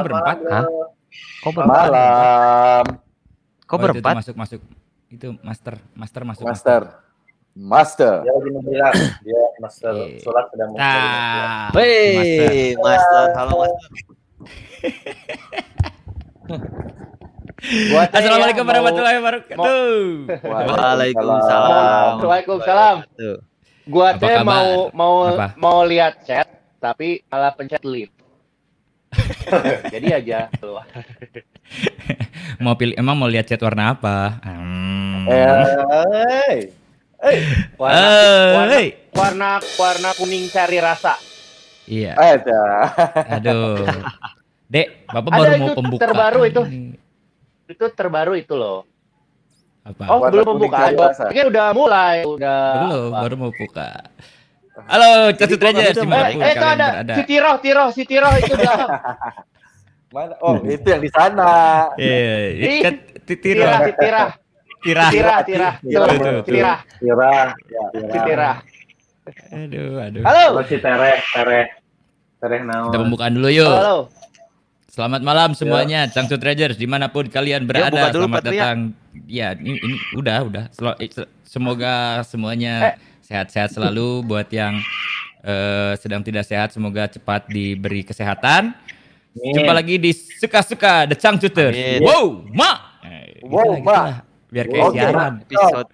cuma berempat? Hah? Kok berempat? Malam, Kok Oh, itu tuh berempat? masuk masuk. Itu master, master masuk. Master. Master. Dia lagi membilang, dia master sholat sedang mencari. Nah, Master. Wih, Master. Halo, Master. Gua teh Assalamualaikum ya, mau- warahmatullahi wabarakatuh. Waalaikumsalam. Waalaikumsalam. Tuh. Gua teh mau mau Apa? mau lihat chat tapi malah pencet leave. Jadi aja keluar. Mau pilih emang mau lihat chat warna apa? Hmm. Eh, hey. Warna, Eh, warna, hey. warna warna kuning cari rasa. Iya. Ada. Aduh. Dek, Bapak Ada baru mau pembukaan. terbaru itu. Itu terbaru itu loh. Apa? Oh, Warna belum pembukaan. pikir udah mulai, udah. Belum, baru mau buka. Halo, Raja, itu Eh, di mana pun eh, itu kalian ada berada. si Tiroh, Tiroh, si Tiroh itu udah. Mana? Oh, itu yang di sana. Iya, itu kan titira, Tirah, Tirah, tira. Tirah, Tirah. Tirah, Tirah. Aduh, aduh. Halo. Terus si Tereh, Tereh, Tereh naon. Kita pembukaan dulu yuk. Halo. Selamat malam semuanya, Cangcut Rangers di mana pun kalian berada. buka dulu, Selamat Patria. datang. Ya, ini, ini udah, udah. Eh, se- Semoga semuanya sehat-sehat selalu. Buat yang eh, sedang tidak sehat, semoga cepat diberi kesehatan. Amin. Jumpa lagi di suka-suka The Cangcuters. Amin. Wow, ma. Eh, Wow, gitu Ma. lah. Biar kayak Oke, siaran. Episode.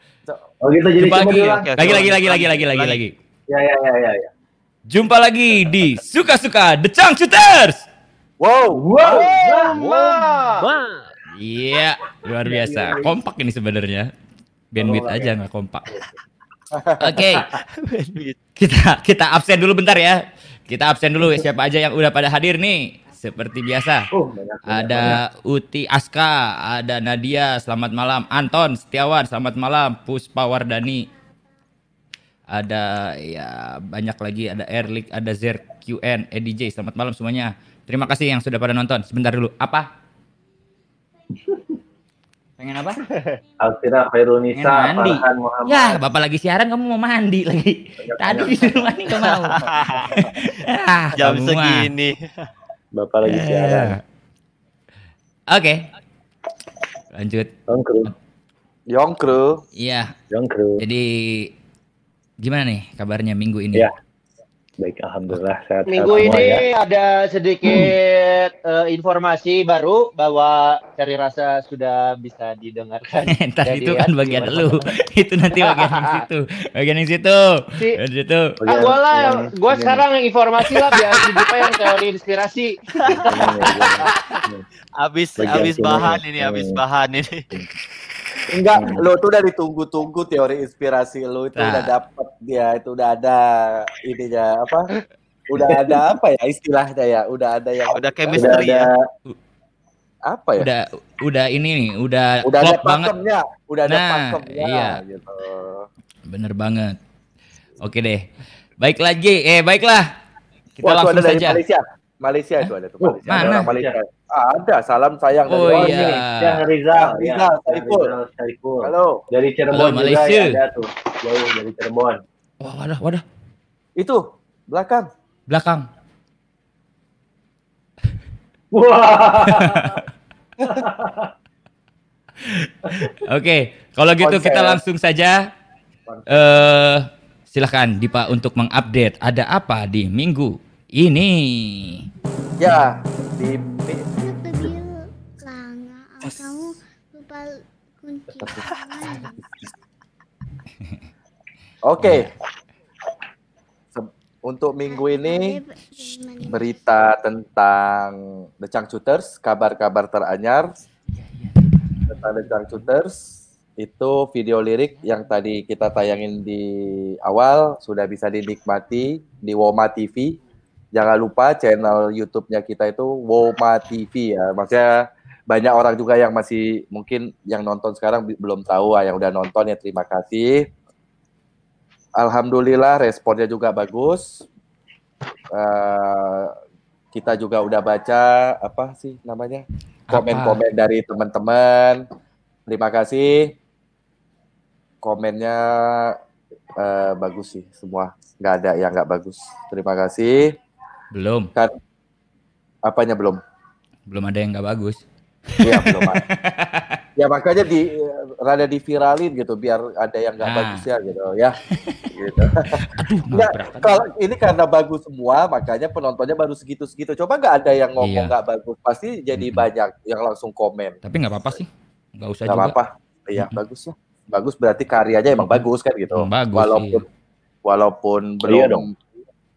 Oh gitu jadi Jumpa lagi, lagi, lagi, lagi, lagi, lagi, lagi, lagi. Ya ya ya ya ya. Jumpa lagi di suka-suka The Cangcuters. Wow. Wow. Wah. Wah. Iya, luar biasa. Kompak ini sebenarnya. Bandwidth aja nggak kompak. Oke, kita kita absen dulu bentar ya. Kita absen dulu siapa aja yang udah pada hadir nih. Seperti biasa. Oh, banyak, banyak, Ada Uti Aska, ada Nadia, selamat malam. Anton Setiawan, selamat malam. Puspa Wardani. Ada ya banyak lagi, ada Erlik, ada Zer QN, EDJ. Selamat malam semuanya. Terima kasih yang sudah pada nonton. Sebentar dulu. Apa? Pengen apa? Alfira Khairunisa. Farhan Muhammad. Ya, Bapak lagi siaran kamu mau mandi lagi. Tadi disuruh mandi nggak mau. ah, Jam kamu mah. segini. Bapak lagi Eh. siaran. Oke. Lanjut. Jongkru, Yongkru. Iya, jongkru. jadi gimana nih kabarnya minggu ini? Iya. Baik, alhamdulillah sehat. Minggu semua ini ya. ada sedikit eh, informasi baru bahwa cari rasa sudah bisa didengarkan. Ntar Jadi itu ya, kan bagian lu. itu nanti bagian yang situ. Bagian yang situ. Si- Bagian situ. Ah, gua lah, Yang- gua yang- sekarang yang informasi lah biar si Dipa yang teori inspirasi. Abis Bagian abis sini. bahan ini, Hmm. abis bahan ini. Enggak, lo tuh udah ditunggu-tunggu teori inspirasi lo itu Nah. udah dapet dia itu udah ada ininya apa? Udah ada apa ya istilahnya ya? Udah ada yang Udah Udah chemistry ya. ada apa ya? Udah udah ini nih, udah, Udah ada banget. udah ada Nah, pakemnya iya. gitu. Bener banget. Oke deh. Baik lagi, eh baiklah. Kita Wah, itu langsung ada dari saja. Malaysia. Malaysia itu ada tuh Oh, Malaysia. mana? Ada orang Malaysia. Ah, ada, salam sayang Oh, dari iya. Yang Rizal, Rizal, ya. Saiful. Rizal Saiful. Halo. Dari Cirebon Halo, juga Malaysia. ya, ada tuh. Jauh dari Cirebon. Wah, wadah, wadah. Itu belakang. Belakang. Wah. Oke, kalau gitu kita langsung saja. Eh, silahkan Dipa untuk mengupdate ada apa di minggu ini. Ya, di kamu lupa kunci. Oke. Se- Untuk minggu ini berita tentang The Changcuters, kabar-kabar teranyar tentang The Changcuters itu video lirik yang tadi kita tayangin di awal sudah bisa dinikmati di Woma TV. Jangan lupa channel YouTube-nya kita itu Woma TV ya. Maksudnya banyak orang juga yang masih mungkin yang nonton sekarang belum tahu ah, yang udah nonton ya terima kasih. Alhamdulillah responnya juga bagus. Eh, kita juga udah baca apa sih namanya komen-komen dari teman-teman. Terima kasih. Komennya eh, bagus sih semua. Nggak ada yang nggak bagus. Terima kasih. Belum, Kan apanya belum? belum ada yang nggak bagus. Iya belum. ada. ya makanya di rada diviralin gitu biar ada yang nggak Nah. bagus ya gitu ya. gitu. Aduh, Nggak, kalau ini karena bagus semua makanya penontonnya baru segitu-segitu. Coba nggak ada yang ngomong Iya. nggak bagus pasti jadi Mm-mm. banyak yang langsung komen. Tapi nggak apa-apa sih, nggak usah Nggak juga. apa-apa. Iya Mm-mm. bagus ya. Bagus berarti karyanya emang bagus kan gitu. Emang bagus, walaupun walaupun belum Iya dong.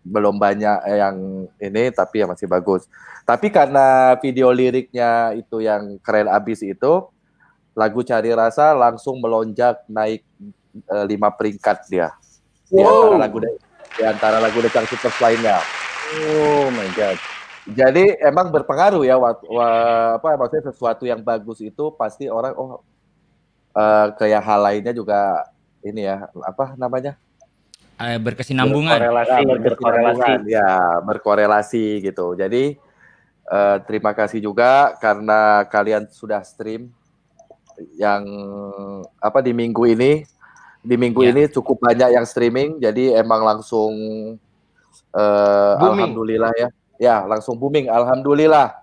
Belum banyak yang ini tapi ya masih bagus. Tapi karena video liriknya itu yang keren abis itu lagu Cari Rasa langsung melonjak naik eh, lima peringkat dia di antara lagu di antara lagu Decang Super lainnya. Oh my god. Jadi emang berpengaruh ya wa- wa- apa maksudnya sesuatu yang bagus itu pasti orang oh eh, kayak hal lainnya juga ini ya apa namanya Eh, berkesinambungan. Berkorelasi, Ya, berkorelasi. Ya, berkorelasi gitu. Jadi eh, terima kasih juga karena kalian sudah stream yang apa di minggu ini. Di minggu Ya. ini cukup banyak yang streaming, jadi emang langsung eh, alhamdulillah ya. Ya, langsung booming. Alhamdulillah.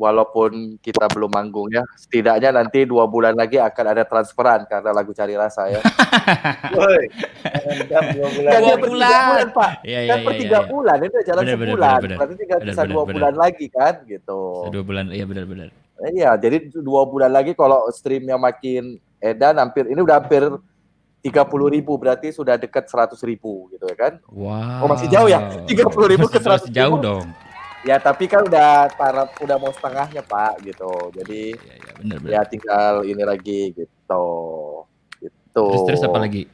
Walaupun kita belum manggung ya, setidaknya nanti dua bulan lagi akan ada transferan karena lagu Cari Rasa ya. Woi. Dua bulan. Kan Dua per tiga bulan. bulan, Pak. Iya, iya, kan iya. per iya, tiga iya. bulan itu jalan benar, sebulan benar, berarti tinggal benar, bisa benar, dua benar. bulan lagi kan gitu Dua bulan, iya benar-benar. iya jadi dua bulan lagi kalau streamnya makin edan hampir ini udah hampir tiga puluh ribu berarti sudah dekat seratus ribu gitu ya kan Wow. Oh, masih jauh ya? 30.000 ke Masih 100.000. jauh dong. Ya tapi kan udah taraf udah mau setengahnya pak gitu. Jadi Iya, iya, benar benar. ya tinggal ini lagi gitu. Gitu. Terus terus apa lagi?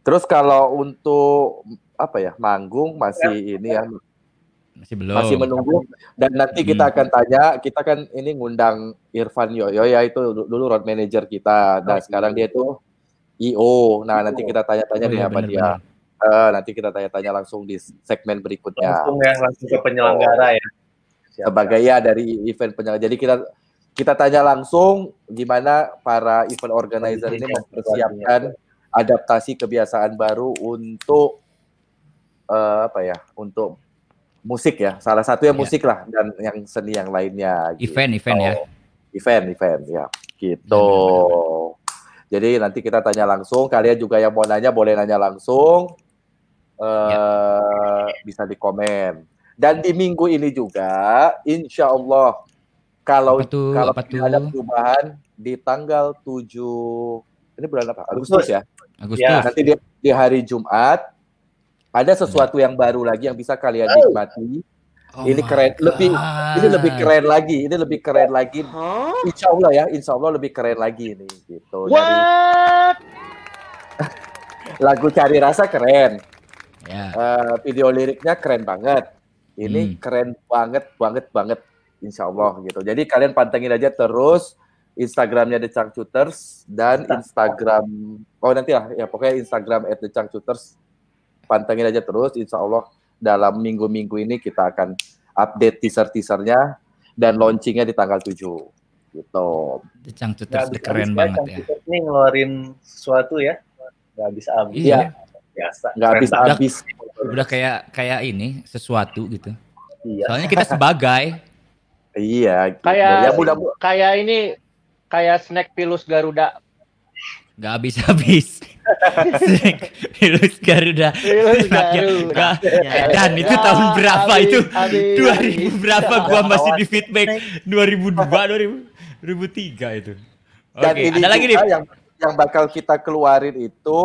terus kalau untuk apa ya manggung masih ini ya. Masih belum. masih menunggu. Dan nanti kita Hmm. akan tanya kita kan ini ngundang Irfan Yoyo ya itu dulu road manager kita. Nah sekarang dia itu IO nah nanti kita tanya-tanya Oh, deh iya, sama benar, dia. Eh, nanti kita tanya-tanya langsung di segmen berikutnya. Langsung ya, langsung ke penyelenggara ya. Siap, sebagai ya dari event penyelenggara. Jadi kita kita tanya langsung gimana para event organizer ini mempersiapkan adaptasi kebiasaan baru untuk eh, apa ya untuk musik ya. Salah satu yang Iya. musik lah dan yang seni yang lainnya gitu. Event event ya. event event ya. Gitu. Jadi nanti kita tanya langsung. Kalian juga yang mau nanya boleh nanya langsung eh bisa di komen dan di minggu ini juga insya Allah kalau Apa tuh? kalau Apa tidak ada perubahan di tanggal 7 ini bulan apa Agustus ya Agustus. Ya. nanti di, di hari Jumat ada sesuatu yang baru lagi yang bisa kalian nikmati Oh ini keren. Lebih- God. ini lebih keren lagi ini lebih keren lagi Hah? Insya Allah ya Insya Allah lebih keren lagi ini gitu dari What? lagu cari rasa keren Ya. Eh, video liriknya keren banget ini Hmm. keren banget banget banget Insya Allah gitu jadi kalian pantengin aja terus Instagramnya The Changcuters dan Instagram oh nanti lah ya pokoknya Instagram at The Changcuters pantengin aja terus Insya Allah dalam minggu-minggu ini kita akan update teaser-teasernya dan launchingnya di tanggal 7 gitu The Nggak udah bisa keren banget ya. Changcuters Ini ngeluarin sesuatu ya. Nggak bisa habis. Iya. Biasa. nggak habis habis Udah kayak kayak ini sesuatu gitu. Iya. Soalnya kita sebagai iya gitu. Kayak ya mudah kayak ini kayak snack pilus Garuda. nggak habis-habis. Virus Garuda. Pilus Garuda. Dan itu tahun berapa Habis, itu? habis, 2000 berapa gua masih di feedback 2002 2000 2003 itu. Oke, ini ada lagi nih. yang yang bakal kita keluarin itu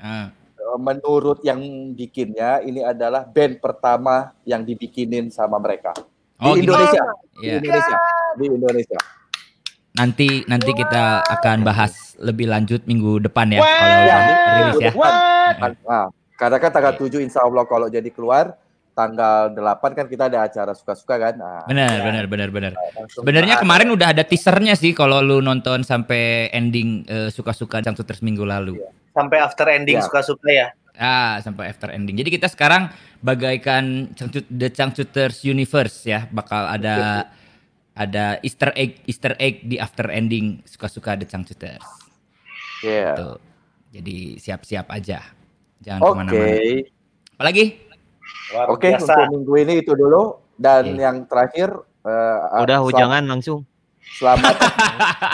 eh, menurut yang bikinnya ini adalah band pertama yang dibikinin sama mereka Oh, di gitu. Indonesia di Iya. Indonesia di Indonesia Nanti nanti kita akan bahas lebih lanjut minggu depan ya Wah. kalau udah rilis ya. What? Nah, karena kan tanggal 7 insya Allah kalau jadi keluar tanggal 8 kan kita ada acara suka-suka kan nah, Benar, benar, benar, benar. langsung Sebenarnya kemarin udah ada teasernya sih kalau lu nonton sampai ending eh, suka-suka Changcuters minggu lalu. Sampai after ending Iya. suka-suka ya. Ah, sampai after ending. Jadi kita sekarang bagaikan The Changcuters Universe ya, bakal ada ada Easter egg Easter egg di after ending suka-suka The Changcuters. Iya. Tuh. Jadi siap-siap aja. Jangan Oke. ke mana-mana. Apalagi? Oke, biasa. untuk minggu ini itu dulu dan Oke. yang terakhir eh, Udah hujangan langsung. Selamat.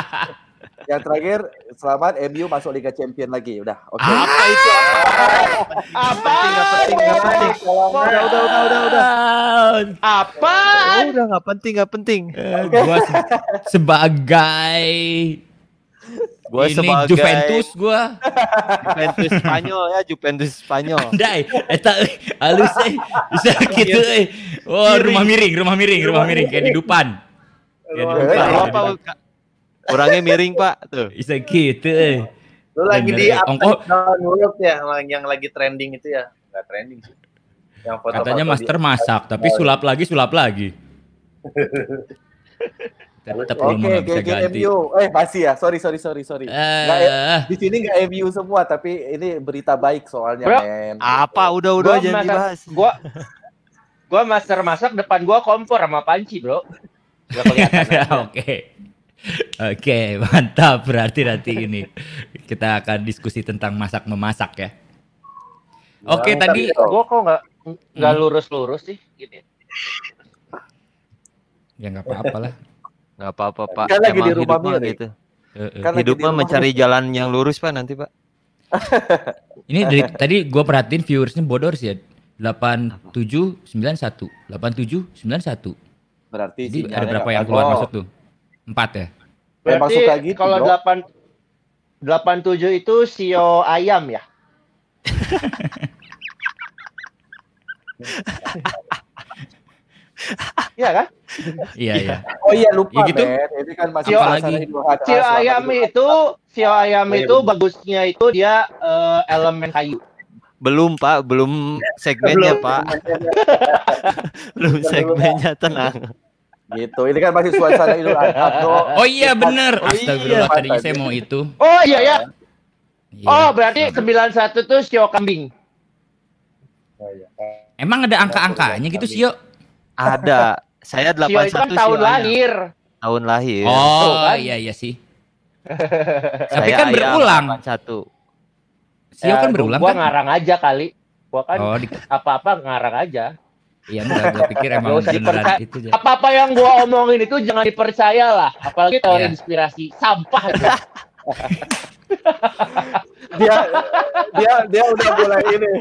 yang terakhir selamat MU masuk Liga Champion lagi. Udah, oke. Apa itu? Apa? Nggak penting, nggak penting. Udah, udah, udah, udah, udah. Apa? Udah nggak penting, nggak penting. Eh, gua se- sebagai Gua ini sebagai Juventus gua. Juventus Spanyol ya, Juventus Spanyol. Andai, eta euy, halus euy. Bisa gitu euy. Oh, rumah miring, rumah miring, rumah miring kayak di Dupan. Kayak di Dupan. Apa? Orangnya miring, Pak. Tuh. Bisa gitu euy. Lu lagi di ya. and down Europe ya, yang- yang lagi trending itu ya. Enggak trending sih. Yang foto-foto Katanya di- master masak, tapi sulap lagi, sulap lagi. Tetap Oke, rumah nggak oke, bisa oke, ganti. MU. Eh, masih ya. Sorry, sorry, sorry, sorry. Nggak, Eh, di sini nggak MU semua, tapi ini berita baik soalnya, Bro, men. Apa? Udah, udah Gua jangan masak- dibahas. Gua gua master masak depan gua kompor sama panci, Bro. Gak kelihatan. Oke. Oke, mantap. Berarti nanti ini kita akan diskusi tentang masak memasak ya. Oke, Mantap, tadi Bro. Gua kok nggak nggak Hmm. lurus-lurus sih gitu. ya nggak apa-apa lah. Nggak apa-apa, Pak. Kan lagi Emang di rumah hidup mah miring. gitu. Kan lagi Hidup di mah rumah mencari jalan yang lurus, Pak, nanti, Pak. Ini dari tadi gua perhatiin viewersnya bodor sih ya. 8791 8791. Berarti Jadi ada berapa yang keluar bagus. masuk tuh? Empat ya? Memang Berarti suka gitu, kalau Bro. 8 87 itu sio ayam ya? Iya kan? Iya iya. Oh iya lupa, Ya gitu. men. Ini kan masih Adha, Sio ayam itu, sio ayam Oh, iya, itu betul. bagusnya itu dia eh, elemen kayu. Belum, Pak. Belum segmennya, Pak. Belum segmennya, tenang. Gitu. Ini kan masih suasana Idul Adha, Bro. Oh iya bener. Oh iya. Astagfirullah tadinya saya mau itu. Oh iya ya. Iya. Oh berarti 91 tuh sio kambing. Oh, iya. Emang ada angka-angkanya gitu sih, Yo? Ada. Saya Sio itu kan 81 tahun lahir. Tahun lahir. Tuh, Oh, kan? iya iya sih. Saya Tapi kan berulang. 81. Sio kan berulang Gua kan? ngarang aja kali. Gua kan Oh, di, apa-apa ngarang aja. Iya enggak gua pikir emang Nggak usah beneran dipercaya. itu aja. Apa-apa yang gua omongin itu jangan dipercaya lah. Apalagi teori Iya. inspirasi sampah itu. Dia dia dia udah mulai ini.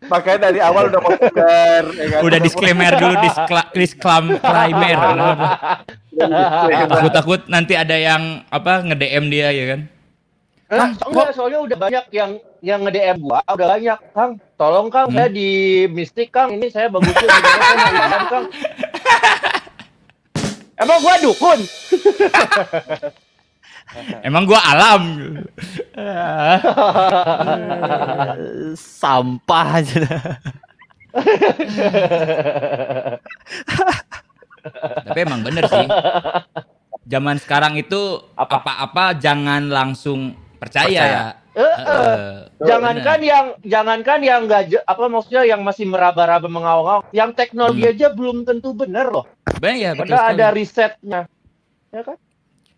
Makanya dari awal udah mau ya kan? Udah disclaimer dulu, diskla- disclaimer. Takut-takut nanti ada yang apa nge-DM dia ya kan? Eh, so- enggak, soalnya udah banyak yang yang nge-DM gua, udah banyak, Kang. Tolong Kang, Hmm. saya di Mistik Kang, ini saya iklan, Kang. Emang gua dukun? Emang gua alam. Sampah aja. Tapi emang bener sih. Zaman sekarang itu Apa? apa-apa jangan langsung percaya. Percaya. Eh, Jangankan yang jangankan yang enggak apa maksudnya yang masih meraba-raba mengawang-awang, yang teknologi Hmm. aja belum tentu benar loh. bener ya, betul ada risetnya. Ya kan?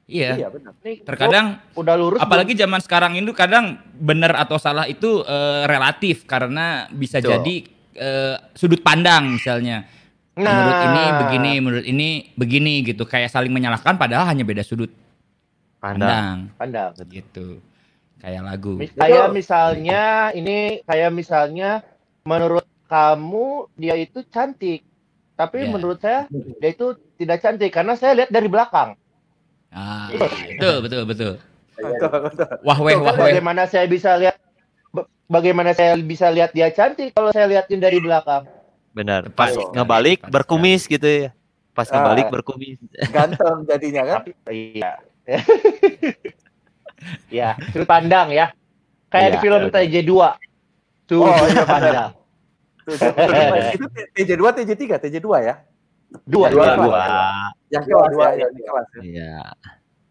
Iya. Iya, benar. Nih, Terkadang gua udah lurus. apalagi zaman sekarang itu kadang benar atau salah itu eh, relatif karena bisa Betul. jadi eh, sudut pandang misalnya. belum. Nah, Menurut ini begini, menurut ini begini gitu. Kayak saling menyalahkan padahal hanya beda sudut Pandang. pandang pandang. gitu. Kayak lagu. Kayak misalnya ini kayak misalnya menurut kamu dia itu cantik. Tapi Ya. menurut saya dia itu tidak cantik karena saya lihat dari belakang. Ah, betul betul betul. Betul, betul. Wah weh wah weh. Bagaimana saya bisa lihat ba- bagaimana saya bisa lihat dia cantik kalau saya liatin dari belakang? Benar. Pas sekali, ngebalik tepat berkumis gitu ya. Pas Ah. ngebalik berkumis. Ganteng jadinya kan? Iya. ya, sudut pandang ya. Kayak Iya, di film iya, TJ2. Sudut Oh, iya, pandang. Itu TJ2, TJ3, TJ2 ya? Dua, Dua, dua, dua. dua. Yang Dua, kelas dua, ya, iya, yang di kelas. ya. Iya.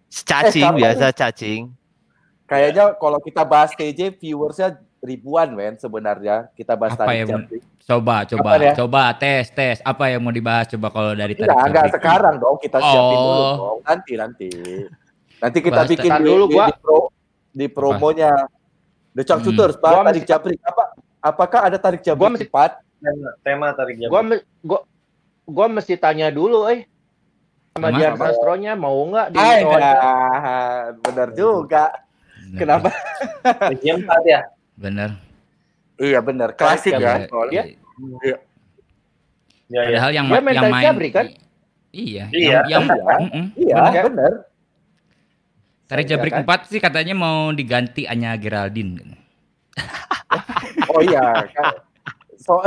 Cacing sekarang- biasa cacing. Kayaknya kalau kita bahas TJ viewersnya ribuan men sebenarnya. Kita bahas Apa ya? Japri. Coba coba Kapan ya? coba tes tes. Apa yang mau dibahas coba kalau dari tadi? Enggak, enggak sekarang dong. Kita siapin dulu Oh. dong. Nanti nanti. Nanti kita Bahas bikin dulu, di, gua. di, pro, di promonya The Chunk Hmm. Shooters. Bahas tadi masih- Japri. Apa? apakah ada tarik jam Gua mesti- empat? Tema, tarik jam. Gua gua gua mesti tanya dulu eh sama? Dian Sastronya mau nggak di Ah, wawancara? nah, benar juga. Bener. Kenapa? Tarik empat ya. Bener. Iya benar, klasik Tarik ya. soalnya. Iya. Ya, ya. Padahal yang, main yang tarik main jabrik, kan? Iya, Iya. yang, yang Iya. Iya, Benar. Tarik Iya, Jabrik kan? 4 sih katanya mau diganti Anya Geraldine. Oh iya, kan. So-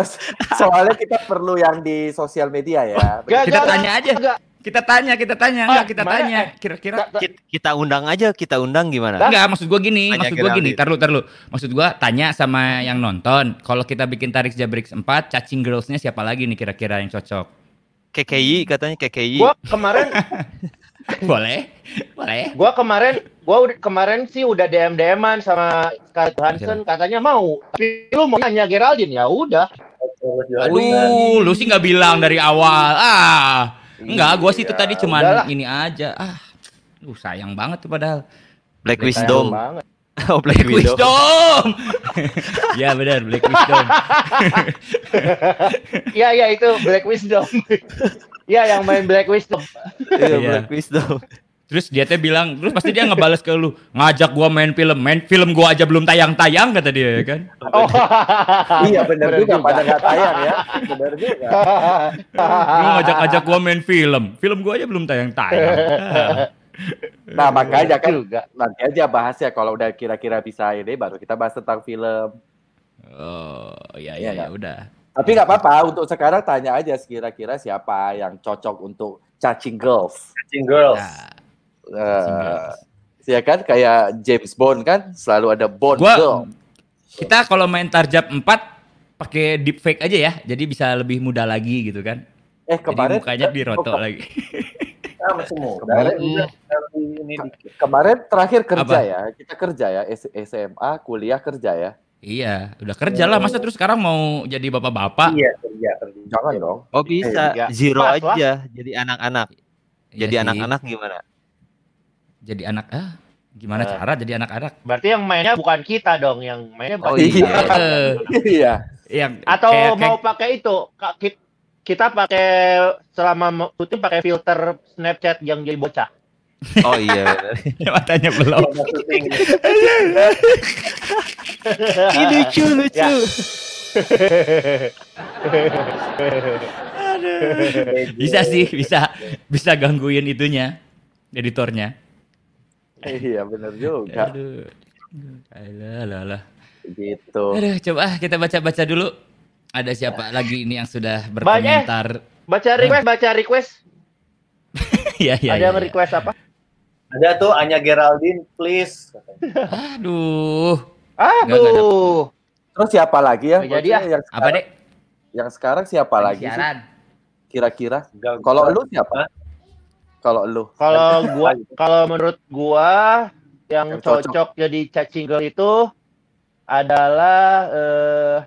soalnya kita perlu yang di sosial media ya. Gak, Kita gak, tanya gak, aja. gak. Kita tanya, kita tanya, Ah, enggak kita mana, tanya. eh? Kira-kira. Kita, undang aja, kita undang gimana? Enggak, maksud gua gini, Tanya maksud gua gini, Geraldine. tar lu, tar lu. Maksud gua tanya sama yang nonton, kalau kita bikin Tarik Jabrik 4, cacing girls-nya siapa lagi nih kira-kira yang cocok? KKI katanya KKI. Gua kemarin Boleh? Boleh? gua kemarin gua udah kemarin sih udah DM DM-an sama Scarlett Johansson katanya mau. Tapi lu mau nanya Geraldine ya udah. Aduh, lu sih nggak bilang dari awal. Ah, enggak, gua sih itu Iya, tadi cuman udahlah. ini aja. Ah, lu sayang banget tuh padahal. Black Sayang Wisdom. banget. Oh, Black Black Widow. Wisdom. ya benar, Black Wisdom. Iya iya itu Black Wisdom. Iya yang main Black Wisdom. Iya, Iya. Black Wisdom. Terus dia teh bilang, terus pasti dia ngebales ke lu, ngajak gua main film, main film gua aja belum tayang-tayang kata dia ya kan. Oh. Iya benar juga, pada nggak tayang ya. Benar juga. Lu ngajak-ngajak gua main film, film gua aja belum tayang-tayang. Ah. Nah makanya kan juga. nanti aja bahas ya kalau udah kira-kira bisa ini baru kita bahas tentang film. Oh, iya Iya iya ya, nggak? udah. Tapi nggak apa-apa untuk sekarang tanya aja kira-kira siapa yang cocok untuk cacing girls. Catching girls. Nah, Eh, ya kan kayak James Bond kan selalu ada Bond Gua- girl. kita kalau main Tarjab 4 pakai deepfake aja ya, jadi bisa lebih mudah lagi gitu kan. Eh Jadi kemarin mukanya dirotok lagi. Ah, masih muda. Kemarin- ini dikit. kemarin terakhir kerja Apa? ya kita kerja ya S- SMA kuliah kerja ya. Iya, udah kerja lah. Masa terus sekarang mau jadi bapak-bapak? Iya, kerja, kerja. Jangan dong. Oh, bisa. Iya. Zero Pas lah. aja jadi anak-anak. Iya Jadi anak-anak gimana? Jadi anak ah gimana Eh. cara jadi anak-anak? Berarti yang mainnya bukan kita dong, yang mainnya Oh, bukan iya. kita. Eh, Iya. yang Atau kayak- mau kayak- pakai itu, kita pakai selama syuting pakai filter Snapchat yang jadi bocah. Oh iya. matanya belum. Ini lucu lucu. Ya. Bisa sih, bisa bisa gangguin itunya editornya. Iya benar juga. Aduh. Alah, alah, alah. Gitu. Aduh, coba kita baca-baca dulu. Ada siapa lagi ini yang sudah berkomentar? Baca request, baca request. Iya, iya. Ada iya, yang iya. request apa? Ada tuh Anya Geraldine, please. katanya. Aduh. Aduh. Terus siapa lagi ya? Jadi Maksudnya yang Apa, sekarang, Dek? yang sekarang siapa lagi sih? Siaran. Kira-kira? Kalau lu siapa? Kalau lu? Kalau gua kalau menurut gua yang, Yang cocok. cocok jadi cacing girl itu adalah eh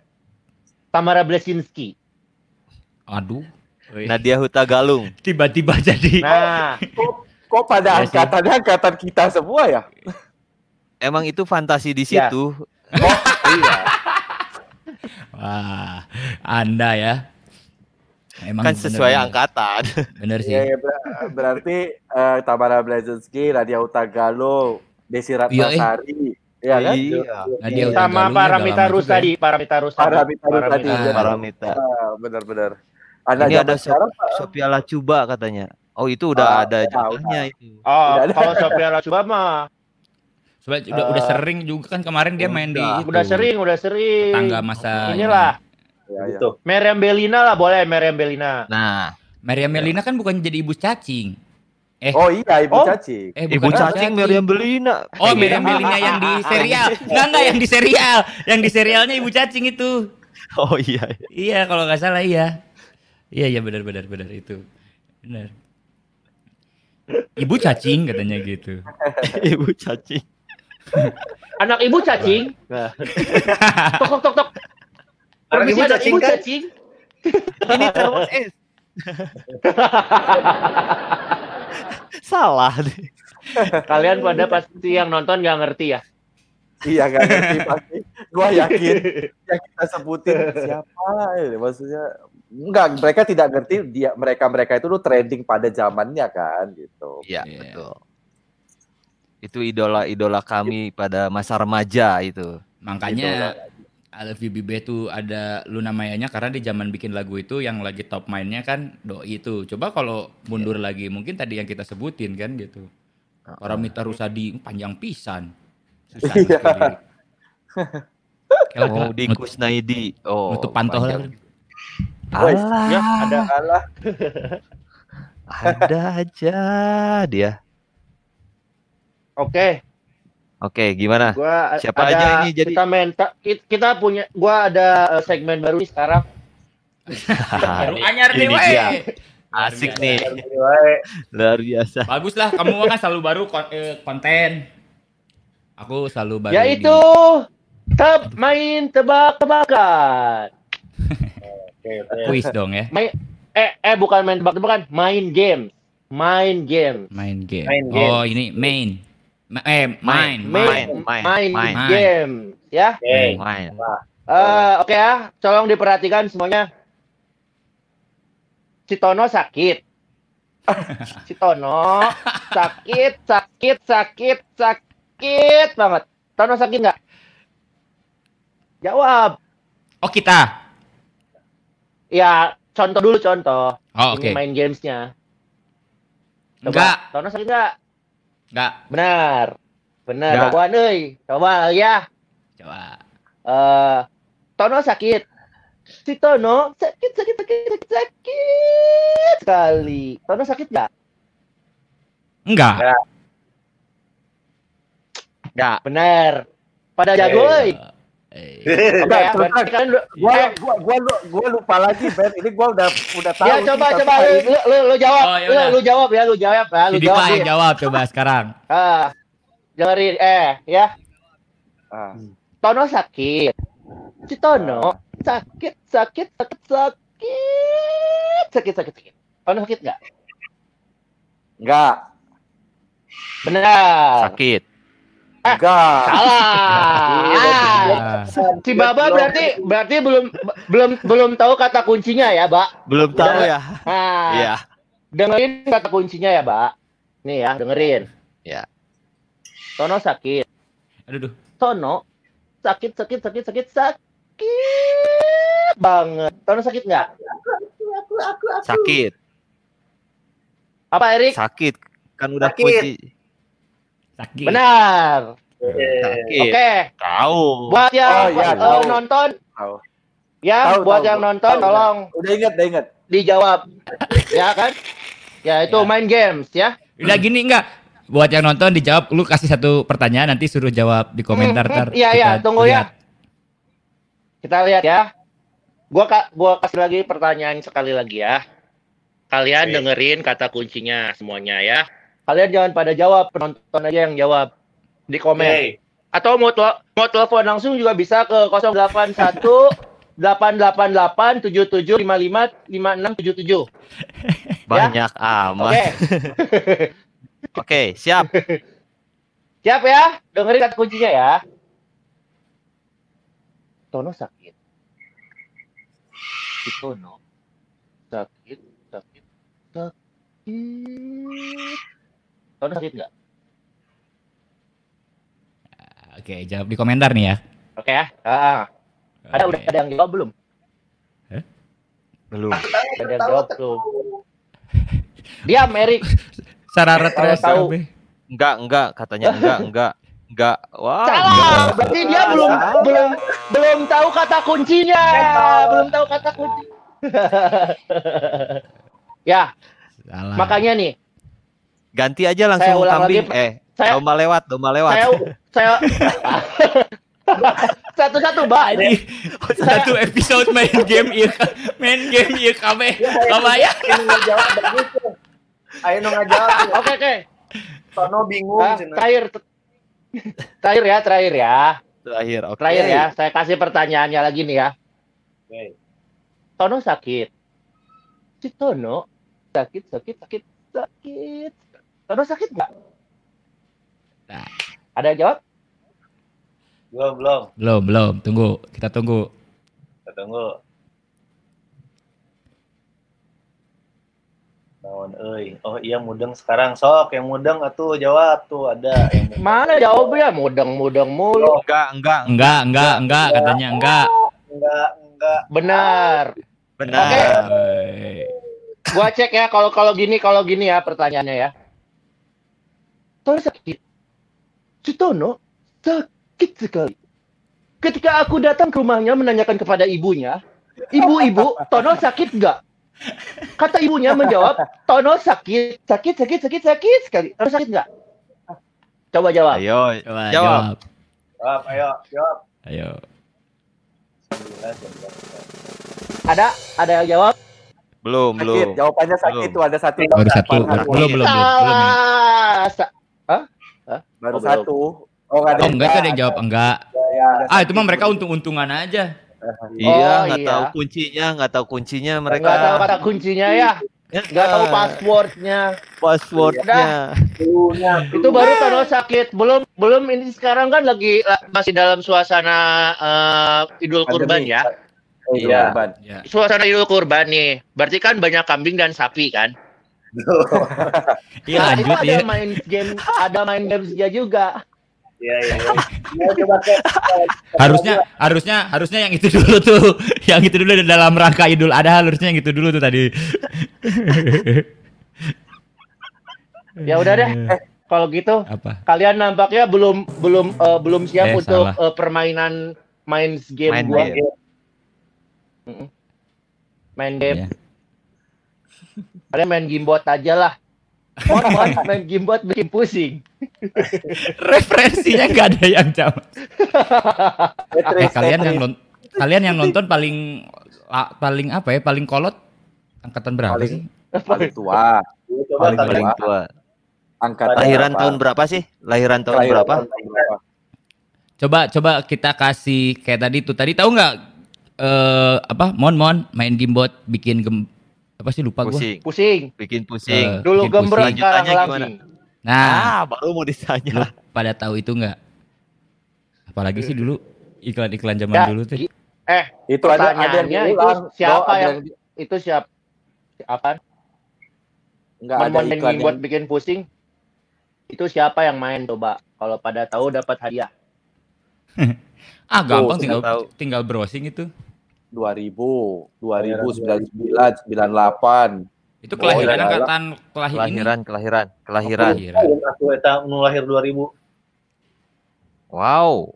Tamara Blesinski. Aduh. Nadia Hutagalung. Tiba-tiba jadi Nah, Kok pada Iya sih. angkatannya angkatan kita semua ya? Emang itu fantasi di Ya. situ. iya. Wah, Anda ya. Emang kan sesuai bener-bener- angkatan. Bener sih. Iya, iya, ber- berarti eh, Tamara Blazinski, Nadia Utagalo, Desi Ratnasari, Iya kan? Iya. Nadia Iya. udah sama Paramita Rusadi, Paramita Rusadi. Paramita Rusadi. Iya. Paramita. Ah, benar-benar. Anak Ini ada sekarang Sophia Lacuba katanya. Oh itu udah Ah, ada jadwalnya itu. Oh, kalau Sophia Lacuba mah Soalnya udah udah Eh, sering juga kan kemarin dia main di udah. itu, udah sering, udah sering. tangga masa Inilah, ya, ya. Gitu. Meriam Belina lah boleh, Meriam Belina. Nah, Maria Melina kan bukan jadi ibu cacing. Eh, Oh iya, Ibu Oh. Cacing. eh Ibu bukan cacing Meriam Belina. Oh, Meriam Belina yang di serial. Enggak enggak yang di serial. Yang di serialnya ibu cacing itu. Oh iya. Iya, kalau nggak salah iya. Iya, iya benar benar benar itu. Benar. Ibu cacing katanya gitu. Ibu cacing. Anak ibu cacing. Nah. Tok tok tok tok. Anak ibu cacing ibu kan? cacing. Ini terus S. Salah nih. Kalian pada pasti yang nonton nggak ngerti ya. Iya, nggak ngerti pasti. gua yakin yang kita sebutin siapa ya, maksudnya enggak mereka tidak ngerti dia mereka mereka itu tuh trending pada zamannya kan gitu Iya, Iya. betul. Itu idola-idola kami pada masa remaja itu. Makanya I Love You Bibe tuh ada Luna Mayanya karena di zaman bikin lagu itu yang lagi top mainnya kan doi itu. Coba kalau mundur lagi mungkin tadi yang kita sebutin kan gitu. Paramita Rusadi panjang pisan. Susah Iya. Kalau Oh, di Kusnaidi. Oh, nutup pantoh lah. Woi, Alah, ya ada alah ada aja dia. Oke, Oke, gimana? gua Siapa ada, aja ini jadi- kita main ta- ki- kita punya gua ada eh, segmen baru nih sekarang. Baru anyar nih, dia. Asik nih, luar biasa. Bagus lah, kamu kan selalu baru kon- eh, konten. Aku selalu baru Yaitu teb main tebak-tebakan. Oke. di quiz dong ya. Main eh eh bukan main tebak-tebakan, main game. Main game. Main game. Main game. Oh, ini main. Ma- eh, main, Main, main. main, main, main. game, ya. Oke. Main. Eh, oke ya, tolong diperhatikan semuanya. Si Tono sakit. Si Tono sakit, sakit, sakit, sakit banget. Tono sakit nggak? Jawab. Oh, kita. Ya, contoh dulu contoh. Oh, Ini oke. main gamesnya. Coba, Enggak, Tono sakit nggak? enggak. Benar. Benar. Jagoan euy. Coba ya. Coba. Eh, Tono sakit. Si Tono sakit, sakit, sakit, sakit, sakit sekali. Tono sakit nggak? Enggak. Enggak. Benar. Pada Oke. jago, euy. Eh, ya, kan lu, gua gua gua lu- gua lupa lagi Ben ini gua udah udah tahu ya coba coba lu, lu, lu, lu jawab, Oh, ya lu, udah. lu jawab ya, lu jawab ya, lu si jawab. Din. jawab coba sekarang. Ah, dengerin, eh, ya. Ah. Tono sakit. Si Tono sakit, sakit, sakit, sakit, sakit, sakit, sakit. Tono sakit nggak? enggak Benar. Sakit. Enggak Salah. Ah. Si Baba berarti berarti belum belum belum tahu kata kuncinya ya, Mbak. Belum tahu ya. Nah, Iya. dengerin kata kuncinya ya, Mbak. Nih ya, dengerin. Ya. Tono sakit. Aduh, duh. Tono sakit sakit sakit sakit sakit banget. Tono sakit nggak? Sakit. Apa Erik? Sakit. Kan udah Sakit. kunci. Sakit. Benar. Sakit. Oke. Tahu. Buat yang Oh, iya, eh, tahu. nonton Tahu. ya, Tahu, buat tahu, yang gua. nonton Tahu, tolong udah inget udah inget dijawab. ya kan? Ya itu Ya. main games ya. Udah gini enggak? Buat yang nonton dijawab lu kasih satu pertanyaan nanti suruh jawab di komentar Hmm, ntar. hmm, Iya kita iya, tunggu lihat. ya. Kita lihat ya. Gua ka gua kasih lagi pertanyaan sekali lagi ya. Kalian Oke. dengerin kata kuncinya semuanya ya. Kalian jangan pada jawab, penonton aja yang jawab di komen. Oke. Atau mau tel- mau telepon langsung juga bisa ke 081 888 7755 5677. Banyak amat. Oke, Oke, siap. siap ya? Dengerin kata kuncinya ya. Tono sakit. Si Tono sakit, sakit, sakit. Tono sakit nggak? Oke, jawab di komentar nih ya. Oke ya. Ah, ada udah ada yang jawab belum? Belum. Udah ada yang jawab belum? Diam, Erik. Sararat Kalau terus tahu. Enggak, enggak. Katanya enggak, enggak. Enggak. Wah. Salah. Berarti dia belum belum belum tahu kata kuncinya. Belum tahu kata kunci. ya, Salah. makanya nih, Ganti aja Saya langsung ulang lagi, kambing. eh, saya- domba lewat, domba lewat. saya saya satu-satu, Mbak. Ini satu episode main game iya main game iya KB. Apa ya? Ayo ngejawab begitu. Ayo nu ngajawab. Oke, oke. Tono bingung Ah, cenah. terakhir terakhir ya, terakhir ya. Terakhir, oke. Terakhir ya, saya kasih pertanyaannya lagi nih ya. Oke. Tono sakit. Si Tono sakit, sakit, sakit, sakit. Tono sakit nggak? Nah. Ada yang jawab? Belum, belum. Belum, belum. Tunggu. Kita tunggu. Kita tunggu. Naon euy. Oh iya mudeng sekarang sok yang mudeng atuh jawab tuh ada yang mudeng. Mana jawabnya? Mudeng-mudeng mulu. Enggak, enggak, Enggak, enggak, enggak. Katanya enggak. enggak enggak Benar. benar. Hei. Gua cek ya kalau kalau gini kalau gini ya pertanyaannya ya. Tono sakit. Sutono sakit sekali. Ketika aku datang ke rumahnya menanyakan kepada ibunya, ibu-ibu, Tono sakit nggak? Kata ibunya menjawab, Tono sakit, sakit, sakit, sakit, sakit sekali. Tono sakit nggak? Coba jawab. Ayo, Coba Jawab. jawab. jawab ayo jawab Ayo. Ada, ada yang jawab? belum, Sakit, belum. jawabannya sakit Belum. tuh ada satu. Baru satu. Baru, Belum, belum, belum. belum ya. Sa- baru Oh, belum. satu. Oh, nggak Oh, enggak ada yang jawab enggak. Ya, ada Ah, itu mah mereka untung-untungan aja. Iya, Oh, nggak iya. tahu kuncinya, nggak tahu kuncinya mereka. Nggak tahu kata kuncinya ya, nggak tahu passwordnya. passwordnya. Itu baru Tono sakit. Belum belum ini sekarang kan lagi la- masih dalam suasana eh, Idul Kurban ya. Idul Iya. Kurban. Ya. Suasana Idul Kurban nih. Berarti kan banyak kambing dan sapi kan? Iya, Nah, lanjut itu ya. ada main game, ada main games dia juga. Iya iya. iya. Ya, coba ke Harusnya harusnya harusnya yang itu dulu tuh. Yang itu dulu dalam rangka Idul Adha harusnya yang itu dulu tuh tadi. Ya udah deh. Eh, kalau gitu Apa? kalian nampaknya belum belum eh, belum siap Eh, untuk salah. eh, permainan main game Main gua. game. Main game. Iya. Kalian main gimbot aja lah. Mon, main gimbot bikin pusing. Referensinya nggak ada yang. Tetris, Eh, kalian yang non- kalian yang nonton paling paling apa ya? Paling kolot angkatan berapa Paling- sih? paling tua. Paling Paling tua. Angkatan Lahiran berapa? tahun berapa sih? Lahiran tahun Kelahiran berapa? tahun berapa? Coba coba kita kasih kayak tadi tuh. Tadi tahu nggak eh apa? Mon mon main gimbot bikin gem apa sih lupa gua. Pusing, Pusing. bikin pusing. Eh, Dulu gembrot sekarang Lanjutannya lagi. gimana? Nah, Ah, baru mau lu ditanya. pada tahu itu nggak? Apalagi sih dulu iklan-iklan zaman Ya, dulu tuh. eh, Itu ada ada yang itu siapa yang- itu siap apa? Enggak ada iklan yang bikin pusing. Itu siapa yang main coba? Kalau pada tahu dapat hadiah. Ah, gampang Tuh, tinggal tahu. tinggal browsing itu. 2000, 2099, 98. Itu kelahiran iya. angkatan kelahi ini. Kelahiran, kelahiran, kelahiran. Kelahiran. aku eta nu lahir 2000. Wow.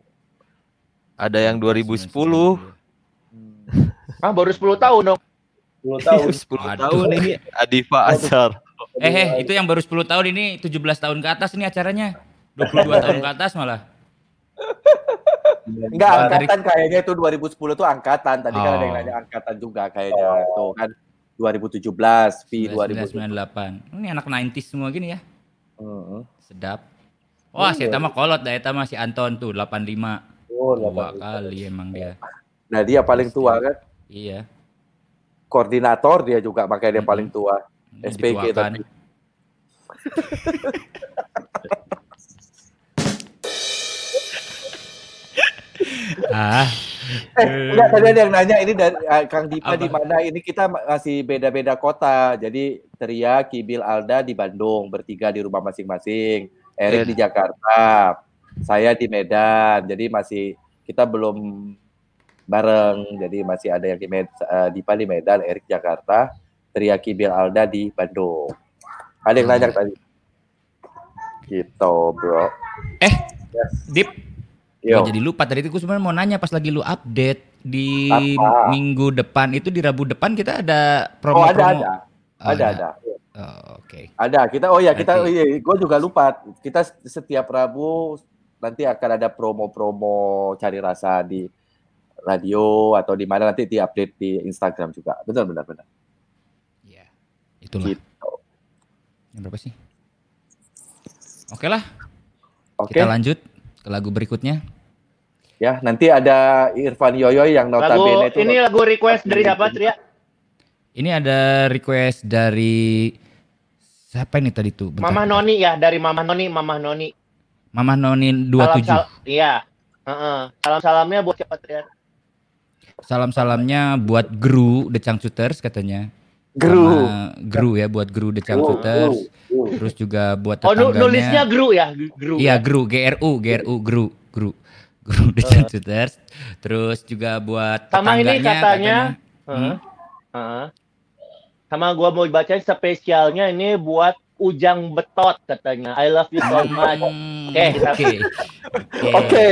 Ada yang 2010. Ah, baru 10 tahun dong. 10 tahun. 10 Aduh. tahun ini Adifa Azhar. Eh, eh, itu yang baru 10 tahun ini 17 tahun ke atas nih acaranya. 22 tahun ke atas malah. Enggak, Dari- angkatan kayaknya itu 2010 tuh angkatan. Tadi kan ada yang Oh. nanya angkatan juga kayaknya. Tuh kan 2017, Pi 2017. 1998. Ini anak 90s semua gini ya. Heeh. Sedap. Wah, si Eta mah kolot dah Eta mah si Anton tuh 85. Oh, Dua kali emang dia. Nah, dia paling tua kan. Iya. Koordinator dia juga makanya dia paling tua. SPG Dituakan. tapi. Ah, Eh, enggak tadi ada yang nanya ini dari eh, Kang Dipa di mana? Ini kita masih beda-beda kota. Jadi Tria, Kibil, Alda di Bandung, bertiga di rumah masing-masing. Erik Iya. di Jakarta, saya di Medan. Jadi masih kita belum bareng. Jadi masih ada yang di Med, eh, Dipa di Medan, Erik Jakarta, Tria, Kibil, Alda di Bandung. Ada yang nanya tadi. Gitu, bro. eh, Dip, Yo. Gua jadi lupa tadi itu gue sebenarnya mau nanya pas lagi lu update di Apa? minggu depan itu di Rabu depan kita ada Oh, ada, promo-promo. ada. Oh, Ada, ada. Oh, Oke. Ada, kita oh ya kita oh iya, gue juga lupa. Kita setiap Rabu nanti akan ada promo-promo cari rasa di radio atau di mana nanti diupdate di Instagram juga. Benar benar benar. Iya. Itulah. Gitu. Yang berapa sih? Oke lah, Oke. kita lanjut ke lagu berikutnya. Ya, nanti ada Irfan Yoyoy yang Lagu notabene itu ini lagu request dari siapa, Tria? Ini ada request dari siapa ini tadi tuh? Bentar. Mama Noni ya, dari Mama Noni, Mama Noni. Mama Noni Salam 27. sal- Iya. Heeh. Salam-salamnya buat siapa Trian? Salam-salamnya buat Gru The Shooters katanya. Gru. Gru ya buat Gru The. Gru. Terus juga buat Oh, tetangganya. nulisnya Gru ya, Gru. Iya, Gru, GRU, GRU, Gru, Gru. Gru The Shooters. Terus juga buat Sama ini tetangganya katanya, Hmm. Heeh. Heeh. Sama gua mau bacain spesialnya ini buat Ujang Betot katanya. I love you so much. Hmm, Oke, kita- Oke. Oke.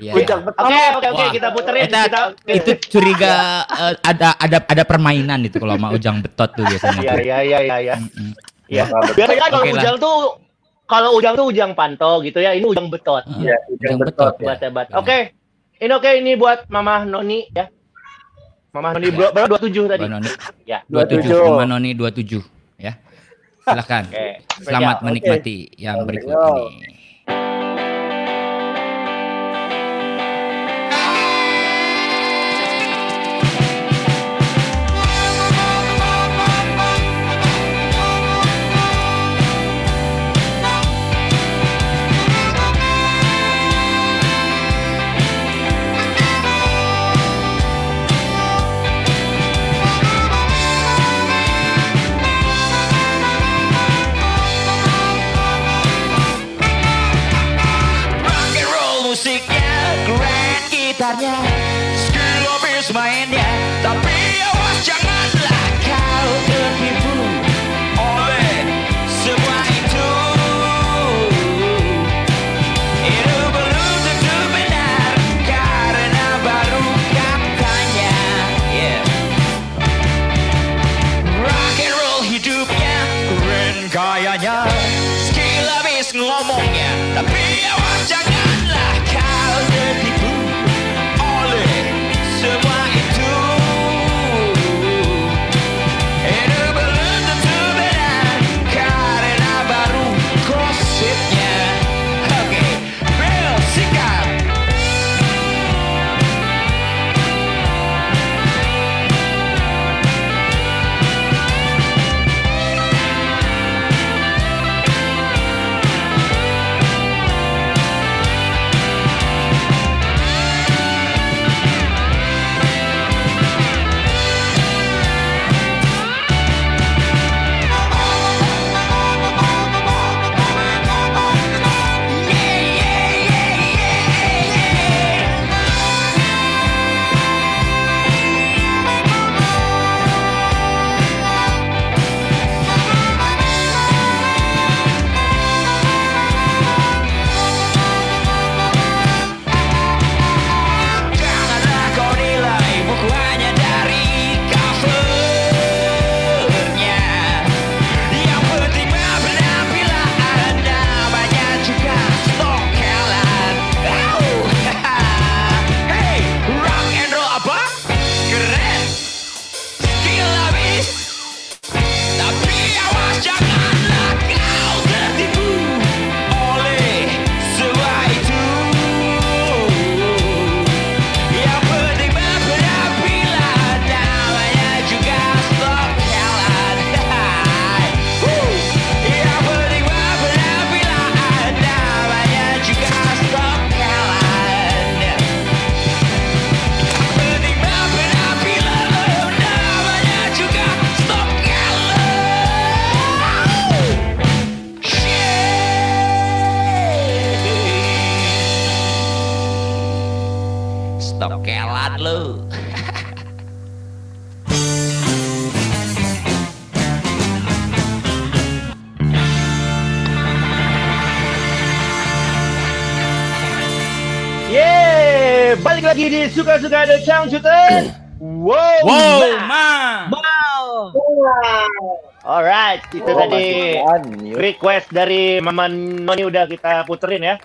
Iya, Ujang betul. Oke, oke, oke, kita puterin. Eta, kita, itu curiga eh, ada ada ada permainan itu kalau sama Ujang Betot tuh biasanya. Iya, iya, iya, iya, iya. Iya. Biasanya kalau Oke lah. Ujang tuh kalau Ujang tuh Ujang Panto gitu ya. Ini Ujang Betot. Iya, Ujang Ujang Betot. Betot, ya. Iya. Oke. Ini oke ini buat Mama Noni ya. Mama Noni bro, berapa 27 tadi? Mbak Noni. Ya. 27, 27. Mama Noni 27 ya. Silakan. Oke. Selamat Spesial. menikmati yang berikut ini. Gitarnya, skill habis mainnya, tapi awas janganlah di suka-suka ada Chang Shooter. Wow. Wow, ma. ma. Alright, itu Oh, tadi mute. request dari Mama Noni udah kita puterin ya.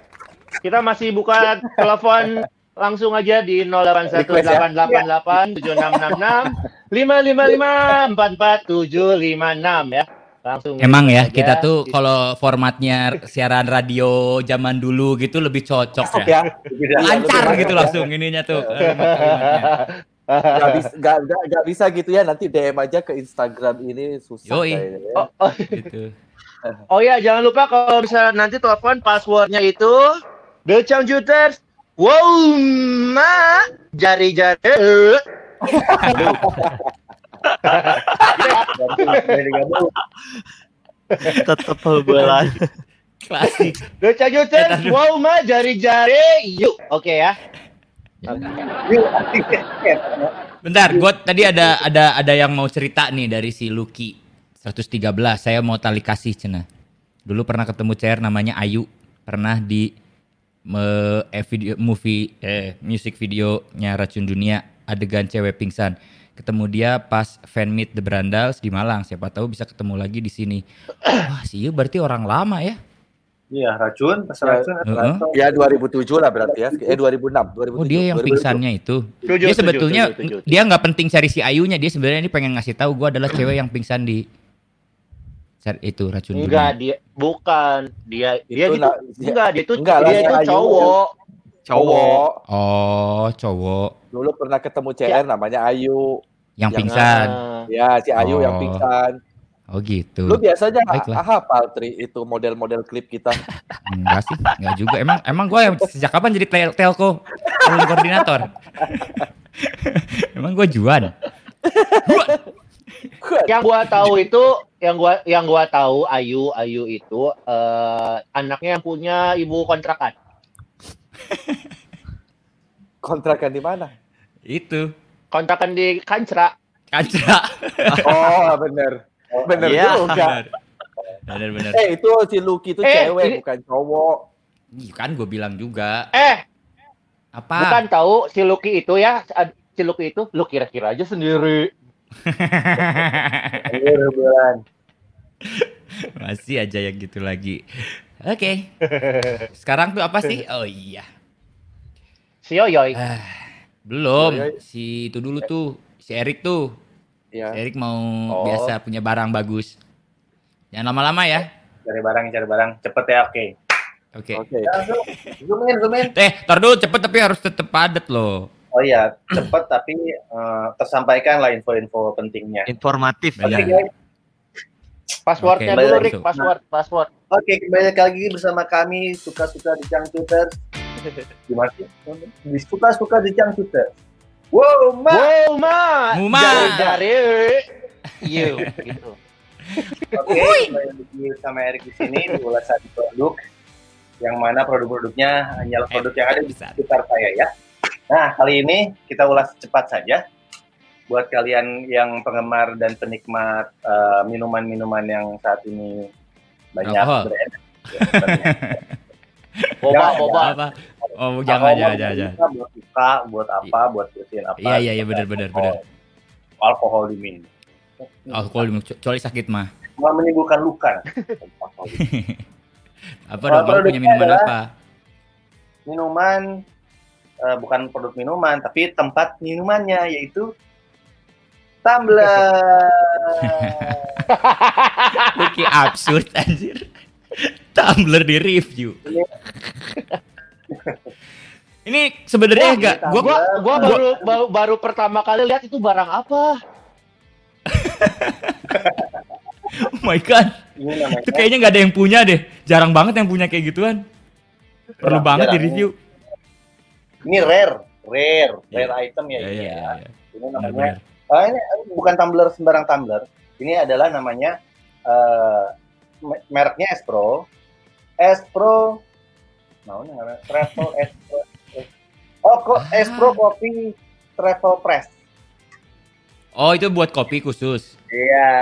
Kita masih buka telepon langsung aja di 081888 7666 555 44756 ya. Langsung Emang ya, aja. kita tuh kalau formatnya siaran radio zaman dulu gitu lebih cocok Masuk ya. ya. Lancar gitu masuk langsung ininya tuh. ya. Gak bisa, gak, gak, gak bisa gitu ya. Nanti DM aja ke Instagram ini susah Yoi. kayaknya. ya. Oh, oh, Gitu. oh ya, jangan lupa kalau bisa nanti telepon passwordnya itu The Changcuters Wow, ma, jari-jari. Tetap bola. Klasik. Juters, Eh, wow, ma, jari-jari. Yuk, oke ya. Bentar, gua tadi ada ada ada yang mau cerita nih dari si Lucky 113. Saya mau tali kasih cina. Dulu pernah ketemu CR namanya Ayu. Pernah di me, eh, video movie eh music videonya Racun Dunia adegan cewek pingsan. Ketemu dia pas fan meet The Brandals di Malang. Siapa tahu bisa ketemu lagi di sini. Wah, si Yu berarti orang lama ya. Iya, racun, pas Ya, racun. Heeh. Ya 2007 lah berarti ya. Eh 2006, 2007. Oh, dia yang 2007. pingsannya itu. Dia sebetulnya dia nggak penting cari si Ayunya, dia sebenarnya ini pengen ngasih tahu gua adalah cewek yang pingsan di itu racun Enggak, dia bukan. Dia dia Itu enggak, dia itu enggak dia itu Ayu. Cowok. Oh, cowok Dulu pernah ketemu CR namanya Ayu. yang Yang- pingsan. Ya, si Ayu yang Oh. pingsan. Oh gitu. Lu biasanya Baiklah. ah, hafal Tri itu model-model klip kita. Enggak sih, enggak juga. Emang emang gua yang sejak kapan jadi tel telco calling koordinator? emang gua juan. yang gua tahu itu yang gua yang gua tahu Ayu Ayu itu eh, anaknya yang punya ibu kontrakan. Kontrakan di mana? Itu Kontrakan di Kancra. kaca. Oh, bener. Bener Iya. juga. Bener bener. Eh, itu si Lucky itu Eh, cewek ini- bukan cowok. Ih, Kan gue bilang juga. Eh, Apa? bukan tahu si Lucky itu ya, si Lucky itu lu kira-kira aja sendiri. Iya, bulan. Masih aja yang gitu lagi. Oke. Sekarang tuh apa sih? Oh iya. Si Yoyoy. Ah, belum. Iya, iya. Si itu dulu tuh, si Erik tuh. Si Ya. Erik mau Oh. biasa punya barang bagus. Jangan lama-lama ya. Cari barang, cari barang. Cepet ya, oke. Oke. Oke. Zoom in, zoom in. Eh, tar dulu cepet tapi harus tetep padat loh. Oh iya, cepet tapi eh, tersampaikan lah info-info pentingnya. Informatif. Iya. Oke guys, Passwordnya Oke, dulu. Rick. Password, password. Oke kembali lagi bersama kami suka-suka di Cangcuter. Gimana sih? Di suka-suka di Cangcuter. Wow, ma. Wow, ma. Muma. Jari-jari. You, gitu. Oke, kembali lagi sama Erik di sini di ulasan produk yang mana produk-produknya hanyalah produk yang ada di sekitar saya ya. Nah, kali ini kita ulas cepat saja. Buat kalian yang penggemar dan penikmat eh, minuman-minuman yang saat ini banyak Alkohol. beredar. Boba, Jangan, boba. Apa? Oh, jangan, jangan, jangan. jangan. Buat suka, buat apa, buat bersihin apa. Iya, iya, iya, benar, benar, benar. Alkohol diminum. Alkohol kecuali sakit mah. Malah menimbulkan luka. Apa dong? Kamu punya minuman apa? minuman eh, bukan produk minuman tapi tempat minumannya yaitu tumbler. Lucky absurd anjir. Tumblr di review. Ini sebenarnya enggak gua Gua, gua baru, baru baru pertama kali lihat itu barang apa? oh my god. Ini Itu kayaknya nggak ada yang punya deh. Jarang banget yang punya kayak gituan. Perlu Jarang, banget di review. ini rare, rare, Iya. rare item ya Iya, ini iya, ya. iya. Ini namanya. Ah, ini bukan tumbler sembarang tumbler. Ini adalah namanya eh, me- mereknya Espro. Espro mau namanya Travel Espro. Oh, kok Espro Coffee Travel Press. Oh, itu buat kopi khusus. Iya,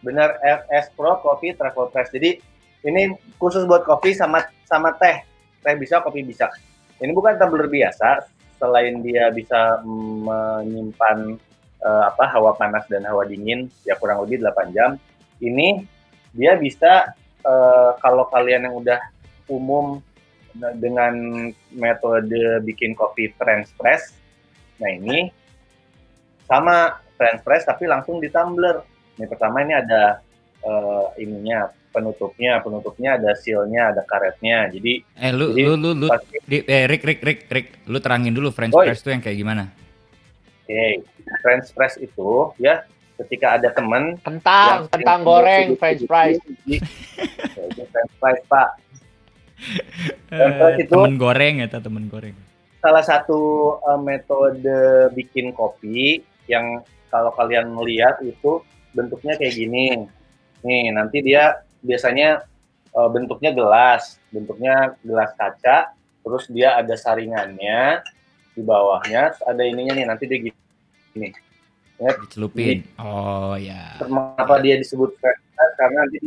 benar F- Espro Coffee Travel Press. Jadi ini khusus buat kopi sama sama teh. Teh bisa, kopi bisa. Ini bukan tumbler biasa. Selain dia bisa menyimpan eh, apa hawa panas dan hawa dingin ya kurang lebih 8 jam. Ini dia bisa eh, kalau kalian yang udah umum dengan metode bikin kopi French press. Nah, ini sama French press tapi langsung di tumbler. Ini pertama ini ada eh, ininya penutupnya, penutupnya ada sealnya, ada karetnya. Jadi Eh lu Jadi, lu lu lu pasti di, eh Rick Rick Rick Rick lu terangin dulu French Oi. press itu yang kayak gimana? Oke, French press itu ya ketika ada teman Kentang, yang kentang goreng, french fries. Ya, French fries pak. Dan Eh, itu- temen goreng ya temen goreng. salah satu eh, metode bikin kopi yang kalau kalian melihat itu bentuknya kayak gini. Nih, nanti dia biasanya eh, bentuknya gelas, bentuknya gelas kaca, terus dia ada saringannya di bawahnya, ada ininya nih, nanti dia gini. Dicelupin. Oh ya. Kenapa dia disebut fresh press? Karena nanti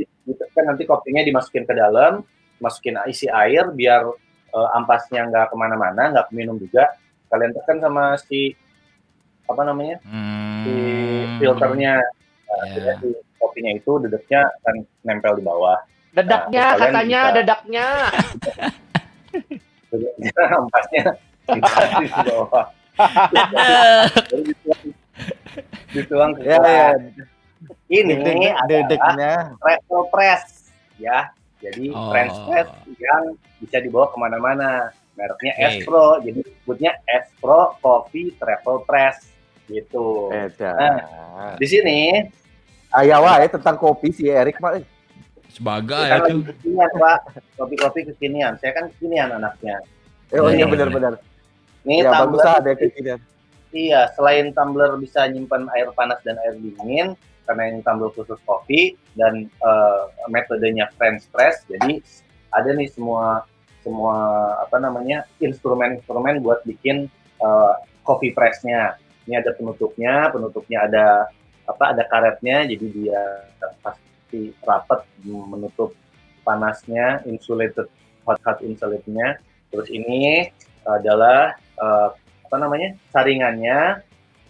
kan nanti kopinya dimasukin ke dalam, masukin isi air biar eh, ampasnya nggak ke mana-mana, nggak minum juga. Kalian tekan sama si apa namanya si Hmm. filternya, Nah, Ya. akhirnya si kopinya itu dedeknya akan nempel di bawah. Dedaknya Nah, katanya, bisa- dedaknya. Dedeknya ampasnya bawah. Dituang, ke Ya, ya. Ini Dedek- adalah dedeknya. travel press ya. Jadi Oh. French press yang bisa dibawa ke mana-mana. Mereknya Oke. Espro, jadi sebutnya Espro Coffee Travel Press gitu. Beda. Di sini Ayah wae tentang kopi si Erik eh. Sebagai kekinian pak, kopi-kopi kekinian. Saya kan kekinian anaknya. Eh, oh iya Iya, benar-benar. Nih Ya bagus tumbler, lah ada kekinian. iya selain tumbler bisa nyimpan air panas dan air dingin, karena ini tumbler khusus kopi dan eh, metodenya French press, jadi ada nih semua semua apa namanya instrumen-instrumen buat bikin eh, coffee pressnya. Ini ada penutupnya, penutupnya ada apa ada karetnya, jadi dia pasti rapat menutup panasnya, insulated hot hot insulatednya. Terus ini adalah eh, apa namanya saringannya.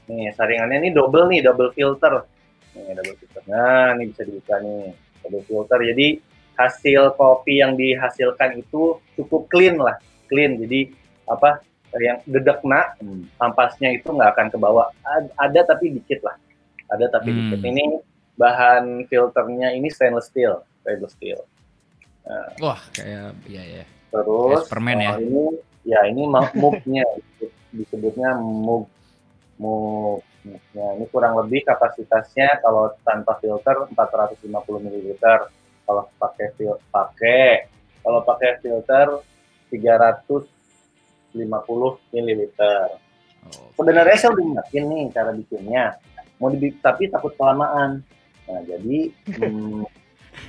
Nih saringannya ini double nih, double filter. Nih double filter. Nah ini bisa dibuka nih double filter. Jadi hasil kopi yang dihasilkan itu cukup clean lah, clean. Jadi apa yang dedekna ampasnya itu nggak akan ke bawah. Ad- Ada tapi dikit lah, ada tapi Hmm. dikit. Ini bahan filternya ini stainless steel, stainless steel. Wah, kayak iya ya. Terus Kayak permen ya? eh, ini ya ini mug-nya disebutnya mug mug mugnya. Ini kurang lebih kapasitasnya kalau tanpa filter 450 ml. Kalau pakai fil pakai kalau pakai filter 350 ml. Oh. Sebenarnya saya udah nyiapin nih cara bikinnya. Mau dibikin tapi takut kelamaan. Nah, jadi hmm,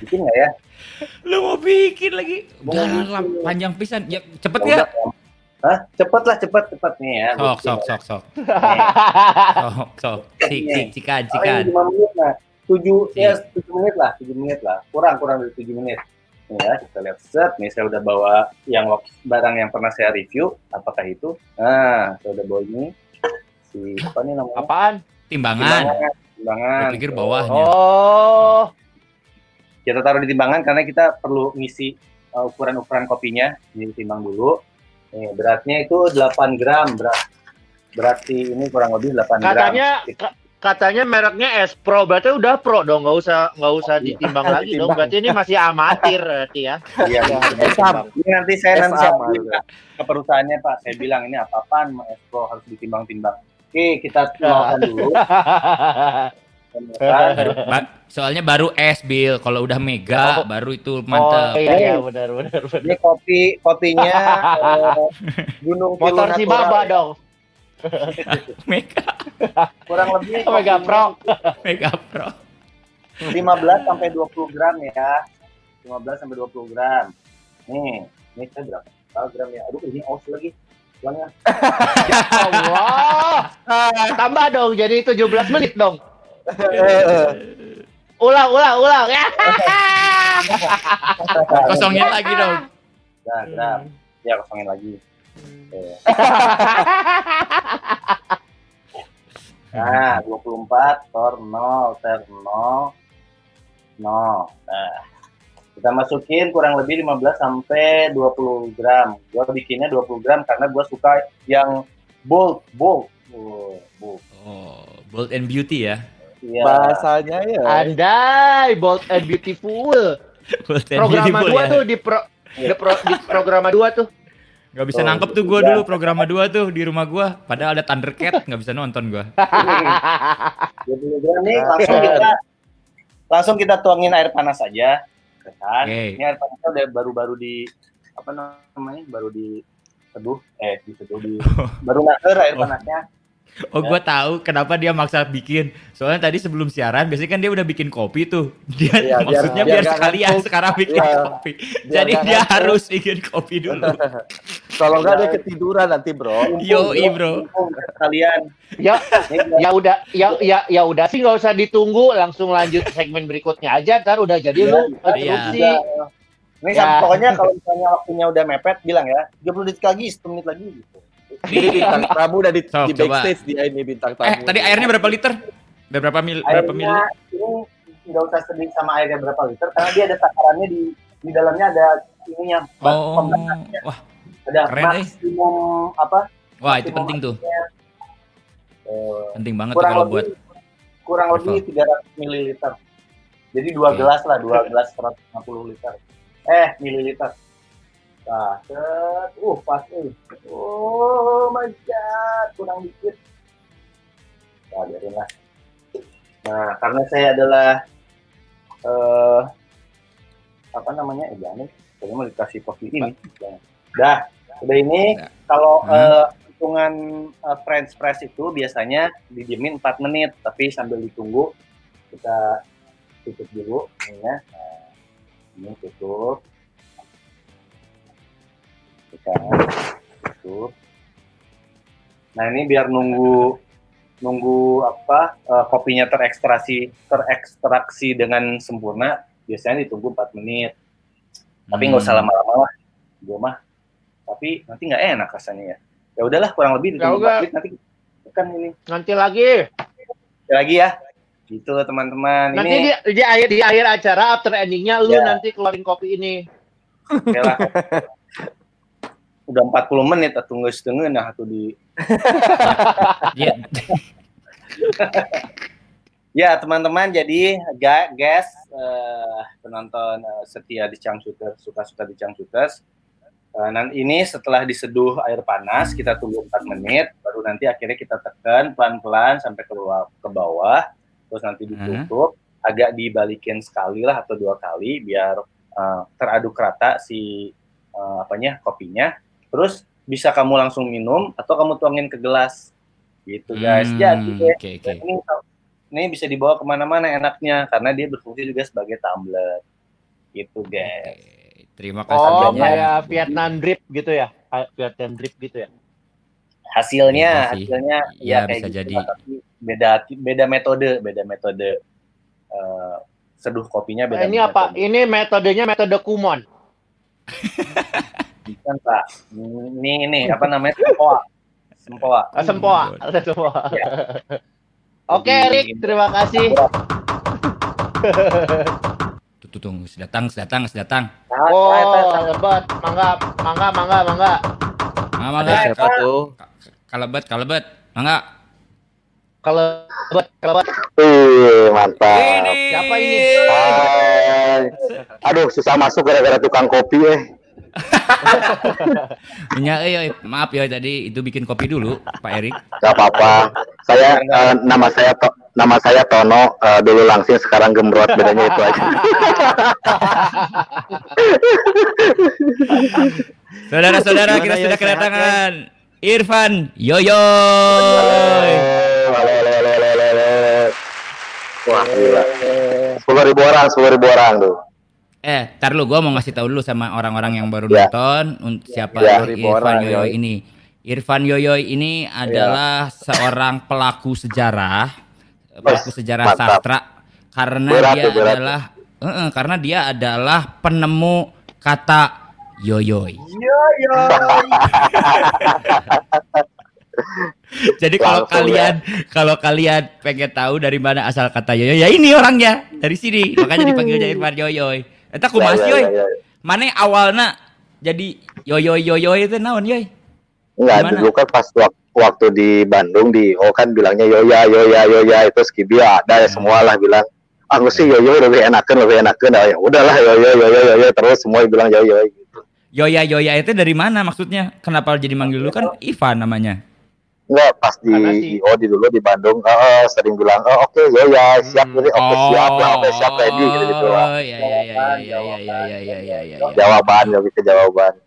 bikin nggak ya? Lu mau bikin lagi? Lah, panjang pisan. Ya cepet Ya ya. Hah? Cepet lah, cepet, cepet nih ya. Sok, sok, sok, sok. Sok, sok. Cik, cik, cikan, Oh, cikan. ini 5 menit nah. 7 Iya. ya 7 menit lah, 7 menit lah. Kurang kurang dari 7 menit. Nih ya, kita lihat set. Nih saya udah bawa yang barang yang pernah saya review. Apakah itu? Nah, saya udah bawa ini. Si apa nih namanya? Apaan? Timbangan. Timbangan. Gue pikir Tuh. bawahnya. Oh, Kita taruh di timbangan karena kita perlu ngisi uh, ukuran-ukuran kopinya. Ini timbang dulu. Nih, beratnya itu 8 gram berat. Berarti ini kurang lebih 8 gram. katanya ka- katanya mereknya S Pro, berarti udah pro dong, nggak usah nggak usah Iya. ditimbang lagi dong. Berarti ini masih amatir berarti ya. Iya, ditimbang. Ini nanti saya nanti bilang ke- perusahaannya Pak, saya bilang ini apa-apaan Mas Espro harus ditimbang-timbang. Oke, kita kenalkan dulu. Kan? Baru, ba- soalnya baru es bil. Kalau udah mega, Oh. baru itu Oh mantep. iya, iya benar benar benar. Ini kopi kopinya eh, Gunung Motor si. Baba dong. Mega, Kurang lebih Mega Pro. mega pro. 15 sampai 20 gram ya. 15 sampai 20 gram. Nih, ini saya berapa? Gram ya? Aduh, ini aus lagi. Uangnya. Allah. Tambah dong jadi 17 menit dong. Eh, eh. Ulang ulang ulang ya. Kosongin lagi dong. Nah, gram. Ya, kosongin lagi. Oke. Nah, 24 tor 0 ter 0 0. Nah, kita masukin kurang lebih 15 sampai 20 gram. Gua bikinnya 20 gram karena gua suka yang bold, bold. Oh, bold. Oh, bold and beauty ya. Iya. Bahasanya ya. Andai bold and beautiful. Bold and Programa beautiful dua ya. tuh di pro di, pro, di programa dua tuh. Gak bisa Oh, nangkep tuh gua iya. dulu programa 2 tuh di rumah gua. Padahal ada Thundercat, nggak bisa nonton gua. 20 gram nih langsung kita langsung kita tuangin air panas aja. Ya Kan? Oke. Ini air panasnya udah baru-baru di apa namanya baru diseduh eh diseduh di baru naker air Oh. panasnya Oh, gua tahu kenapa dia maksa bikin. Soalnya tadi sebelum siaran biasanya kan dia udah bikin kopi tuh. Dia Iya, biar- maksudnya biar biar, sekalian ngantuk. sekarang bikin Iya, kopi. biar Jadi dia ngantuk. harus bikin kopi dulu. Kalau nggak dia ketiduran nanti bro. Yo, bro. Mumpung kalian Ya, Ini ya udah, ya ya ya udah sih nggak usah ditunggu, langsung lanjut segmen berikutnya aja. Ntar udah jadi lu Iya. interupsi. Ini Ya. sam- pokoknya kalau misalnya waktunya udah mepet bilang ya 30 detik lagi, 10 menit lagi gitu. Ini bintang tamu udah di, Sok, di coba. backstage dia ini bintang tamu. Eh, tadi airnya berapa liter? Berapa mil? Berapa mil? Airnya ini nggak usah sedih sama airnya berapa liter karena dia ada takarannya di di dalamnya ada ininya Oh, pembatasnya. wah, ada keren, eh. maksimum apa wah itu penting tuh. eh, Penting banget tuh kurang kalau lebih buat kurang level. lebih 300 mililiter. Jadi dua Oke. gelas lah, dua gelas 150 liter. Eh, mililiter. Nah, set, uh, pas eh. Oh my god, kurang dikit. Nah, biarin lah. Nah, karena saya adalah eh apa namanya? Eh, jangan nih. Saya mau dikasih kopi ini. Jangan. Dah, udah ini Dah. kalau Hmm. eh, hitungan eh, French press itu biasanya didiemin 4 menit, tapi sambil ditunggu kita tutup dulu ini ya. Nah, ini tutup. Kita tutup. Nah, ini biar nunggu nunggu apa eh, kopinya terekstraksi terekstraksi dengan sempurna biasanya ditunggu 4 menit. Tapi nggak usah Hmm. lama-lama lah. Gue mah. Tapi nanti nggak enak rasanya ya. Ya udahlah kurang lebih Ya ditunggu udah. 4 menit nanti kan ini Nanti lagi. lagi ya. Gitu teman-teman. Nanti Ini di, di akhir di akhir acara after endingnya lu Ya. nanti keluarin kopi ini. Oke lah. Udah 40 menit atau nggak setengah nah tuh di Iya. Ya teman-teman jadi ga- guys eh, penonton eh, setia di Cangcuters suka-suka di Cangcuters Eh, nanti ini setelah diseduh air panas kita tunggu 4 menit baru nanti akhirnya kita tekan pelan-pelan sampai ke bawah, ke bawah terus nanti ditutup agak dibalikin sekali lah atau dua kali biar eh, teraduk rata si eh, apanya kopinya terus bisa kamu langsung minum atau kamu tuangin ke gelas gitu guys Hmm, jadi deh, Oke, oke. ini ini bisa dibawa ke mana-mana enaknya karena dia berfungsi juga sebagai tumbler gitu guys Oke. Terima kasih Oh, banyak. kayak Vietnam drip gitu ya? Kayak Vietnam drip gitu ya? hasilnya Iya hasilnya Iya, ya kayak bisa gitu jadi. beda beda metode beda metode eh, seduh kopinya beda Eh, ini apa? metode. Ini metodenya metode Kumon. bukan pak ini ini apa namanya sempoa sempoa Ah, Sempoa. Hmm, Sempoa. Ya. Oke, Rick. Terima kasih. Tuh, tuh, tunggu. Datang, datang, datang. Nah, Oh, lebat. Mangga, mangga, mangga, mangga. Mama Ada enggak? siapa tuh? Kalebet, kalebet. Mangga. Kalau lebat. Wih, mantap. Ini. Siapa ini? Hai. Aduh, susah masuk gara-gara tukang kopi eh. Ya, eh, eh, maaf ya tadi itu bikin kopi dulu, Pak Erik. Gak apa-apa. Saya eh, nama saya To- nama saya Tono eh, dulu langsing sekarang gembrot bedanya itu aja. Saudara-saudara, kita ya, sudah kedatangan Irfan Yoyo. Halo, halo, halo, halo. Wah, gila. Ribu orang, sepuluh ribu orang tuh. Eh, tar lu gua mau ngasih tahu dulu sama orang-orang yang baru Ya. nonton un- siapa Ya. Irfan Yoyo Yoy. ini. Irfan Yoyo ini adalah seorang pelaku sejarah, pelaku sejarah mantap. sastra karena Berat dia berat adalah eh, eh, karena dia adalah penemu kata yoyoy. Jadi kalau kalian kalau kalian pengen tahu dari mana asal kata yoyoy, ya ini orangnya dari sini. Makanya dipanggilnya Irfan Yoyoy. Eta kumaha sih, Ya, yoy? ya, ya, ya. Mana awalnya jadi yoyoy yoyoy itu naon yoy? Enggak, dulu kan pas wak- waktu di Bandung di oh kan bilangnya Yoya, Yoya, Yoya itu Skibi ada ya semua lah bilang aku sih Yoyo lebih enakan, lebih enakan. Oh, ya udahlah Yoyo, Yoyo, Yoyo terus semua bilang Yoyo gitu. Yoya yoya itu dari mana maksudnya? Kenapa jadi manggil lu kan Ivan namanya? Enggak, pas di Karena si- IO di dulu di Bandung, oh, oh, sering bilang, oh oke Yoya, siap, Hmm. jadi oke siap lah, oke siap ready gitu gitu lah. Oh, ya ya ya ya ya ya ya ya ya ya. Jawaban, lebih ke jawaban.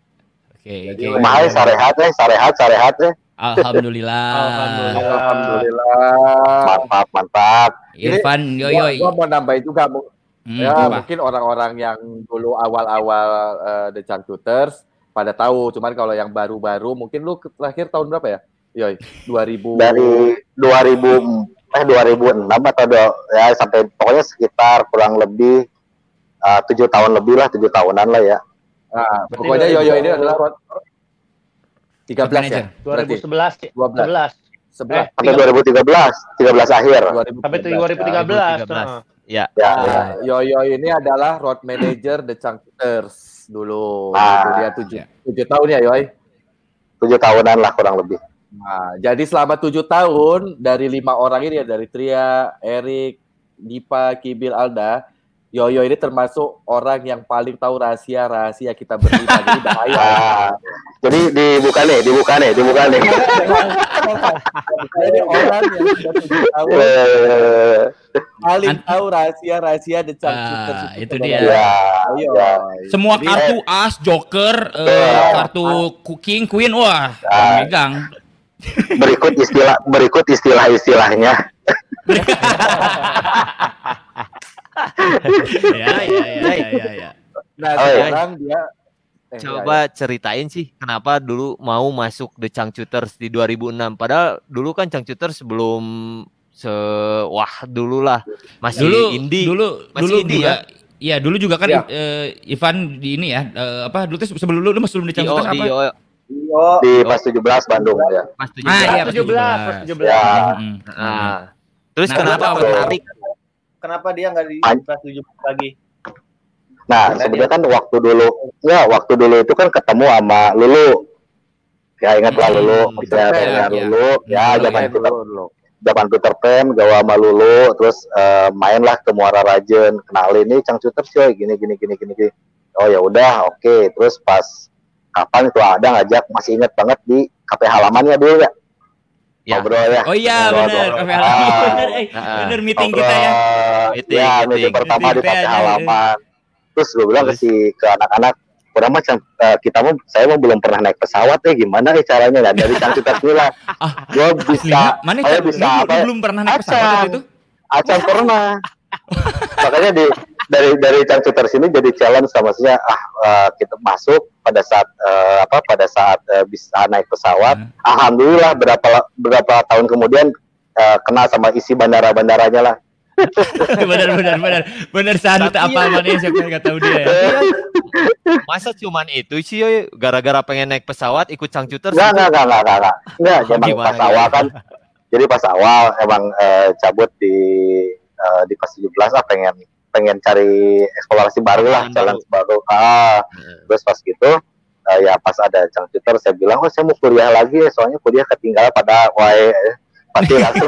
Oke, Jadi, oke. Mahal sarehat eh, sarehat sarehat eh. Alhamdulillah. Alhamdulillah. Alhamdulillah. Mantap, mantap. Irfan, yo Gua, yo. gua mau nambahin juga Hmm, ya apa? mungkin orang-orang yang dulu awal-awal eh, The Changcuters pada tahu, cuman kalau yang baru-baru mungkin lu terakhir tahun berapa ya? Yoi, 2000 Dari 2000 eh 2006 atau do- ya sampai pokoknya sekitar kurang lebih eh, tujuh tahun lebih lah, tujuh tahunan lah ya. Nah, pokoknya Yoyo 2000 ini adalah rot 13 Manager. ya? Berarti 2011 ya? 12. 11 11 Sampai 2013, 13 akhir. 2013. sampai 2013. 2013. Nah. Ya. Ya, Nah, Yoyo ini adalah road manager The Changcuters dulu. Ah, Itu dia tujuh, ya. tujuh tahun ya, Yoy. tujuh tahunan lah kurang lebih. Nah, jadi selama tujuh tahun dari lima orang ini ya dari Tria, Erik, Dipa, Kibil, Alda, Yoyo ini termasuk orang yang paling tahu rahasia-rahasia kita berlima. jadi bahaya. Ah, jadi dibuka nih, dibuka nih, dibuka nih. Jadi orang yang sudah tujuh tahun Eh, paling An- tahu rahasia-rahasia The Changcuters Ah, itu dia. ya, Ayo. ya. Semua Jadi, kartu as, joker, eh, Betul. kartu king, queen, wah, Ah. megang. Berikut istilah berikut istilah-istilahnya. ya, ya, ya, ya, ya, ya. Nah, Oh, iya. sekarang dia eh, Coba ceritain sih kenapa dulu mau masuk The Changcuters di 2006. Padahal dulu kan Changcuters belum se wah dulu lah masih Dulu, indie. dulu, Masih dulu indie juga. Iya, dulu juga kan Ya. eh, Ivan di ini ya, eh, apa dulu tuh sebelum lu, lu masuk di O, Cangkutan di apa? O, Yo, Di pas 17 Bandung ya. Mas 17. Ah, iya, pas 17, pas 17. Ya. Mm-mm. Nah, terus Nah, kenapa kenapa? tertarik? kenapa dia nggak di An- kelas 7 lagi? Nah, sebenarnya kan waktu dulu, ya waktu dulu itu kan ketemu sama Lulu. Ya ingatlah Hmm, Lulu, misalnya Pan, dengan ya. Lulu, ya Hmm, zaman Iya, dulu. zaman Peter Pan, gawa sama Lulu, terus eh, mainlah ke Muara Rajen, kenalin nih Cangcuter coy, gini gini gini gini. gini. Oh ya udah, oke. Terus pas kapan itu ada ngajak, masih inget banget di kafe halamannya dulu ya. Ya. Ngobrol ya. Oh iya, Ngobrol, ngobrol. kafe halaman. Ah, Bener, eh, Ah. bener meeting kita ya. Ngobrol, Meeting, ya, meeting. meeting pertama Meeting di kafe aja, halaman. Terus gue bilang ke Terus? si ke anak-anak, udah macam eh, kita mau saya mau belum pernah naik pesawat ya gimana ya caranya nah dari Cangcuter bilang Ah, gue bisa mana saya bisa apa ya? belum pernah naik pesawat itu? Acan pernah makanya di dari dari Cangcuter sini jadi challenge sama saya ah eh, kita masuk pada saat eh, apa pada saat eh, bisa naik pesawat Hmm. alhamdulillah berapa berapa tahun kemudian eh, kenal sama isi bandara-bandaranya lah bener, bener, bener. Bener sanut apa ya- mana siapa yang nggak tahu dia ya. Masa cuman itu sih gara-gara pengen naik pesawat ikut gitu? enggak, enggak, enggak, enggak, enggak. Enggak, emang pas awal kan. Jadi pas awal emang eh, cabut di eh, di pas 17 lah pengen pengen cari eksplorasi baru lah, challenge baru. Ah, Heeh. terus pas gitu eh, ya pas ada Cangcuter saya bilang, "Oh, saya mau kuliah lagi ya, soalnya kuliah ketinggalan pada wae." Pasti langsung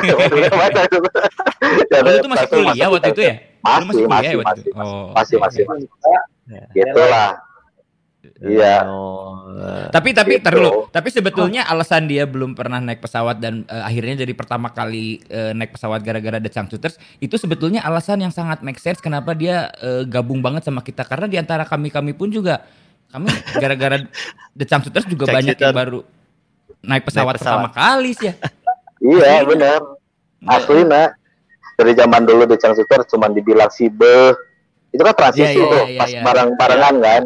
Ya, Oh, lu tuh masih langsung kuliah masuk waktu itu ya? Lu Masih, kuliah masih, ya waktu masih, itu? Oh, masih, oke, masih, oke. masih. Gitu lah. Iya. Oh, Tapi tapi Gitu. tar dulu. Tapi sebetulnya alasan dia belum pernah naik pesawat dan eh, akhirnya jadi pertama kali eh, naik pesawat gara-gara The Changcuters itu sebetulnya alasan yang sangat make sense kenapa dia eh, gabung banget sama kita karena di antara kami-kami pun juga kami gara-gara The Changcuters juga banyak yang baru naik pesawat, pesawat. pertama kali sih ya. Iya, benar. Asli nak dari zaman dulu di Cangcuter cuma dibilang si be itu kan transisi Iya, iya, tuh iya, pas iya. bareng barengan kan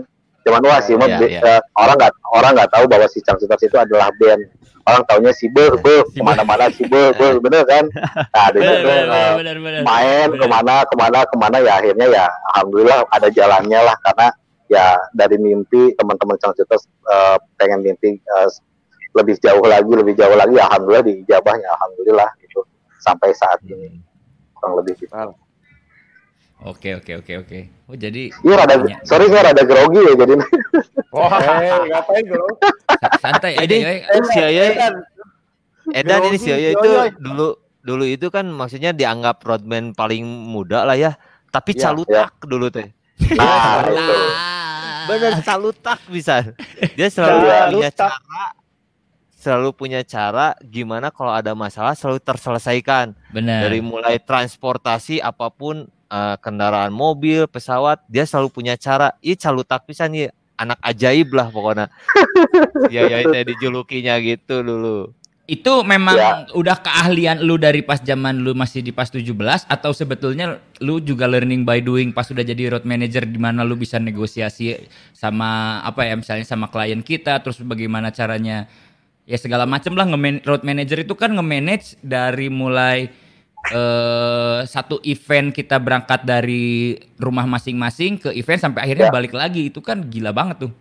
cuman wah sih be- iya. eh, orang nggak orang nggak tahu bahwa si Cangcuter itu adalah band orang taunya si be be Si Be. ke mana-mana si be be bener kan nah dari Benar, situ, benar, eh, benar, benar. main Benar. ke mana ke mana ke mana ya akhirnya ya alhamdulillah ada jalannya lah karena ya dari mimpi teman-teman Cangcuter eh, pengen mimpi eh, lebih jauh lagi lebih jauh lagi alhamdulillah diijabahnya alhamdulillah gitu sampai saat ini kurang lebih gitu. Oke oke oke oke. Oh jadi Iya rada Iya. sorry saya rada grogi ya jadi Eh, ngapain bro? sa- santai aja Ini ya. si Yoy, Edan ini si Yoyo itu Yoyoy. dulu dulu itu kan maksudnya dianggap roadman paling muda lah ya. Tapi Iya, calutak dulu teh. nah itu Bener calutak bisa. Dia selalu Calutak. punya cara selalu punya cara gimana kalau ada masalah selalu terselesaikan Benar. dari mulai transportasi apa pun eh, kendaraan mobil pesawat dia selalu punya cara ih calutak pisan ya anak ajaib lah pokoknya. Iya ya itu dijulukinya gitu dulu. Itu memang Ya. udah keahlian lu dari pas zaman lu masih di pas 17 atau sebetulnya lu juga learning by doing pas udah jadi road manager di mana lu bisa negosiasi sama apa ya misalnya sama klien kita terus bagaimana caranya ya segala macam lah nge road manager itu kan nge-manage dari mulai eh satu event kita berangkat dari rumah masing-masing ke event sampai akhirnya Ya. balik lagi itu kan gila banget tuh.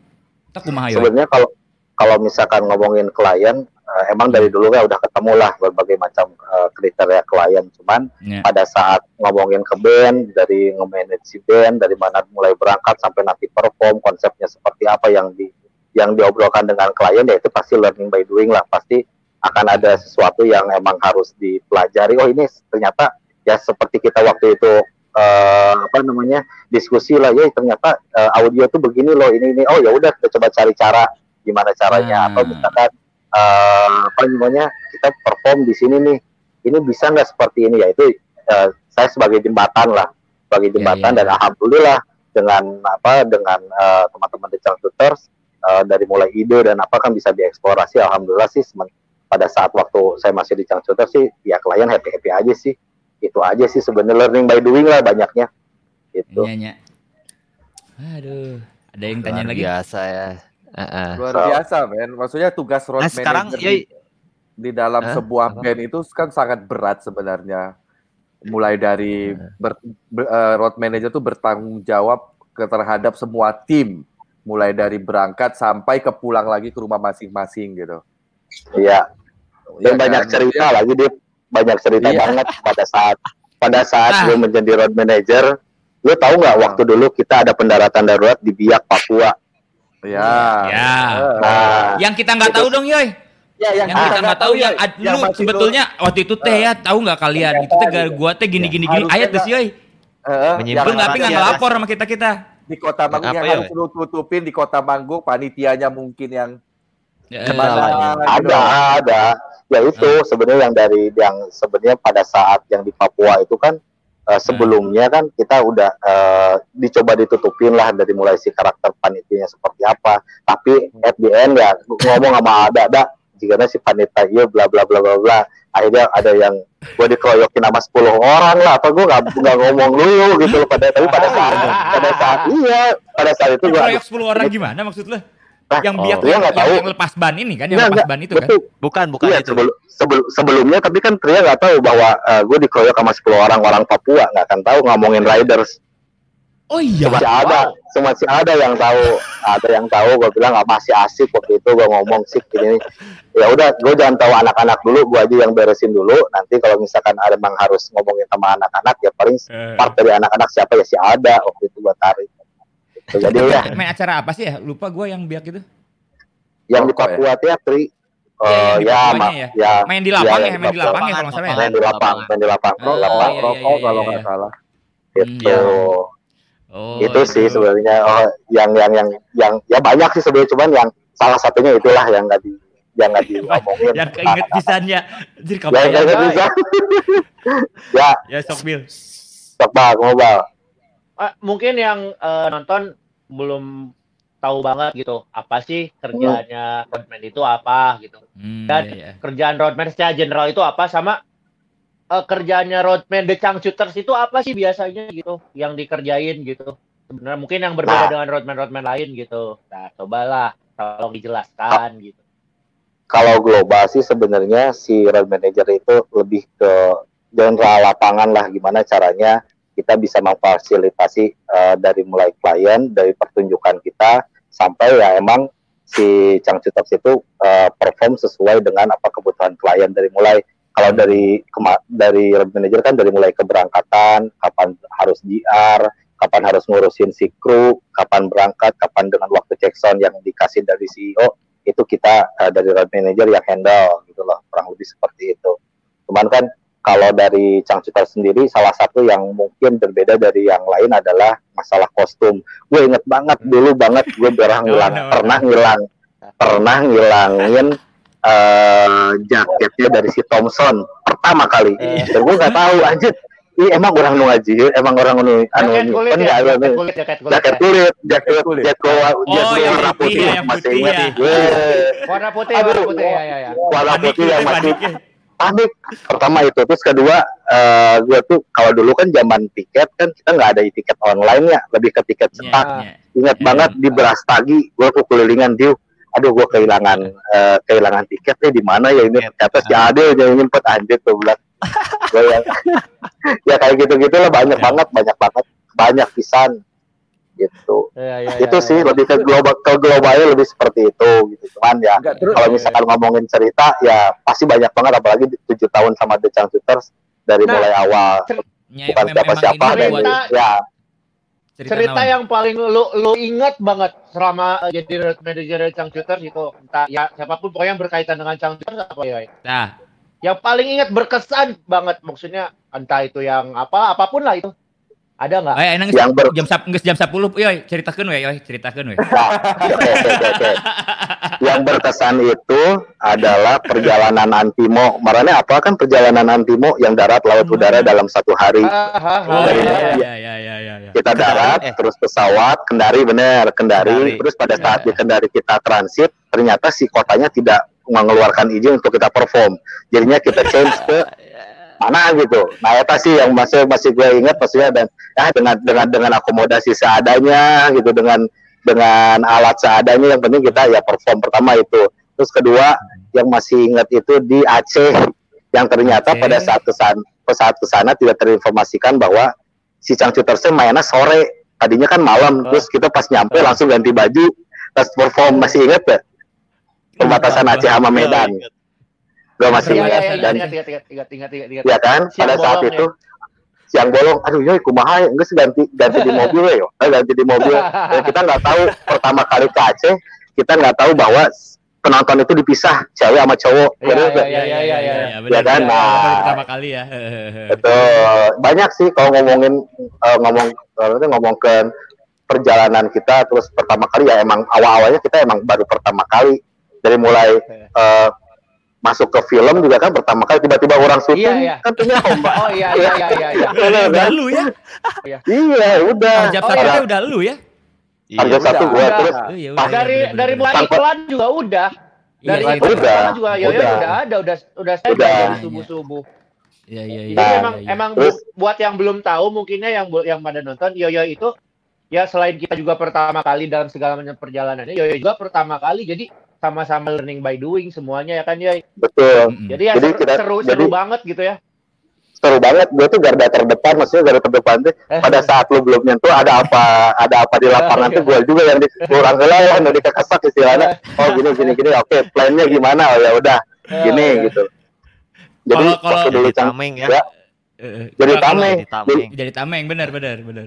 Kita kumaha sebenarnya kalau kalau misalkan ngomongin klien eh, emang dari dulu kan udah ketemu lah berbagai macam eh, kriteria klien cuman Ya. pada saat ngomongin ke band dari nge-manage si band dari mana mulai berangkat sampai nanti perform konsepnya seperti apa yang di yang diobrolkan dengan klien ya itu pasti learning by doing lah pasti akan ada sesuatu yang emang harus dipelajari oh ini ternyata ya seperti kita waktu itu eh, apa namanya diskusi lah ya ternyata eh, audio tuh begini loh ini ini oh ya udah kita coba cari cara gimana caranya atau Hmm. misalkan eh, apa namanya kita perform di sini nih ini bisa nggak seperti ini ya itu eh, saya sebagai jembatan lah sebagai jembatan ya, dan ya. alhamdulillah dengan apa dengan eh, teman-teman di Shooters eh, dari mulai ide dan apa kan bisa dieksplorasi alhamdulillah sih pada saat waktu saya masih di Shooters sih ya klien happy happy aja sih itu aja sih sebenarnya learning by doing lah banyaknya gitu Iya, Nya. Aduh, ada yang tanya Luar lagi? biasa ya. Heeh. Luar So- biasa, men. Maksudnya tugas road Nah, sekarang manager ya di, di dalam Hah? sebuah Apa? band itu kan sangat berat sebenarnya. Mulai dari ber- ber- eh, road manager itu bertanggung jawab ke terhadap semua tim, mulai dari berangkat sampai ke pulang lagi ke rumah masing-masing gitu. iya Ya dan banyak kan? cerita lagi dia banyak cerita Iya. banget pada saat pada saat Ah. gue menjadi road manager lu tahu nggak waktu dulu kita ada pendaratan darurat di Biak Papua Ya. Ya. Nah Yang kita nggak tahu dong, Yoy. ya, Yang kita nggak tahu yang ad- lu sebetulnya waktu itu teh ya tahu nggak kalian? Yang Itu teh tadi. gua teh gini gini gini ayat tuh sih, eh, Menyimpan yang tapi nggak ngelapor sama kita kita. di kota Manggung yang ya, harus lu tutupin di kota Manggung panitianya mungkin yang Ya, Kendala. mana gitu. ada ada ya itu sebenarnya yang dari yang sebenarnya pada saat yang di Papua itu kan eh, sebelumnya kan kita udah eh, dicoba ditutupin lah dari mulai si karakter panitianya seperti apa. Tapi at the end ya ngomong sama ada ada jika si panitia iya bla bla bla bla bla. Akhirnya ada yang gue dikeroyokin sama 10 orang lah apa gue nggak nggak ngomong dulu gitu loh pada tapi pada saat pada saat iya pada saat itu gue Proyek 10 orang gimana maksud lu? Ah, Yang oh. biak Dia yang, nggak yang, tahu. yang lepas ban ini kan, yang Nggak, lepas nggak, ban itu kan. betul Bukan, bukan iya itu. sebelum sebelum- sebelumnya tapi kan Tria nggak tahu bahwa eh, gue dikeroyok sama 10 orang orang Papua nggak akan tahu ngomongin riders Oh iya. masih ada masih ada yang tahu ada yang tahu gue bilang nggak masih asik waktu itu gue ngomong sih gini ya udah gue jangan tahu anak-anak dulu gue aja yang beresin dulu nanti kalau misalkan ada emang harus ngomongin sama anak-anak ya paling Eh. part dari anak-anak siapa ya si ada waktu itu gue tarik jadi ya Main acara apa sih ya? Lupa gua yang biak itu. yang di ya? Papua Teatri yang eh, di ya, ma- ya. ya Main di lapang Iya, ya, main di lapang ya kalau nggak salah ya. main di lapang main di lapang Oh, iya, iya, rokok iya, kalau nggak salah. gitu Iya. Oh, itu sih sebenarnya oh, yang yang yang yang ya banyak sih sebenarnya cuman yang salah satunya itulah yang nggak di yang nggak diomongin Yang keinget pisannya. Jadi ya kapan yang nggak bisa ya Ya sok Bil. sok bang ngobal Ah, mungkin yang eh, nonton belum tahu banget gitu apa sih kerjanya roadman itu apa gitu Hmm, Dan- iya, iya. kerjaan roadman secara general itu apa sama eh, kerjanya roadman the shooters itu apa sih biasanya gitu yang dikerjain gitu sebenarnya mungkin yang berbeda Nah. dengan roadman roadman lain gitu nah cobalah tolong dijelaskan gitu kalau global sih sebenarnya si road manager itu lebih ke general lapangan lah gimana caranya kita bisa memfasilitasi eh, dari mulai klien dari pertunjukan kita sampai ya emang si Changcuters itu eh, perform sesuai dengan apa kebutuhan klien dari mulai kalau dari dari road manager kan dari mulai keberangkatan kapan harus GR kapan harus ngurusin si kru kapan berangkat kapan dengan waktu check sound yang dikasih dari CEO itu kita uh, dari road manager yang handle gitu loh kurang lebih seperti itu. Cuman kan kalau dari Changcuter sendiri salah satu yang mungkin berbeda dari yang lain adalah masalah kostum gue inget banget dulu banget gue pernah ngilang pernah ngilang pernah ngilangin eh jaketnya dari si Thompson pertama kali dan gue nggak tahu anjir ih emang orang nu ngaji, emang orang nu anu Jaket kulit kan ya, nggak ada jaket nih. kulit, jaket kulit. jaket ya. kulit, jaket kulit. Oh, go yang warna putih putih ya, yang masih putih ingat. ya. Weh, Warna putih, warna putih ya, ya, ya. warna putih ya, yang masih panik ya. panik pertama itu terus kedua eh gue tuh kalau dulu kan zaman tiket kan kita nggak ada tiket online ya lebih ke tiket Iya, cetak iya. ingat Ya. banget di Brastagi gue kelilingan diu aduh gue kehilangan eh, kehilangan tiket nih di mana ya ini Tiket. ternyata si Adil yang nyempet anjir tuh bilang yang ya kayak gitu gitu lah banyak Ya. banget banyak banget banyak pisan gitu. Ya, ya, itu ya, sih ya. lebih ke global ke globalnya lebih seperti itu gitu. Cuman ya kalau misalkan ngomongin cerita ya pasti banyak banget apalagi tujuh tahun sama The Changcuters dari Nah, mulai awal. Ya, bukan mem- siapa memang siapa ini dan Cerita- ya. Cerita naon? yang paling lu lu ingat banget selama uh, jadi road manager Changcuters itu entah ya siapa pun pokoknya yang berkaitan dengan Changcuters apa ya. Nah, yang paling ingat berkesan banget maksudnya entah itu yang apa apa pun lah itu ada nggak eh enang yang ber jam sap jam 10 yoi ceritakeun we yoi ceritakeun we. Nah, oke, oke, oke, oke. yang berkesan itu adalah perjalanan Antimo marahnya apa kan perjalanan Antimo yang darat laut udara dalam satu hari Ah, ah, ah, Oh ah, iya iya iya iya iya. kita darat eh. terus pesawat kendari bener kendari, Kendari. terus pada saat Ya. di kendari kita transit ternyata si kotanya tidak mengeluarkan izin untuk kita perform jadinya kita change ke mana gitu. Nah itu sih yang masih masih gue ingat maksudnya dan ah dengan dengan dengan akomodasi seadanya gitu dengan dengan alat seadanya yang penting kita ya perform pertama itu. Terus kedua yang masih ingat itu di Aceh yang ternyata Aceh. pada saat ke sana saat ke sana tidak terinformasikan bahwa si Cangcutersnya mainnya sore. Tadinya kan malam Oh. terus kita pas nyampe langsung ganti baju pas perform masih inget ya? Perbatasan Aceh sama Medan gue masih Iya, iya, ingat iya, dan ingat, ingat, ingat, ingat, ingat, ingat, ingat. ya kan Siang pada saat bolong, itu siang bolong aduh yoi kumaha ya enggak sih ganti ganti di mobil ya yo Eh, ganti di mobil dan kita nggak tahu pertama kali ke Aceh kita nggak tahu bahwa penonton itu dipisah cewek sama cowok Iya, iya, iya, iya, iya, benar. Ya kan? benar. Nah. Pertama kali ya. Betul. Banyak sih kalau ngomongin eh, ngomong kalau itu ngomong ke perjalanan kita terus pertama kali ya emang awal-awalnya kita emang baru pertama kali dari mulai eh, masuk ke film juga kan pertama kali tiba-tiba orang syuting Iya, iya. kan punya ombak. Oh iya iya iya iya. iya. Bener, udah kan? lu ya. Iya, udah. Harga Oh, satu iya. udah lu ya. Harga satu udah, gua udah. terus Oh, iya, udah, Dari bener, dari mulai iklan juga udah. Iya, Dari iya, iklan udah. juga Yoyo Udah. udah ada udah udah saya Udah. dari subuh subuh. Iya iya iya. Jadi Nah, emang iya, iya. emang Terus- bu- buat yang belum tahu mungkinnya yang yang pada nonton Yoyo itu ya selain kita juga pertama kali dalam segala macam perjalanannya Yoyo juga pertama kali jadi sama-sama learning by doing semuanya ya kan ya. betul. Jadi ya Jadi seru, kita- seru, jadi- seru banget gitu ya. Seru banget. Gue tuh garda terdepan, maksudnya garda terdepan tuh Eh. pada saat lu belum nyentuh ada apa ada apa di lapangan tuh gue juga yang di kurang heula ya, nu dikekesak istilahnya. Oh gini gini gini. Oke, plannya gimana? Oh ya udah, gini Eh, gitu. Jadi Kalau- kalau- waktu dulu tameng ya. ya, Eh, jadi tameng. Jadi tameng. Jadi tameng benar benar benar.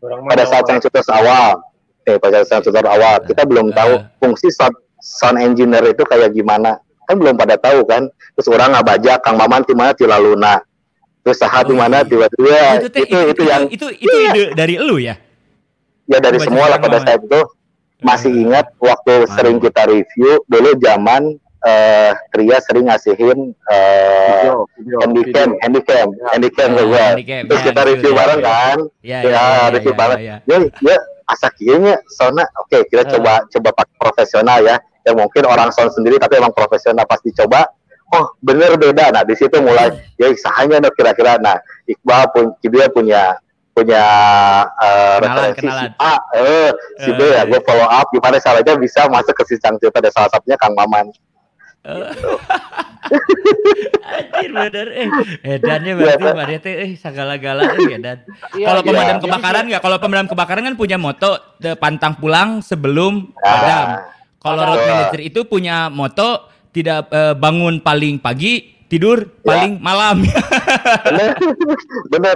Orang pada saat yang cuter awal eh pada saat cuter awal kita belum Eh. tahu fungsi sound, engineer itu kayak gimana kan belum pada tahu kan terus orang nggak baca kang maman di mana di laluna terus sahat di Oh, mana iya. tiba-tiba Oh, itu, itu itu yang itu itu ide dari lu ya. ya dari Baca semua lah pada Maman. saat itu masih Eh. ingat waktu Ah. sering kita review dulu zaman eh Tria sering ngasihin eh Video, video, handycam video. handycam handycam Ah, handycam, terus ya, kita review ya, bareng ya. kan Ya ya, review ya. ya ya asa kayaknya soalnya oke kita Eh. coba coba pakai profesional ya yang mungkin orang sound sendiri tapi emang profesional pasti coba oh bener beda nah di situ mulai ya sahanya no, kira-kira nah Iqbal pun dia punya punya eh, Kenalan, referensi kenalan. si A eh si B Eh, ya gue follow up gimana caranya bisa masuk ke si Cangcuta ada salah satunya Kang Maman Anjir bener eh edannya berarti Iya, Maria teh eh segala-gala eh edan. Iya, Kalau iya. pemadam kebakaran nggak? Kalau pemadam kebakaran kan punya moto "De- pantang pulang sebelum Ah. padam. Kalau road manager itu punya moto tidak eh, bangun paling pagi, tidur Ya. paling malam. bener bener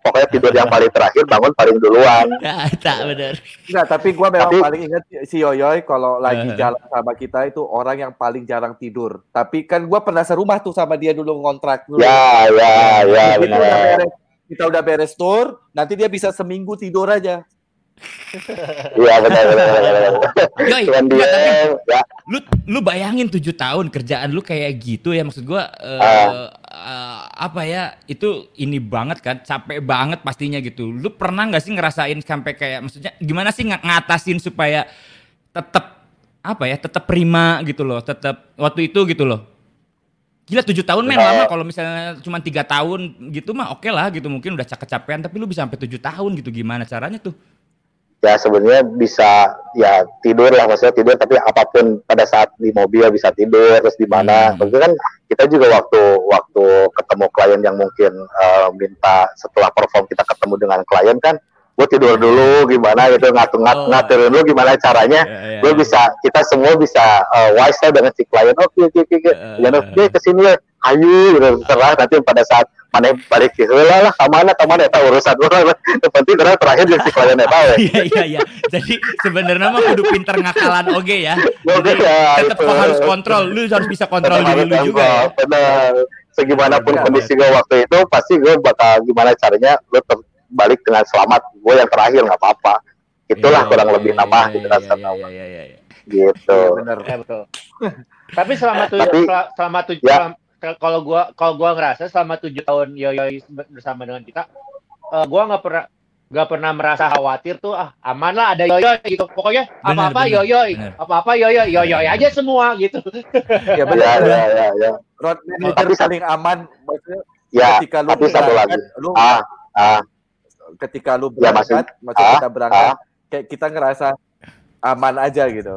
pokoknya tidur yang paling terakhir bangun paling duluan Ya, tak bener. Enggak, tapi gua memang Tapi- paling ingat si Yoyoy kalau lagi Eh. jalan sama kita itu orang yang paling jarang tidur. Tapi kan gua pernah serumah tuh sama dia dulu ngontrak dulu. ya ya ya Kita udah benar beres, kita udah beres tour, nanti dia bisa seminggu tidur aja. Iya benar benar. Yoi, Cuman dia enggak, tapi ya lu lu bayangin tujuh tahun kerjaan lu kayak gitu ya maksud gua eh, Ah. eh, apa ya itu ini banget kan capek banget pastinya gitu lu pernah nggak sih ngerasain sampai kayak maksudnya gimana sih ng- ngatasin supaya tetap apa ya tetap prima gitu loh tetap waktu itu gitu loh gila tujuh tahun men Nah. lama kalau misalnya cuma tiga tahun gitu mah oke lah gitu mungkin udah kecapean tapi lu bisa sampai tujuh tahun gitu gimana caranya tuh ya sebenarnya bisa ya tidur lah maksudnya tidur tapi apa pun pada saat di mobil bisa tidur terus di mana Hmm. Kan kita juga waktu waktu ketemu klien yang mungkin eh, minta setelah perform kita ketemu dengan klien kan gue tidur dulu gimana gitu ngatur ngat, Oh. ngaturin dulu gimana caranya Ya, ya, gue ya. bisa kita semua bisa uh, wise lah dengan si klien oke oke oke oke Eh, jangan eh, oke ke sini ya ayo gitu terserah nanti pada saat mana balik ke lah lah ke mana ke mana itu urusan orang yang penting karena terakhir si klien tahu ya Iya iya iya. Jadi sebenarnya mah kudu pinter ngakalan oge ya. Oke, Jadi ya, tetap itu. harus kontrol. Lu harus bisa kontrol diri lu juga ya. benar segimanapun kondisi gue waktu itu pasti gue bakal gimana caranya lu ter- balik dengan selamat gue yang terakhir nggak apa-apa itulah Iya, kurang iya, lebih iya, nama iya, kan iya, iya, iya, iya, iya. gitu Iya benar. Ya betul. Tapi selama tujuh Tapi- sel- selama tujuh Ya. kalau gua kalau gua ngerasa selama tujuh tahun Yoyoi bersama dengan kita, eh, gua nggak pernah nggak pernah merasa khawatir tuh ah aman lah ada Yoyoi gitu. Pokoknya Benar, apa-apa benar, Yoyoi, benar. apa-apa Yoyoi, Yoyoi aja semua gitu. Ya ya benar. ya ya ya Road manager Tapi sa- paling aman maksudnya ya ketika lu tapi satu lagi lu ah ah ketika lu Ya, maksud- berangkat, maksud ah, kita berangkat, kayak kita ngerasa aman aja gitu.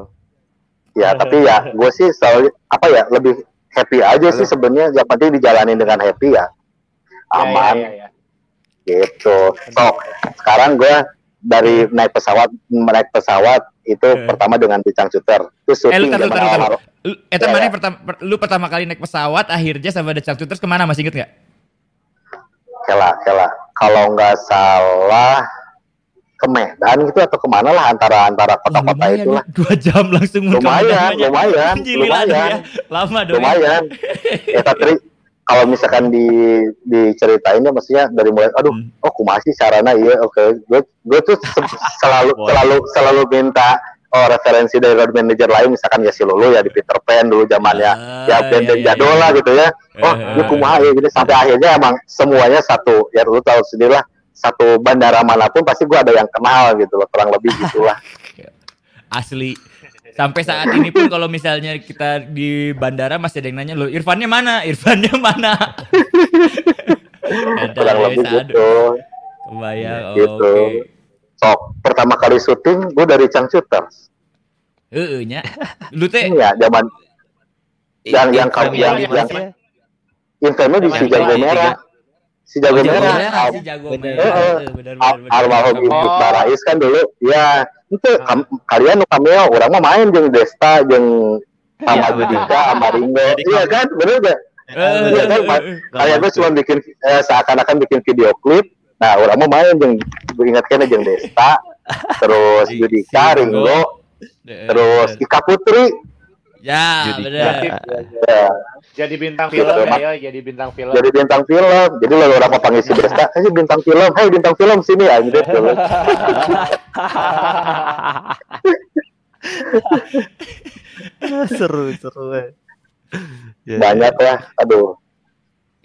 ya tapi ya gue sih selalu apa ya lebih happy aja sih sebenarnya. Yang penting dijalanin dengan happy ya. Aman Ya, ya, ya, ya. gitu. So sekarang gue dari naik pesawat naik pesawat itu Eh. pertama dengan Bicang Cuter itu Eh lu taruh taruh Lu Ya, mana ya. yang pertama per- lu pertama kali naik pesawat akhirnya sama ada Cang terus ke mana? Masih inget nggak? kela kela kalau nggak salah ke Medan gitu atau ke mana lah antara antara kota-kota lumayan itulah ya, dua jam langsung lumayan lumayan lumayan ya. Lama dong. ya. lumayan ya tapi kalau misalkan di diceritainnya maksudnya dari mulai aduh Hmm. oh kumasi sarana iya oke gue gue tuh se- selalu selalu selalu minta oh referensi dari road manager lain misalkan ya si Lulu ya di Peter Pan dulu zamannya Ah, ya band iya, iya, jadul iya. lah gitu ya oh Eh, ini kumaha ya gitu sampai akhirnya emang semuanya satu ya lu tahu sendiri lah satu bandara mana pun pasti gue ada yang kenal gitu loh kurang lebih gitulah Asli. Sampai saat ini pun kalau misalnya kita di bandara masih ada yang nanya lo Irfannya mana? Irfannya mana? Ada kurang lebih gitu Kebayang. Gitu. Oke. Sok pertama kali syuting gue dari Changcuters Heeh nya. Lu teh Iya, zaman Yang- yang kamu- yang- yang- ya? Infamnya di si Jago tiga. Merah. Si Jago Oh, Merah. Si Jago. Merah. Heeh. Heeh, benar benar Al- benar. Almarhum. Ibu Oh. Barais kan dulu. Ya, itu kam- kalian nu cameo, orang mah main jeung Desta jeung sama Iya, Judika sama Ringo. Iya kamu- kan? Bener gak? Eh, Iya kan? Kayak gue cuma bikin eh, seakan-akan bikin video klip. Nah, orang mah main gue ingatkan jeung Desta, terus Judika, Ringo. Eh, terus Ika Putri. ya, benar. Ya, Jadi bintang film ya. Yoy, jadi bintang film. jadi bintang film. Jadi lalu orang mau panggil si Desta, "Hey, bintang film, hey bintang film sini ya." Gitu. seru seru. Ya, Banyak ya. Aduh.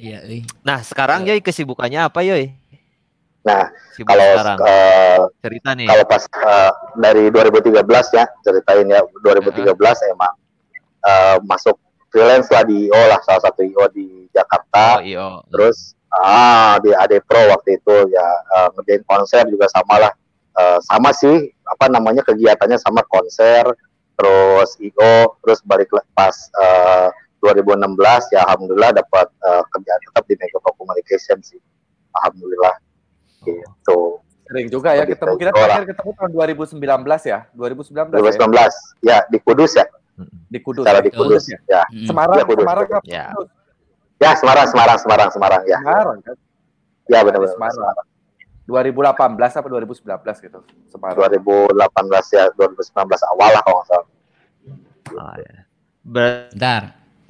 Iya, euy. Nah sekarang Yoy kesibukannya apa Yoy? Nah, Sibuk kalau sekarang. eh, cerita nih. kalau pas eh, dari 2013 ya ceritain ya 2013 emang eh, masuk freelance lah di IO lah salah satu IO di Jakarta. Oh iyo. terus ah di AD Pro waktu itu ya eh, ngerjain konser juga sama lah. Eh, sama sih apa namanya kegiatannya sama konser terus IO terus balik pas eh, 2016 ya alhamdulillah dapat eh, kerjaan tetap di Mega Communication sih. Alhamdulillah gitu Sering juga ya ketemu kita terakhir ketemu tahun 2019 ya. 2019 ya. 2019 ya di Kudus ya Di Kudus. cara ya. di Kudus ya Hmm. Semarang, Ya, Kudus. Semarang? Ya. ya Semarang Semarang Semarang Semarang ya Semarang kan. ya benar-benar Semarang. 2018 apa 2019 gitu. Semarang. 2018 ya 2019 awal lah kalau nggak salah Ah, ya. Berarti Bentar.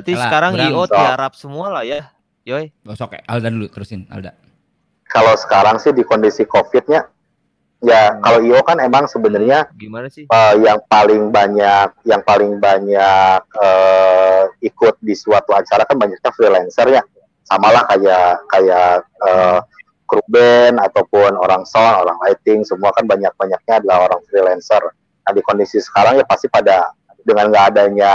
Salah, sekarang Bram. IO tiarap semua lah ya. Yoy. Gosok ya. Alda dulu terusin, Alda. Kalau sekarang sih di kondisi covidnya ya kalau IO kan emang sebenarnya Gimana sih? eh, yang paling banyak yang paling banyak eh, ikut di suatu acara kan banyaknya freelancer ya samalah kayak kayak eh, kru band ataupun orang sound, orang lighting, semua kan banyak banyaknya adalah orang freelancer. Nah di kondisi sekarang ya pasti pada dengan nggak adanya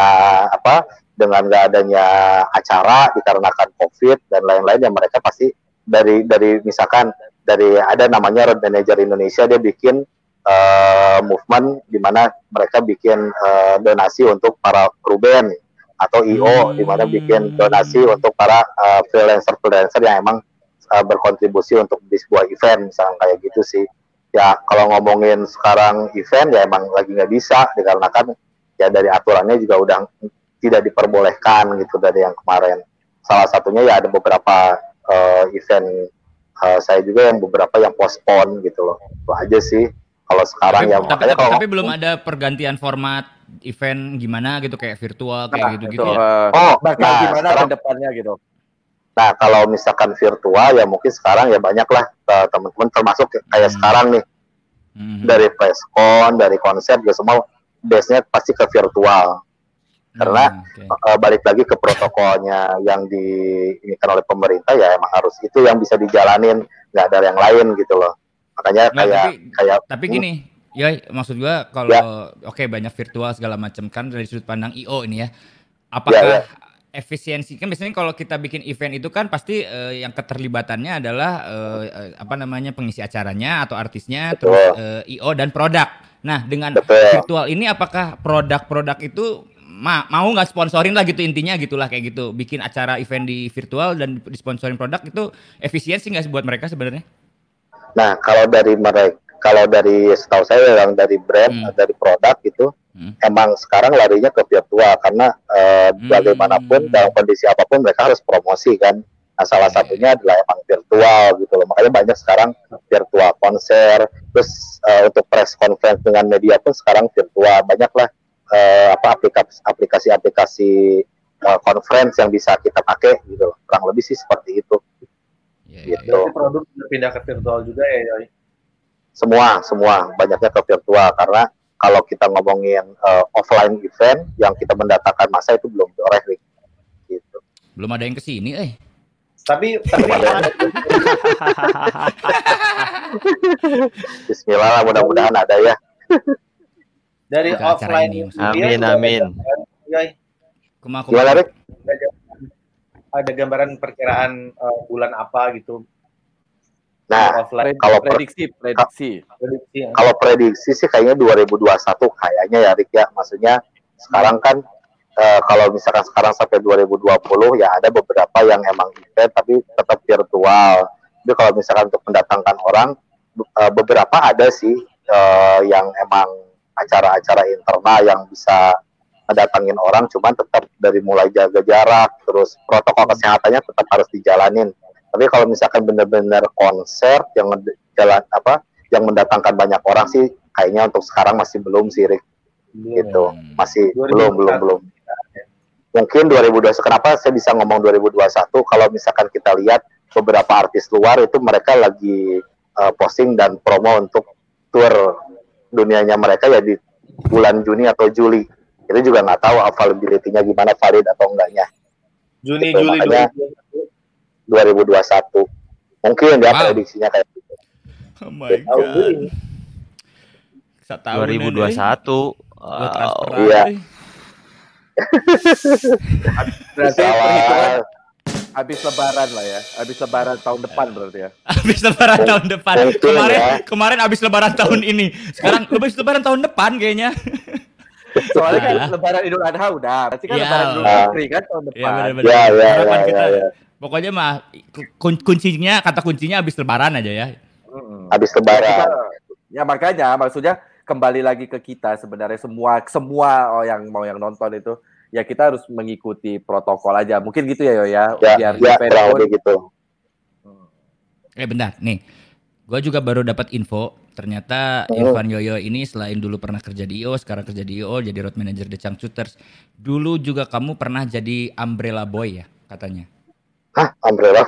apa dengan nggak adanya acara dikarenakan covid dan lain-lain yang mereka pasti dari dari misalkan dari ada namanya road manager Indonesia dia bikin eh, movement di mana mereka bikin eh, donasi untuk para kru band atau IO di mana bikin donasi untuk para eh, freelancer-freelancer yang emang eh, berkontribusi untuk di sebuah event misalnya kayak gitu sih. Ya kalau ngomongin sekarang event ya emang lagi nggak bisa dikarenakan ya dari aturannya juga udah tidak diperbolehkan gitu dari yang kemarin. Salah satunya ya ada beberapa eh, event eh, saya juga yang beberapa yang postpone gitu loh itu aja sih kalau sekarang Tapi, ya tapi, makanya tapi, kalau tapi belum ada pergantian format event gimana gitu kayak virtual Nah, kayak gitu-gitu itu, ya. eh, Oh, bakal nah, gimana ke sekarang- depannya gitu. Nah, kalau misalkan virtual ya mungkin sekarang ya banyak lah eh, teman-teman termasuk kayak Hmm. sekarang nih Mhm. dari presscon, dari konser juga semua base-nya pasti ke virtual. Karena Hmm, oke. Eh, balik lagi ke protokolnya yang diinikan oleh pemerintah ya emang harus itu yang bisa dijalanin, nggak ada yang lain gitu loh. Makanya Nggak, kayak tapi- kayak Tapi gini, ya maksud gua kalau Ya. oke banyak virtual segala macam kan dari sudut pandang IO ini ya. Apakah Ya, ya. efisiensi kan biasanya kalau kita bikin event itu kan pasti eh, yang keterlibatannya adalah eh, eh, apa namanya pengisi acaranya atau artisnya Betul. terus eh, IO dan produk. Nah, dengan Betul. virtual ini apakah produk-produk itu ma- mau nggak sponsorin lah gitu intinya gitulah kayak gitu. Bikin acara event di virtual dan disponsorin produk itu efisiensi nggak buat mereka sebenarnya? Nah, kalau dari mereka, kalau dari setahu saya yang dari brand, Hmm. dari produk itu, Hmm. emang sekarang larinya ke virtual karena eh, Hmm. bagaimanapun dalam kondisi apa pun mereka harus promosi kan. Nah, salah Iya, satunya adalah emang virtual gitu loh. Makanya banyak sekarang virtual konser, terus eh, untuk press conference dengan media pun sekarang virtual. Banyaklah eh, apa aplikasi aplikasi-aplikasi eh, conference yang bisa kita pakai gitu loh. Kurang lebih sih seperti itu. Ya, ya, Gitu. ya. Produk pindah ke virtual juga ya, Yoi? semua semua banyaknya ke virtual karena kalau kita ngomongin eh, offline event yang kita mendatangkan masa itu belum dioreh gitu. Belum ada yang ke sini, eh. Tapi tapi Bismillah lah mudah-mudahan ada ya. dari acara offline ini, Amin, amin. Kuma, kuma. Ada gambaran perkiraan eh, bulan apa gitu Nah, offline Kalau prediksi, prediksi. prediksi ya. kalau prediksi sih kayaknya 2021 kayaknya ya Rick ya. Maksudnya sekarang kan eh, kalau misalkan sekarang sampai 2020 ya ada beberapa yang emang event tapi tetap virtual. Tapi kalau misalkan untuk mendatangkan orang eh, beberapa ada sih eh, yang emang acara-acara internal yang bisa mendatangin orang cuman tetap dari mulai jaga jarak terus protokol kesehatannya tetap harus dijalanin. Tapi kalau misalkan benar-benar konser yang jalan apa yang mendatangkan banyak orang sih kayaknya untuk sekarang masih belum sih Rick. Belum. Gitu. Masih 2021. belum belum belum. Mungkin 2021 kenapa saya bisa ngomong 2021 kalau misalkan kita lihat beberapa artis luar itu mereka lagi uh, posting dan promo untuk tour dunianya mereka ya di bulan Juni atau Juli itu juga nggak tahu availability-nya gimana valid atau enggaknya Juni Gitu, Juli makanya- 2021. 2021 mungkin ya Wow. prediksinya kayak gitu Oh my Tahun god. ini. Setahun 2021. Lo Wow. Iya. Berarti perhitungan habis lebaran lah ya. Habis lebaran tahun depan berarti ya. Habis lebaran tahun depan. Kemarin ya. kemarin habis lebaran tahun ini. Sekarang habis lebaran tahun depan kayaknya. Soalnya kan Ah. lebaran Idul Adha udah. Berarti kan Iya. lebaran Idul Ah. Fitri kan tahun Iya depan. benar-benar. ya ya Harapan ya, kita. ya, ya. Pokoknya mah kun- kuncinya kata kuncinya habis lebaran aja ya. Mm-mm. habis lebaran ya makanya maksudnya kembali lagi ke kita sebenarnya semua semua oh, yang mau yang nonton itu ya kita harus mengikuti protokol aja mungkin gitu ya Yo ya ya biar ya kurang lebih gitu Eh bentar, nih. Gua juga baru dapat info, ternyata Oh. Irfan Yoyo ini selain dulu pernah kerja di IO, sekarang kerja di IO jadi road manager The Changcuters. Dulu juga kamu pernah jadi umbrella boy ya, katanya. hah umbrella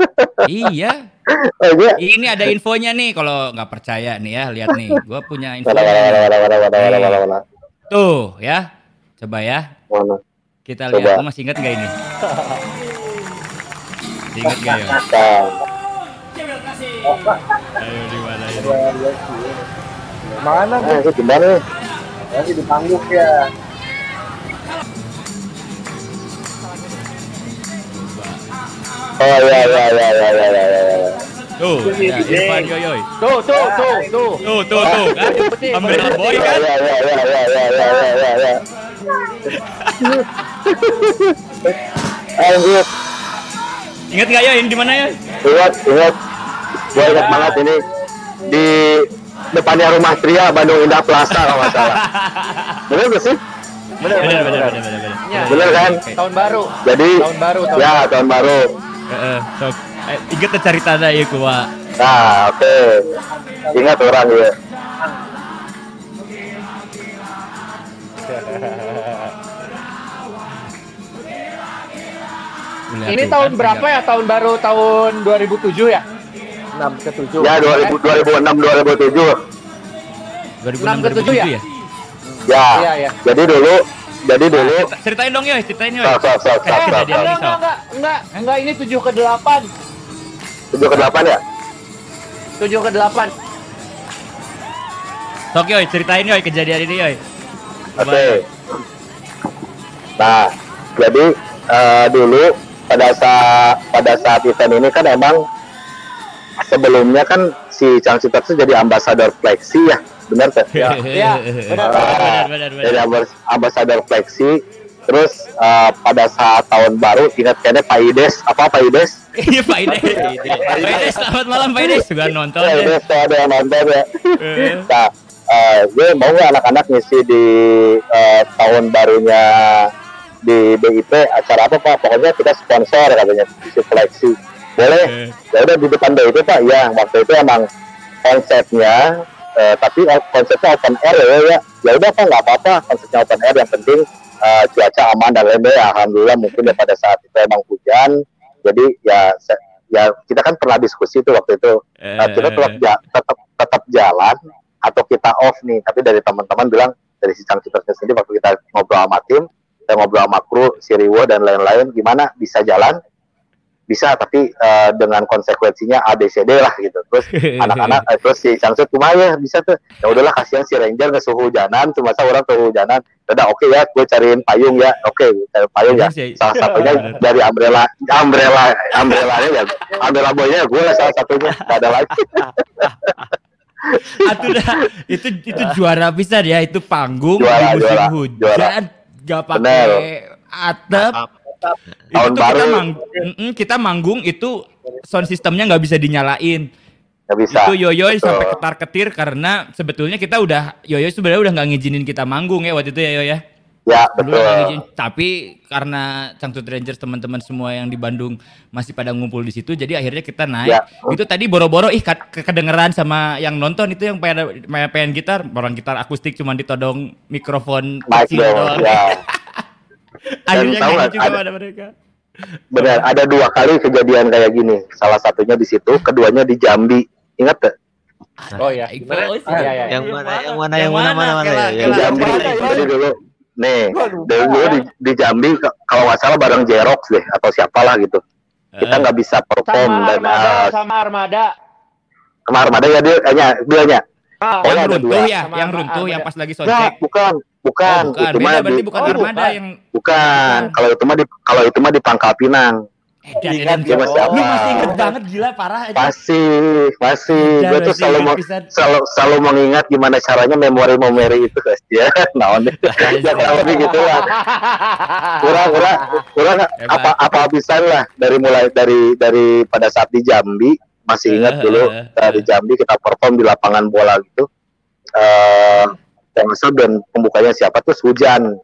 iya, oh iya ini ada infonya nih kalau nggak percaya nih ya, lihat nih. Gua punya mana Tuh, ya. Coba ya. Mana? Kita Coba. lihat. Lu masih ingat gak ini? masih ingat gak ya? Ayo di mana ini? Mana? Eh, di mana? Lagi di panggung ya. Oh ya ya ya ya ya ya. ya. Tuh, ya, Irfan Yoyoy. Tuh, tuh, tuh, tuh. Tuh, tuh, tuh. Kan? Ambil boy kan? Ya ya ya ya ya ya ya. Lanjut, Ingat gak ya yang di mana ya? ingat ingat. Gua ingat banget ini di depannya rumah Tria Bandung Indah Plaza kalau nggak salah. Bener gak sih? Bener, Bener, bener, bener, bener. bener, bener. Ya, kan? Tahun baru. Jadi Tahun baru, tahun ya tahun baru. Heeh, sok. Eh, inget tuh cerita ada ya kuwa. Nah, oke. Ingat orang ya. Ini tahun berapa ya? Tahun baru tahun 2007 ya? 6 ke 7. Ya 2000, 2006 2007. 2006 ke tujuh 2007 ya? ya? Ya. Iya, iya. Jadi dulu jadi dulu Cerita- Ceritain dong ya, ceritain ya. Sok, sok, sok, Kayak sok, sok, kejadian Enggak, ini, sok. enggak, enggak, enggak, ini 7 ke 8. 7 ke 8 ya? 7 ke 8. Sok yoy, ceritain yoy kejadian ini yoy. Oke. Nah, jadi eh, dulu pada saat pada saat event ini kan emang sebelumnya kan si Changsi itu jadi ambasador Flexi ya, benar tuh? Ya, benar, benar, benar, benar. Jadi ambas- ambasador Flexi. Terus eh, pada saat tahun baru ingat kayaknya Pak Ides apa Pak Ides? Iya Pak Ides. Pak Ides, selamat malam Pak Ides. Juga nonton Pak ya. Ides tuh ada yang nonton ya. Eh, Nah, eh, gue mau nggak anak-anak ngisi di eh, tahun barunya di BIP acara apa pak? Pokoknya kita sponsor katanya si Flexi. Boleh? eh. Ya udah di depan BIP pak. Ya waktu itu emang konsepnya, eh, tapi konsepnya open air ya ya. Ya udah pak nggak apa-apa konsepnya open air yang penting eh, cuaca aman dan lain-lain. Ya, Alhamdulillah mungkin ya pada saat itu emang hujan. Jadi ya ya kita kan pernah diskusi tuh waktu itu Nah, kita tetap, Eh, ja- tetap tetap jalan atau kita off nih tapi dari teman-teman bilang dari si Cangcuternya sendiri waktu kita ngobrol sama tim kita ngobrol sama kru si Riwo dan lain-lain gimana? Bisa jalan? Bisa tapi eh, dengan konsekuensinya ABCD lah gitu. Terus anak-anak eh, terus si Cangcut gimana ya bisa tuh. Ya udahlah kasihan si Ranger nggak suhu hujanan cuma saya orang tuh hujanan. Udah oke ya gue cariin payung ya. Oke cari payung ya. Salah satunya dari umbrella umbrella umbrellanya ya. Umbrella boynya gue lah salah satunya. Gak ada lagi. Itu itu juara bisa ya itu panggung Juara, di musim juara, hujan gak pakai atap. Itu Tahun kita, baru. mang Mm-mm, kita manggung itu sound sistemnya nggak bisa dinyalain. nggak bisa Itu yoyoy Betul. sampai ketar ketir karena sebetulnya kita udah yoyoy sebenarnya udah nggak ngizinin kita manggung ya waktu itu ya yoy ya. Ya betul ngizinin. tapi karena Cangcut Rangers teman-teman semua yang di Bandung masih pada ngumpul di situ jadi akhirnya kita naik. Ya. Itu tadi boro-boro ih kedengeran sama yang nonton itu yang pengen pengen gitar, orang gitar akustik cuma ditodong mikrofon kecil doang. ya Akhirnya tahu juga ada- pada mereka. benar ada dua kali kejadian kayak gini salah satunya di situ keduanya di Jambi ingat tuh Oh. Itu Gimana? sih. Iya, iya. Yang mana, yang mana, Yang yang mana, mana? mana, mana, ya, di ya. kela- Jambi apa, Pak? jadi dulu nih lupa. dari dulu di, di Jambi kalau nggak salah bareng Jerox deh atau siapalah gitu kita Eh, nggak bisa perform Sama dan armada, uh, sama armada. kemarin ada ya dia kayaknya dia nya Ah, Oh, yang ada runtuh dua. ya, Sama yang Armada. runtuh yang pas lagi soundcheck. bukan bukan, Oh, bukan. itu Beda mah berarti di- bukan Oh, armada bukan. yang bukan kalau itu mah di kalau itu mah di Pangkal Pinang edan edan. dia masih Lu masih inget banget gila parah aja. masih masih gue tuh selalu mau selalu selalu mengingat gimana caranya memori-memori itu guys ya. Ya kurang lebih gitu lah kurang kurang kurang. Apa apa habisan lah dari mulai dari dari pada saat di Jambi masih ingat Eh, dulu eh, eh, dari. Jambi kita perform di lapangan bola gitu. Eh salah dan pembukanya siapa? Tuh hujan.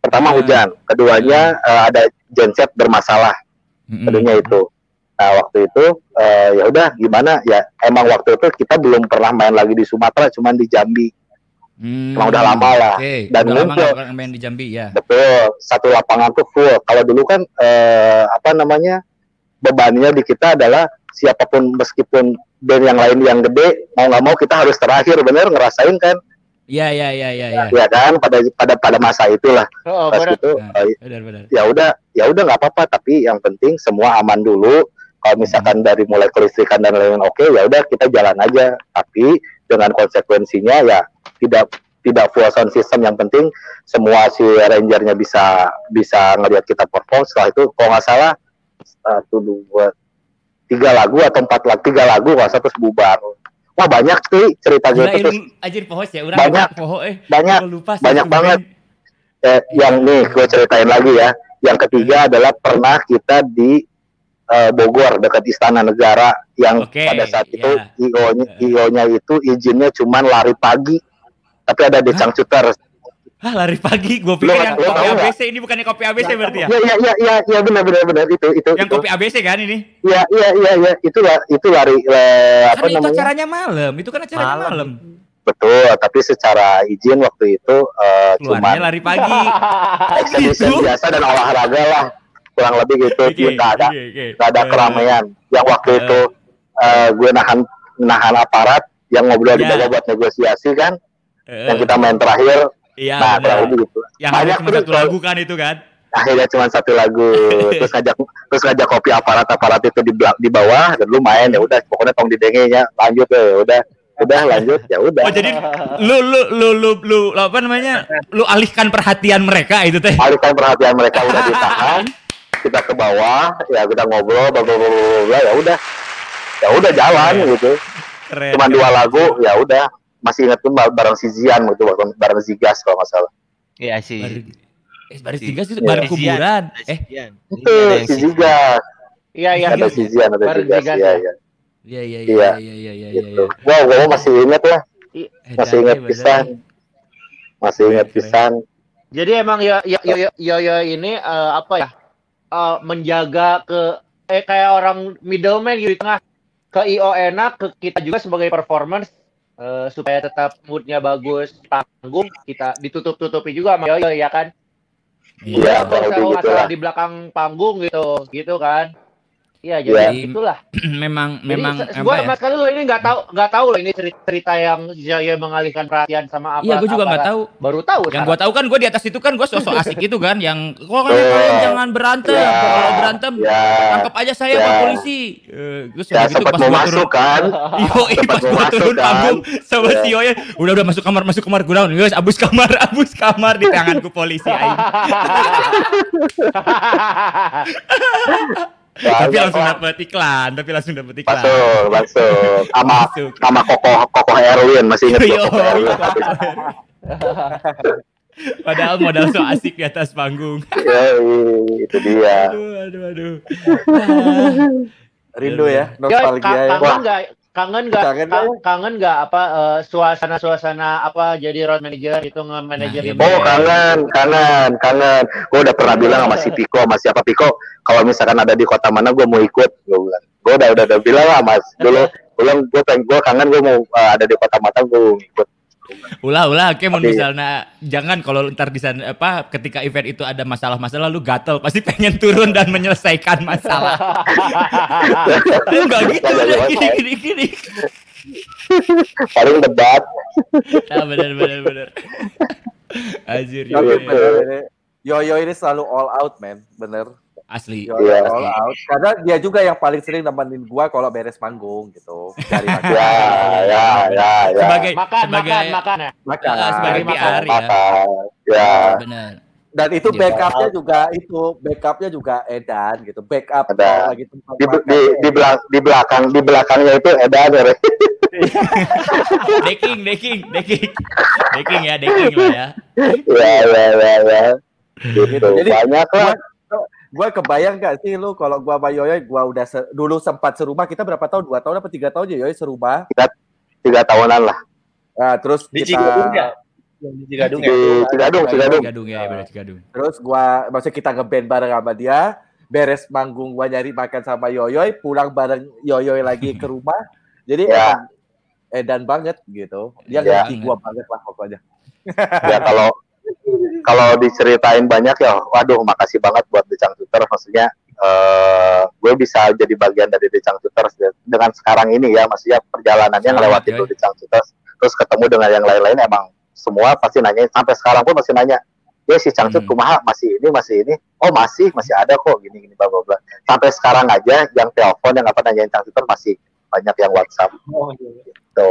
Pertama Eh. hujan keduanya eh, ada genset bermasalah Mm-mm. keduanya itu nah waktu itu eh, ya udah gimana ya emang waktu itu kita belum pernah main lagi di Sumatera cuman di Jambi Hmm, Emang udah lama lah. Oke, Dan udah lama muncul. nggak pernah main di Jambi ya. betul satu lapangan tuh full kalau dulu kan eh, apa namanya bebannya di kita adalah siapa pun meskipun band yang lain yang gede mau nggak mau kita harus terakhir bener ngerasain kan Iya iya iya iya iya. ya kan? Pada pada pada masa itulah. Oh, pas benar. itu Nah, eh, benar benar. ya udah ya udah nggak apa-apa. Tapi yang penting semua aman dulu. Kalau misalkan dari mulai kelistrikan dan lain-lain oke ya udah kita jalan aja. Tapi dengan konsekuensinya ya tidak tidak full sound system. Yang penting semua si rangernya bisa bisa ngelihat kita perform. Setelah itu kalau nggak salah satu dua tiga lagu atau empat lagu tiga lagu kalau satu bubar wah banyak sih cerita gitu terus ilmu anjir poho ya, urang Banyak. poho eh. banyak lupa sih banyak banget. eh, yang nih gue ceritain lagi ya yang ketiga adalah pernah kita di eh, Bogor dekat Istana Negara yang Oke, pada saat itu ya. IO-nya IO-nya itu izinnya cuman lari pagi tapi ada decang cuter Hah, lari pagi. Gua pikir Lu- yang lu kopi? ABC ini bukannya kopi ABC berarti ya? ya ya ya ya, ya benar benar benar itu itu Yang itu. kopi ABC kan ini? ya ya ya ya itu lah itu lari eh, apa Kan itu namanya acaranya malam. Itu kan acaranya Malam. malam. betul tapi secara izin waktu itu eh, Keluarnya cuman lari pagi. Itu? biasa dan olahraga lah kurang lebih gitu Oke, nggak ada oke. nggak ada Eh, keramaian yang waktu Eh. itu eh, gue nahan nahan aparat yang ngobrol di Ya. bawah buat negosiasi kan eh, yang kita main terakhir Iya, nah kurang lebih gitu Yang banyak cuma satu lagu kan itu kan? akhirnya cuma satu lagu terus ngajak terus ngajak kopi aparat aparat itu di belak- di bawah dan lu main ya udah pokoknya tong didengenya lanjut ya udah udah lanjut ya udah Oh jadi lu lu lu lu lu apa namanya? Lu alihkan perhatian mereka itu teh. alihkan perhatian mereka udah ditahan kita ke bawah ya kita ngobrol bla bla bla bla, ya udah ya udah jalan gitu Keren. cuma keren. dua lagu ya udah masih inget tuh bareng si Zian gitu bareng, bareng Zigas kalau nggak salah Iya sih. Baris, eh, baris Si- tiga itu Iya. bareng Zian. kuburan. Eh, itu si Zigas Iya iya. ada si Zian ada Zigas Zigas ya ya. ya iya iya Iya. iya iya iya iya iya. gitu wow gue masih inget lah Eh, masih eh, pisan masih keren. pisan Jadi emang ya ya ya, ya, ya ini eh, apa ya? eh, menjaga ke eh kayak orang middleman gitu di tengah ke IO enak ke kita juga sebagai performance eh, supaya tetap moodnya bagus panggung kita ditutup-tutupi juga sama Yoyo ya kan Iya, lebih gitu masalah lah. di belakang panggung gitu gitu kan Iya jadi Iya. itulah. memang Jadi memang gua ya? sama sekali lo ini nggak tahu nggak tahu loh ini cerita, cerita yang Jaya mengalihkan perhatian sama apa. Iya, gue juga nggak tahu. Baru tahu. Yang gua tahu kan gue di atas itu kan gue sosok asik itu kan yang kok kalian, Betul. kalian jangan berantem Ya. kalau berantem Ya. tangkap aja saya Ya. Pak polisi. Eh, terus ya udah gitu pas mau gua masuk turun kan Yo, Sempat pas mau gua masuk turun kan. panggung sama si Yoyo, udah udah masuk kamar masuk kamar gue down, guys, abus kamar abus kamar di tanganku polisi aing. tapi Banyak langsung lah. dapet iklan, tapi langsung dapet iklan. masuk masuk sama sama kokoh kokoh Erwin masih inget Yo, gua kokoh Erwin Padahal modal so asik di atas panggung. Yoi, itu dia Aduh, aduh, aduh. Rindu ya, Ya, nostalgia ya. kangen nggak? Kangen nggak? Kangen ka- nggak? Kangen nggak apa eh, suasana-suasana apa jadi road manager itu nge-manajerin Nah, Oh band? kangen, kangen, kangen. Gue udah pernah bilang sama si Piko, sama siapa Piko, kalau misalkan ada di kota mana gue mau ikut, gue bilang. Gue udah, udah, udah bilang lah mas, dulu gue bilang gue pengen gue kangen gue mau uh, ada di kota mana gue mau ikut. Ulah ulah oke mau Tapi- misalnya jangan kalau ntar di sana apa ketika event itu ada masalah-masalah lu gatel pasti pengen turun dan menyelesaikan masalah. Enggak gitu Nggak udah jadi gini gini gini. Paling debat, Nah, benar benar benar. Bener ini, Yoyo ini selalu all out, man. Bener. Asli. Iya. out. Karena dia juga yang paling sering nemenin gua kalau beres manggung gitu. Dari makan. ya, ya, ya, ya. Sebagai Makan, sebagai makan, makan ya. Makan. Ah, sebagai Makan. PR ya. Makan, ya. Benar. Dan itu backupnya juga itu backupnya juga Edan gitu. Backup Ada. lagi tempat Di, makan. di, di, belak- di belakang, di belakangnya itu Edan ya. Decking, decking, decking. Decking ya, decking lah ya. ya, ya, ya, ya. Gitu, Jadi, banyak lah. Gua kebayang gak sih lu kalau gua sama Yoyo gua udah se- dulu sempat serumah kita berapa tahun? Dua tahun apa tiga tahun ya Yoyo serumah. Tiga tahunan lah. Nah, terus Di kita Cigadung ya? Di Cigadung ya? Di Cigadung, Cigadung. Cigadung ya, benar Cigadung. Terus gua maksudnya kita ngeband bareng sama dia, beres manggung gua nyari makan sama Yoyoy, pulang bareng Yoyoy lagi ke rumah. Jadi Ya. emang edan banget gitu. Dia Ya. ngerti gua banget lah pokoknya. ya kalau kalau diceritain banyak ya waduh makasih banget buat Decang Tutor maksudnya eh gue bisa jadi bagian dari Decang Tutor dengan sekarang ini ya maksudnya perjalanannya Selamat, ngelewatin Joy. dulu Decang Tutor terus ketemu dengan yang lain-lain emang semua pasti nanya sampai sekarang pun masih nanya ya si Cangcut Hmm. kumaha masih ini masih ini oh masih masih ada kok gini gini bla bla bla sampai sekarang aja yang telepon yang apa nanyain Cangcuter masih banyak yang WhatsApp Oh, iya. gitu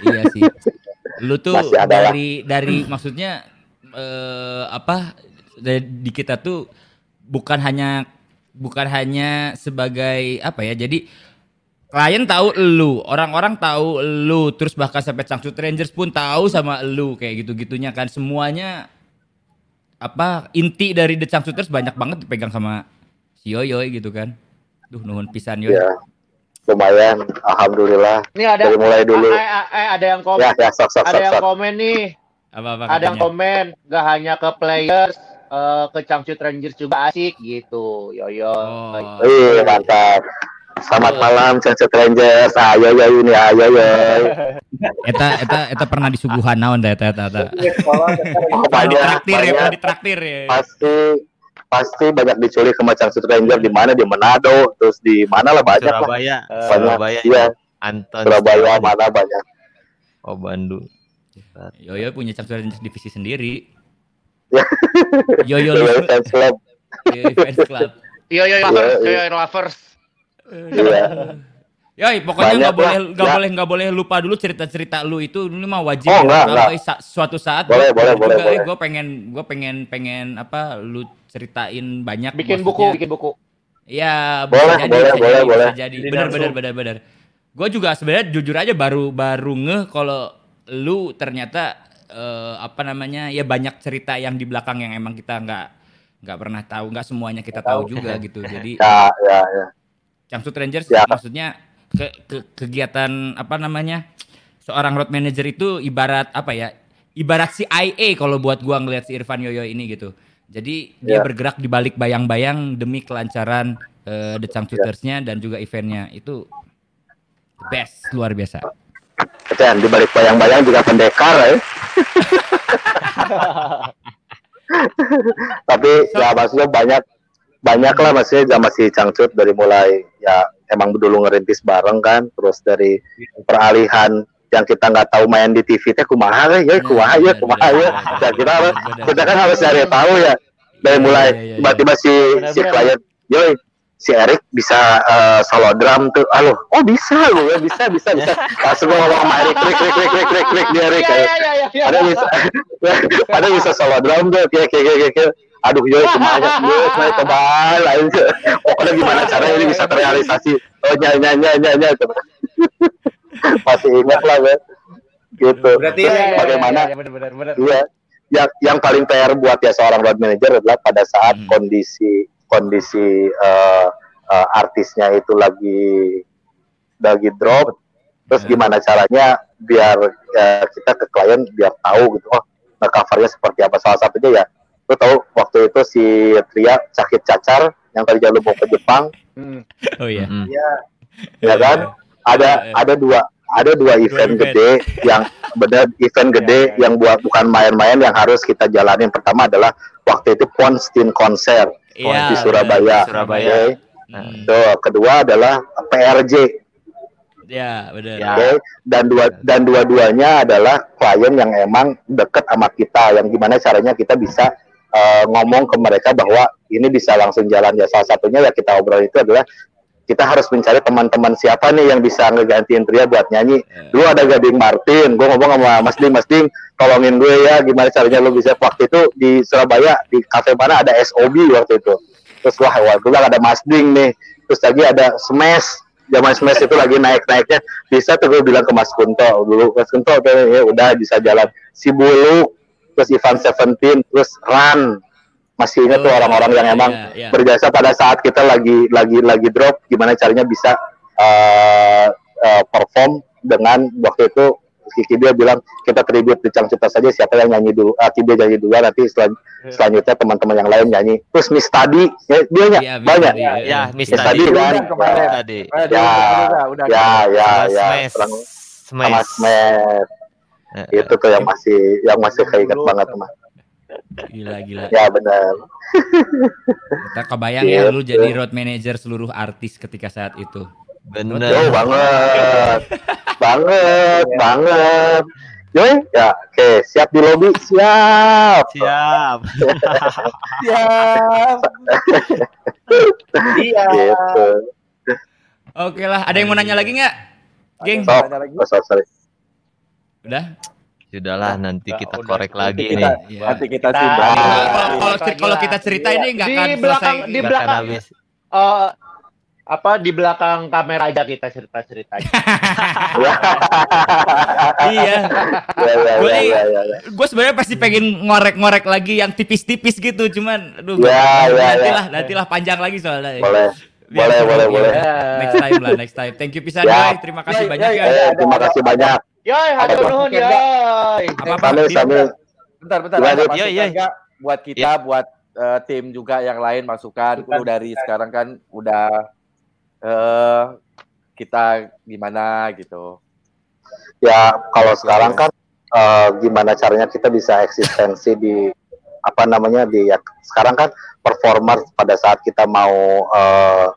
Iya sih. Lu tuh Masih ada lah. dari dari maksudnya eh apa dari, di kita tuh bukan hanya bukan hanya sebagai apa ya. Jadi klien tahu lu, orang-orang tahu lu, terus bahkan sampai Cangcut Rangers pun tahu sama lu kayak gitu-gitunya kan semuanya apa inti dari The Cangcuters banyak banget dipegang sama si Yoyoy gitu kan. Duh nuhun pisan Yoy. ya lumayan alhamdulillah Ini ada dari mulai dulu eh, ada yang komen. ya ya sok sok ada sok yang sok komen nih. Apa-apa Ada yang komen gak hanya ke players eh, ke Changchut Rangers juga asik gitu. Yoyo. Oh. Wih, mantap. Selamat malam, Sunset Rangers. Ayo, ayo ini, ayo, ayo. Eta eta eta pernah disuguhan naon dah eta eta. eta. Oh, banyak, ditraktir ya, pernah banyak. ditraktir ya. Pasti, pasti banyak diculik sama Sunset Ranger di mana di Manado, terus di mana lah banyak lah. Surabaya, Banyak, Surabaya, iya. Anton Surabaya mana banyak. Oh Bandung. Yoyo punya Rangers divisi sendiri. Ya. Yoyo Yoyo Fans Club. Yoyo Fans Club. Yoyo Iya, lovers. Yoyo lovers. Iya. Yoi, pokoknya nggak boleh nggak Ya. boleh nggak boleh lupa dulu cerita-cerita lu itu ini mah wajib. Oh, ya. enggak, enggak. sa- suatu saat Boleh, gua- boleh, gua boleh, juga, boleh. Gue pengen gue pengen pengen apa lu ceritain banyak. Bikin buku, bikin buku. Iya, Boleh, jadi, boleh, bisa boleh, jadi, boleh. bisa jadi. Langsung. bener, bener, bener. Gue juga sebenarnya jujur aja baru baru ngeh kalau lu ternyata eh, apa namanya ya banyak cerita yang di belakang yang emang kita nggak nggak pernah tahu, nggak semuanya kita tahu juga gitu. Jadi Ya, ya, ya. Cangcut Rangers Ya. maksudnya ke, ke- kegiatan apa namanya seorang road manager itu ibarat apa ya ibarat CIA kalau buat gua ngelihat si Irfan Yoyo ini gitu jadi dia Ya. bergerak di balik bayang-bayang demi kelancaran eh, The Cangcutersnya dan juga eventnya itu the best luar biasa Dan di balik bayang-bayang juga pendekar ya. Tapi ya maksudnya banyak banyak lah maksudnya sama si Cangcut dari mulai ya emang dulu ngerintis bareng kan terus dari peralihan yang kita nggak tahu main di TV teh kumaha we, ya kumaha ya kumaha ya ya kita harus kita kan harus cari tahu ya dari mulai iya, iya, iya. tiba-tiba si si klien yoi si Erik bisa eh, solo drum tuh. Halo oh bisa lu ya bisa bisa bisa. Langsung gua ngomong sama Erik klik klik klik klik klik klik dia Erik Iya, kayak iya, iya, ada bisa ada bisa solo drum tuh. Kayak kayak kayak kayak aduh yo semangat yo saya tebal lain pokoknya gimana caranya ini bisa terrealisasi? Oh nyanyi nyanyi nyanyi nyanyi masih ingat lah gue gitu. Berarti Terus Iya, iya, iya, bagaimana iya. Iya. Yang yang paling PR buat ya seorang road manager adalah pada saat Hmm. kondisi kondisi eh, eh, artisnya itu lagi lagi drop. Terus Hmm. gimana caranya biar eh, kita ke klien biar tahu gitu oh covernya seperti apa salah satunya ya lu tahu waktu itu si Tria sakit cacar yang tadi lu mau ke Jepang Hmm. oh iya Mm-mm. ya kan ada Iya, iya. ada dua ada dua event event. gede yang benar event gede yang buat bukan main-main yang harus kita jalanin pertama adalah waktu itu Ponstin konser Iya, di Surabaya. bener. Surabaya. Oke. Hmm. Tuh, kedua adalah PRJ ya benar Ya. oke dan dua dan dua-duanya adalah klien yang emang deket sama kita yang gimana caranya kita bisa eh, ngomong ke mereka bahwa ini bisa langsung jalan ya salah satunya ya kita obrol itu adalah kita harus mencari teman-teman siapa nih yang bisa ngegantiin Tria buat nyanyi. Ya. Dulu ada Gading Martin, gue ngomong sama Mas Ding, Mas Ding, tolongin gue ya, gimana caranya lo bisa waktu itu di Surabaya di kafe mana ada SOB waktu itu. Terus wah, wah gue bilang ada Mas Ding nih, terus lagi ada Smash, zaman Smash itu lagi naik-naiknya, bisa tuh gue bilang ke Mas Kunto dulu, Mas Kunto ya udah bisa jalan. Si Bulu, terus Ivan Seventeen, terus Ran, masih ingat tuh Oh, orang-orang yang iya, emang iya, iya. berjasa pada saat kita lagi lagi lagi drop gimana caranya bisa eh, eh, perform dengan waktu itu Kiki dia bilang kita tribute di Cangcuta saja siapa yang nyanyi dulu ah, Kiki nyanyi dulu nanti selan- selanjutnya teman-teman yang lain nyanyi terus Miss Tadi ya, dia nya Iya, Miss banyak Tadi, Ya, iya. Miss Miss tadi. Tadi kan kemarin. Tadi. Eh, ya udah, udah, ya ya Sama ya Smash. Sama Smash. Itu tuh yang masih yang masih keinget banget mah gila gila ya benar kita kebayang ya Gitu. lu jadi road manager seluruh artis ketika saat itu Bener. Yo banget banget banget Yoi, ya, oke, siap di lobby, siap. Siap. Siap. Iya. Gitu. Oke lah, ada yang mau nanya lagi nggak? Geng, oh, so, sorry. udah? Sudahlah nanti kita udah, korek udah. lagi Nanti nih. kita, Iya. nanti kita Kita-. Kalau kalau Iya, kalau, kita cerita ini nggak Di akan belakang- selesai. di belakang. habis. Eh, apa di belakang kamera aja kita cerita ceritanya. iya. Ya, ya, Gue ya, ya, ya, ya. Gue sebenarnya pasti pengen ngorek-ngorek lagi yang tipis-tipis gitu, cuman aduh Ya, ya, nantilah ya. nantilah panjang lagi soalnya. Boleh, Biar boleh, boleh, boleh. Next time lah, next time. Thank you pisan, Ya. Boy. Terima kasih Ya, banyak ya, terima kasih banyak. Yoi, hatur nuhun yoi. Sambil, sambil. Bentar, bentar. Gimana, Ada Dit? masukan Iya, iya. buat kita, buat eh, tim juga yang lain masukan. Kudu dari sekarang kan udah eh kita gimana gitu. Ya, kalau sekarang kan eh, gimana caranya kita bisa eksistensi di apa namanya di ya, sekarang kan performer pada saat kita mau eh,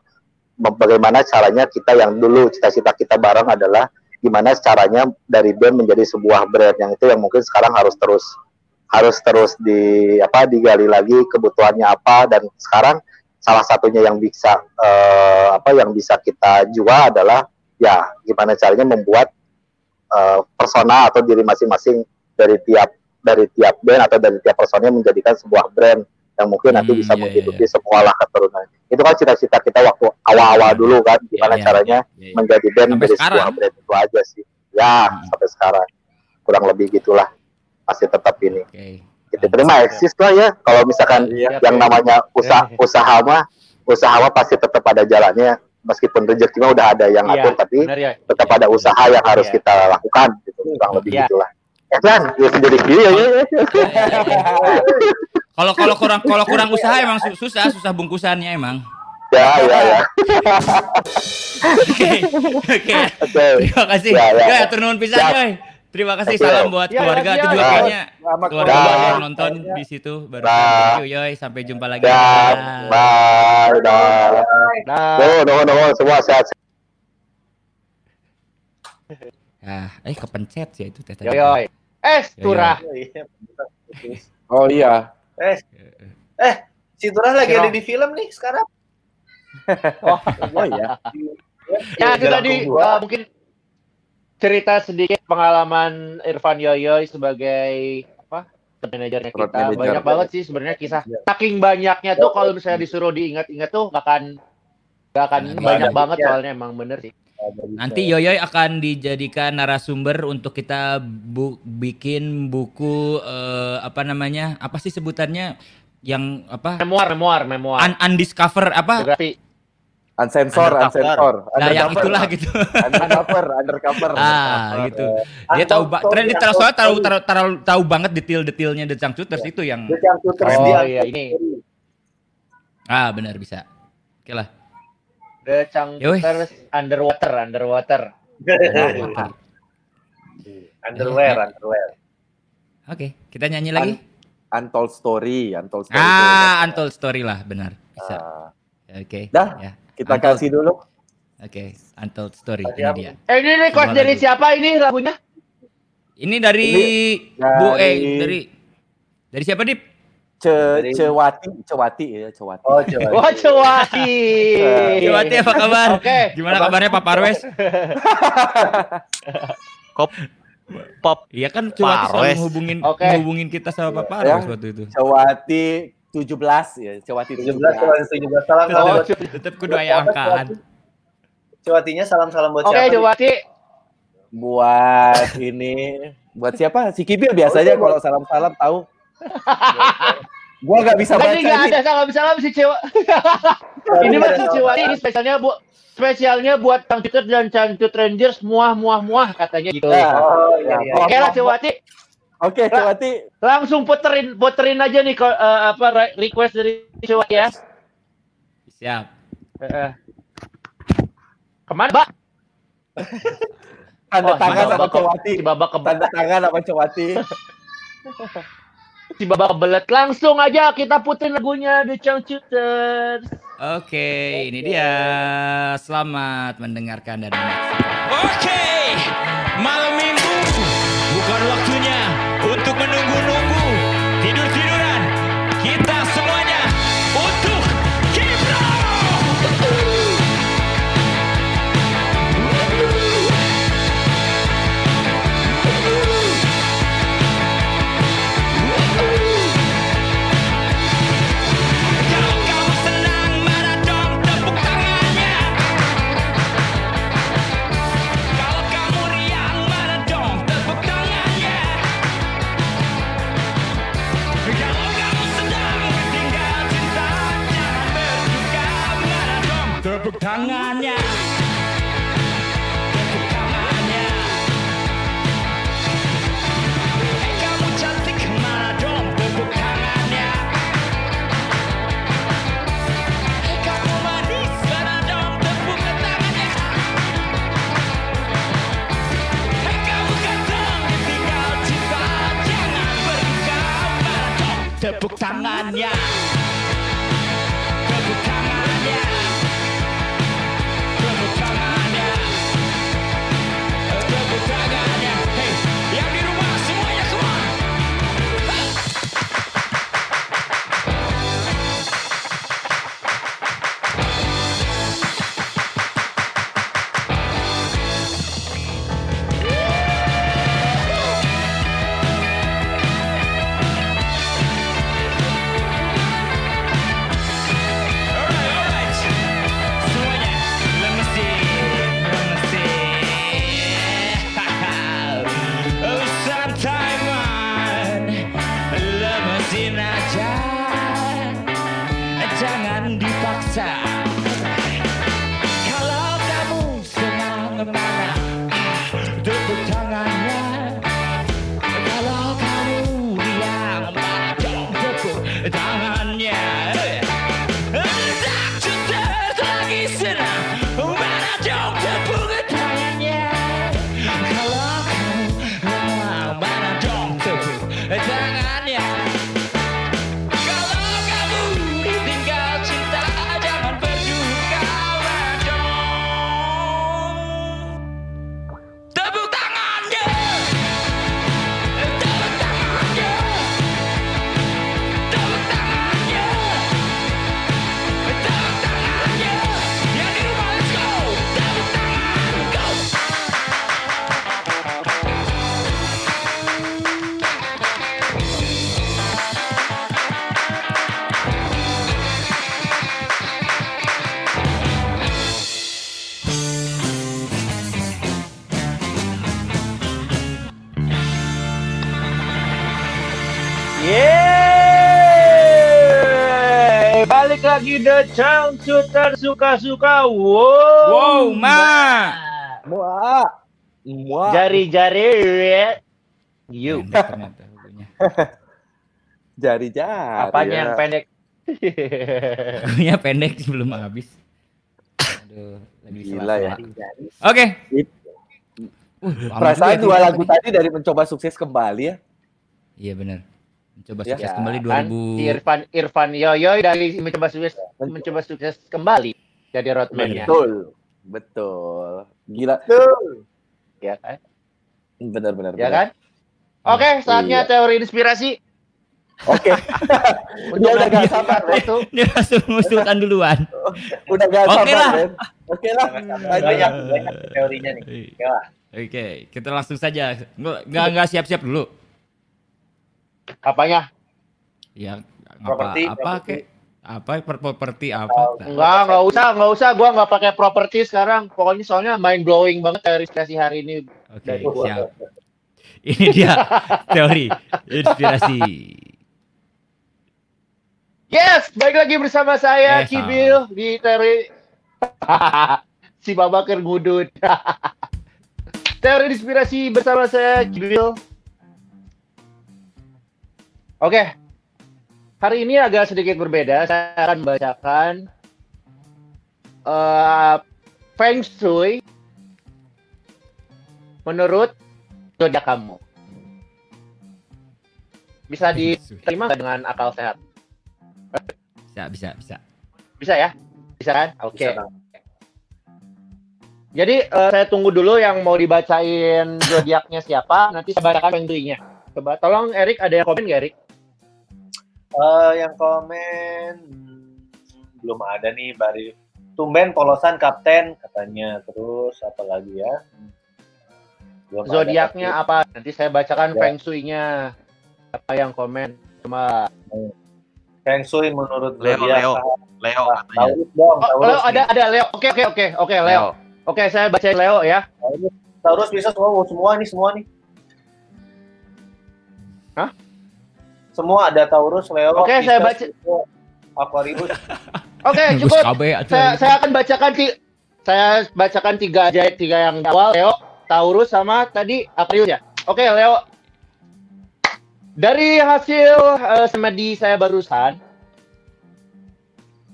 bagaimana caranya kita yang dulu cita-cita kita bareng adalah gimana caranya dari band menjadi sebuah brand yang itu yang mungkin sekarang harus terus harus terus di apa digali lagi kebutuhannya apa. Dan sekarang salah satunya yang bisa eh, apa yang bisa kita jual adalah ya gimana caranya membuat eh, persona atau diri masing-masing dari tiap dari tiap band atau dari tiap personnya menjadikan sebuah brand yang mungkin nanti Hmm, bisa iya, menghidupi semua lah keturunan. Itu kan cita-cita kita waktu awal-awal dulu kan gimana Iya, iya, caranya iya, iya. menjadi band Sampai menjadi sekarang. sebuah brand itu aja sih. Ya, Hmm. sampai sekarang. Kurang lebih gitulah. Masih tetap ini. Oke. Kita terima eksis lah ya. Kalau misalkan Iya. yang namanya usaha usaha mah usaha mah pasti tetap ada jalannya meskipun rezeki mah udah ada yang Iya, ngatur tapi benar ya. tetap ada usaha yang harus Iya. kita lakukan gitu kurang lebih Iya. gitulah ya kan ya jadi gini ya, ya, ya. Kalau kalau kurang kalau kurang usaha emang su- susah, susah bungkusannya emang. ya ya ya Oke. Oke. oke Terima kasih. Ya, ya, Ya, ya. turun pisan. Yoy. Terima kasih salam buat Ya, keluarga ya, itu juga ya. kayaknya keluarga yang nonton di situ baru thank you Yoy sampai jumpa lagi. ya Dadah. bye Nah, Nuhun, nuhun, nuhun. semua sehat Ah, eh kepencet sih itu teh. tadi. Yoi yoi. Es turah. Oh iya. Eh, eh, si Turah lagi Siro. ada di film nih sekarang. Oh, Oh iya. ya itu tadi uh, mungkin cerita sedikit pengalaman Irfan Yoyoy sebagai apa manajernya kita manager. banyak banget sih sebenarnya kisah saking banyaknya tuh kalau misalnya disuruh diingat-ingat tuh gak akan gak akan Nggak banyak banget soalnya emang bener sih Nanti Yoyoy akan dijadikan narasumber untuk kita bu- bikin buku eh, apa namanya? Apa sih sebutannya? Yang apa? memoir memoir memoir Un- undiscover apa? biografi Unsensor, unsensor. Nah, yang itulah gitu. Undercover, undercover. Ah, gitu. Dia tahu ba- ternyata dia tahu tahu tahu tahu, banget detail-detailnya The Changcuters itu yang Dia yang Shooters oh dia. iya ini ah benar bisa. Oke lah. The wes. Changcuters underwater underwater underwear, underwear. Oke, kita nyanyi lagi. Untold story, untold story. Ah, Untold Story lah, benar. Bisa. Ah, Oke. Dah. Ya. kita Untold. kasih dulu. Oke, Untold Story Tadi ini dia. eh ini request Sebuah dari lagu. siapa ini lagunya Ini dari Ini Bu eh dari- dari dari siapa, Dip? Ce, Cewati, Cewati ya, Cewati. Oh, coba. Wah Cewati Cewati apa kabar? Oke Gimana kabarnya Pak Parwes? Kop pop Iya kan Cewati selalu Parwes. hubungin Oke. hubungin kita sama Pak Parwes waktu itu. Cewati 17 ya, Cewati 17 17. salam 17 salam Oh, buat Tetap kudu aya angkaan. Cewatinya salam-salam buat Oke siapa? nih? Cewati Buat ini, buat siapa? Si Kibil biasanya kalau salam-salam tahu. Gua nggak bisa baca Tadi nggak ini. ada salam salam si Cewa Ini mah si Cewati ini spesialnya bu spesialnya buat Cangcut dan Cangcut Rangers muah muah muah katanya gitu Ya. Oh, iya, iya. Oke lah Cewati Oke, Cewati. langsung puterin puterin aja nih eh, apa re- request dari Cewati ya Siap. Eh, eh. Ke mana, Mbak? Tanda Oh, tangan sama Cewati. Tanda tangan sama Cewati. si babak kebelet. Langsung aja kita puterin lagunya The Changcuters. Oke, ini dia. Selamat mendengarkan dan menyaksikan. Oke, malam minggu bukan waktu untuk menunggu-nunggu tepuk tangannya. Chang Shooter suka-suka. Wow. Wow, ma. Muak. Muak. Jari-jari. You. Ternyata lagunya. Jari-jari. Apanya ya. yang pendek? Lagunya pendek belum habis. Aduh, lagi Gila ya. Oke. Uh, lama Perasaan dua ya, lagu tadi dari mencoba sukses kembali ya. Iya benar. Mencoba Ya. sukses kembali Kan 2000. Irfan Irfan Yoyoy dari mencoba sukses mencoba sukses kembali jadi roadman-nya. Betul. Betul. Gila. Ya kan? Benar-benar. Ya kan? Oke, saatnya Iya. teori inspirasi. Oke. Untuk Dia udah gak sabar, waktu. Dia langsung mengusulkan duluan. Udah gak Oke sabar, lah. Ben. Oke lah. Banyak, banyak teorinya nih. Oke lah. Oke, kita langsung saja. Nggak nggak siap-siap dulu. Apanya? Ya, apa Properti, apa properti. kek? Apa per- properti apa? Enggak, enggak usah, enggak usah. Gua enggak pakai properti sekarang. Pokoknya soalnya mind blowing banget teori inspirasi hari ini. Oke, Dari gua. siap. Ini dia teori inspirasi. Yes, baik lagi bersama saya Yes, Kibil di teori si Babakir ngudut. teori inspirasi bersama saya Kibil. Oke. Hari ini agak sedikit berbeda. Saya akan membacakan eh, Feng Shui menurut zodiak kamu. Bisa diterima nggak dengan akal sehat? Bisa, bisa, bisa. Bisa ya? Bisa kan? Oke. Bisa, Bang. Jadi eh, saya tunggu dulu yang mau dibacain zodiaknya siapa, nanti saya bacakan Feng Shui-nya. Coba tolong Erik ada yang komen nggak Erik? Eh, yang komen hmm, belum ada nih baru tumben polosan kapten katanya terus apa lagi ya Hmm. Belum Zodiaknya apa? Nanti saya bacakan Ya. feng shui-nya. Apa yang komen? Cuma Feng Shui menurut Leo, zodiak Leo. Leo katanya. Taurus dong Oh, Taurus Leo nih. ada ada Leo. Oke oke oke oke Leo. Leo. Oke saya bacain Leo ya. Taurus bisa semua semua nih semua nih Hah? Semua ada Taurus Leo Oke, saya Pisces, baca- Aquarius Oke Gus cukup. Atuh. Saya saya akan bacakan ti saya bacakan tiga aja tiga yang awal Leo, Taurus sama tadi Aquarius ya. Oke Leo. Dari hasil eh, semedi saya barusan,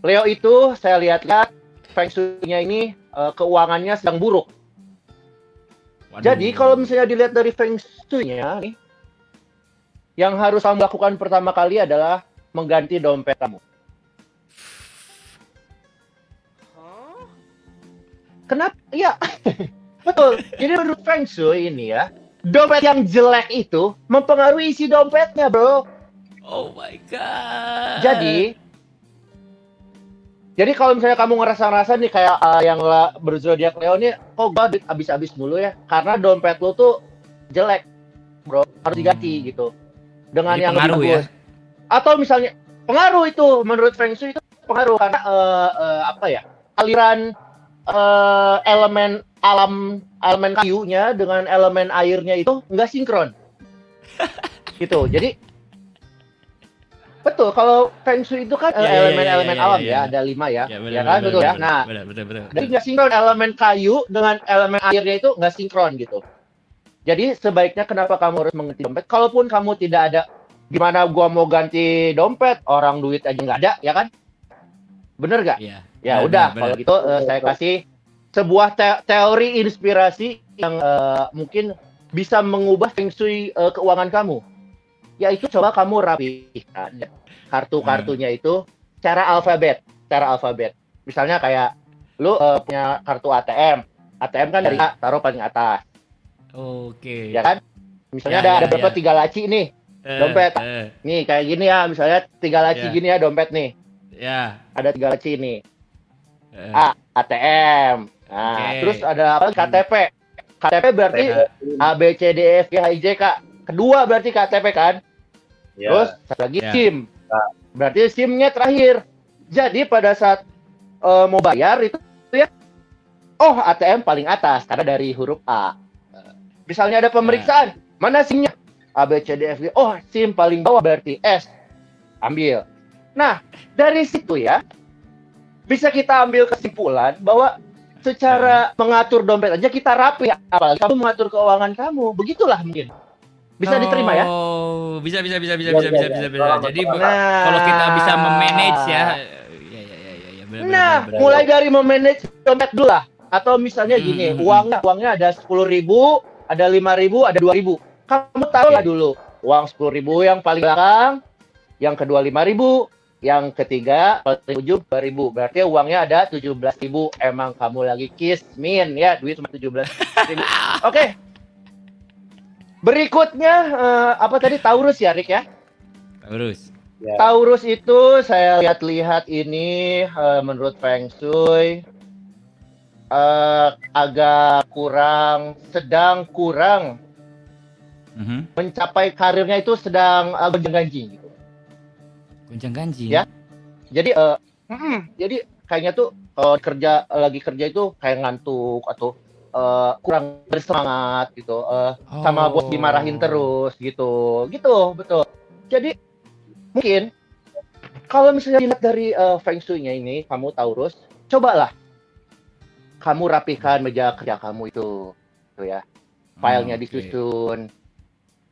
Leo itu saya lihat-lihat feng shui-nya ini eh, keuangannya sedang buruk. Waduh. Jadi kalau misalnya dilihat dari feng shui-nya nih, yang harus kamu lakukan pertama kali adalah mengganti dompet kamu. Kenapa? Iya. Betul. Jadi menurut feng shui ini ya, dompet yang jelek itu mempengaruhi isi dompetnya, Bro. Oh my god. Jadi jadi kalau misalnya kamu ngerasa-ngerasa nih kayak uh, yang la- berzodiak Leo nih, kok gua duit habis-habis mulu ya? Karena dompet lo tuh jelek, bro. Harus diganti gitu. Dengan Jadi yang lebih ya? bagus. Atau misalnya pengaruh itu menurut Feng Shui itu pengaruh karena uh, uh, apa ya? Aliran uh, elemen alam elemen kayunya dengan elemen airnya itu nggak sinkron. gitu. Jadi betul kalau Feng Shui itu kan iya, iya, elemen-elemen alam iya, ya, iya. ada lima ya, Ya, ya, benar, kan betul ya. Nah, benar, betul, betul. jadi nggak sinkron elemen kayu dengan elemen airnya itu nggak sinkron gitu. Jadi sebaiknya kenapa kamu harus mengganti dompet? Kalaupun kamu tidak ada, gimana gua mau ganti dompet? Orang duit aja nggak ada, ya kan? Bener nggak? Iya. Ya Benar, udah, benar, kalau gitu eh, saya kasih sebuah te- teori inspirasi yang eh, mungkin bisa mengubah feng shui eh, keuangan kamu. Yaitu coba kamu rapikan ya, kartu-kartunya itu cara alfabet, cara alfabet. Misalnya kayak lu eh, punya kartu ATM, ATM kan dari A taruh paling atas, Oke. ya kan? Misalnya Ya, ada ya, ada berapa ya. tiga laci nih, Eh, dompet. eh, nih kayak gini ya, misalnya tiga laci Ya. gini ya dompet nih, ya. ada tiga laci nih. Eh, A, ATM. Nah, Oke. terus ada apa? KTP. KTP berarti. A B C D E F G H I J K. Kedua berarti KTP kan? Ya. Terus satu lagi Ya. SIM. Berarti SIM-nya terakhir. Jadi pada saat eh, mau bayar itu ya oh ATM paling atas karena dari huruf A. Misalnya ada pemeriksaan, mana SIM-nya? A B C D F G. Oh, SIM paling bawah berarti S. Ambil. Nah, dari situ ya bisa kita ambil kesimpulan bahwa secara mengatur dompet aja kita rapi apalagi kamu mengatur keuangan kamu begitulah mungkin bisa diterima ya Oh, bisa bisa bisa bisa Ya, bisa ya, bisa ya. bisa bisa. Kalau Jadi Nah. kalau kita bisa memanage ya. Ya ya ya ya ya benar, nah benar, benar. mulai dari memanage dompet dulu lah atau misalnya Hmm, gini hmm, hmm. uangnya uangnya ada sepuluh ribu ada lima ribu ada dua ribu. Kamu taruh lah dulu. Uang sepuluh ribu yang paling belakang yang kedua lima ribu yang ketiga paling ujung dua ribu. Berarti uangnya ada tujuh belas ribu. Emang kamu lagi kismin ya duit cuma tujuh belas ribu. Oke. Berikutnya eh, apa tadi? Taurus ya Rick ya? Terus. Ya. Taurus itu saya lihat-lihat ini eh, menurut Feng Shui eh, agak kurang, sedang kurang Mhm. mencapai karirnya itu sedang uh, ganjing gitu. Goncang ganjing. Ya. Jadi eh, mm, jadi kayaknya tuh kalau kerja lagi kerja itu kayak ngantuk atau eh, kurang bersemangat gitu. eh, sama bos Oh. dimarahin terus gitu gitu betul jadi mungkin kalau misalnya dilihat dari uh, feng shui-nya ini kamu Taurus cobalah kamu rapihkan meja kerja kamu itu tuh ya filenya Oke. disusun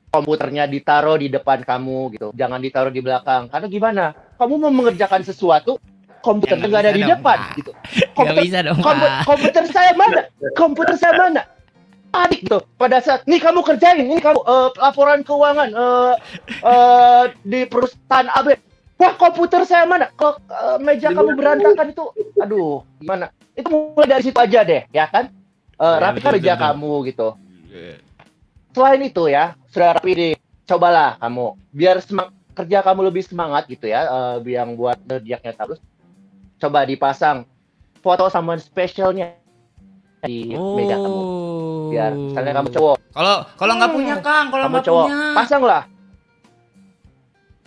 komputernya ditaruh di depan kamu gitu jangan ditaruh di belakang karena gimana kamu mau mengerjakan sesuatu komputernya Ya, nggak ada di dong, depan Pak. gitu komputer bisa dong, Kompu- Pak. komputer saya mana? Komputer saya mana? Adik tuh pada saat nih kamu kerjain ini kamu eh, laporan keuangan eh, eh, di perusahaan AB. Wah komputer saya mana? Kok eh, meja kamu berantakan itu? Aduh gimana? Itu mulai dari situ aja deh ya kan? Eh, Ya, rapikan betul, meja betul, kamu gitu. Iya. Selain itu ya sudah rapi di cobalah kamu biar semang kerja kamu lebih semangat gitu ya eh, yang buat zodiaknya Taurus coba dipasang foto sama spesialnya di meja kamu biar misalnya kamu cowok Kalau kalau nggak punya Kang, kalau nggak cowok punya. pasang lah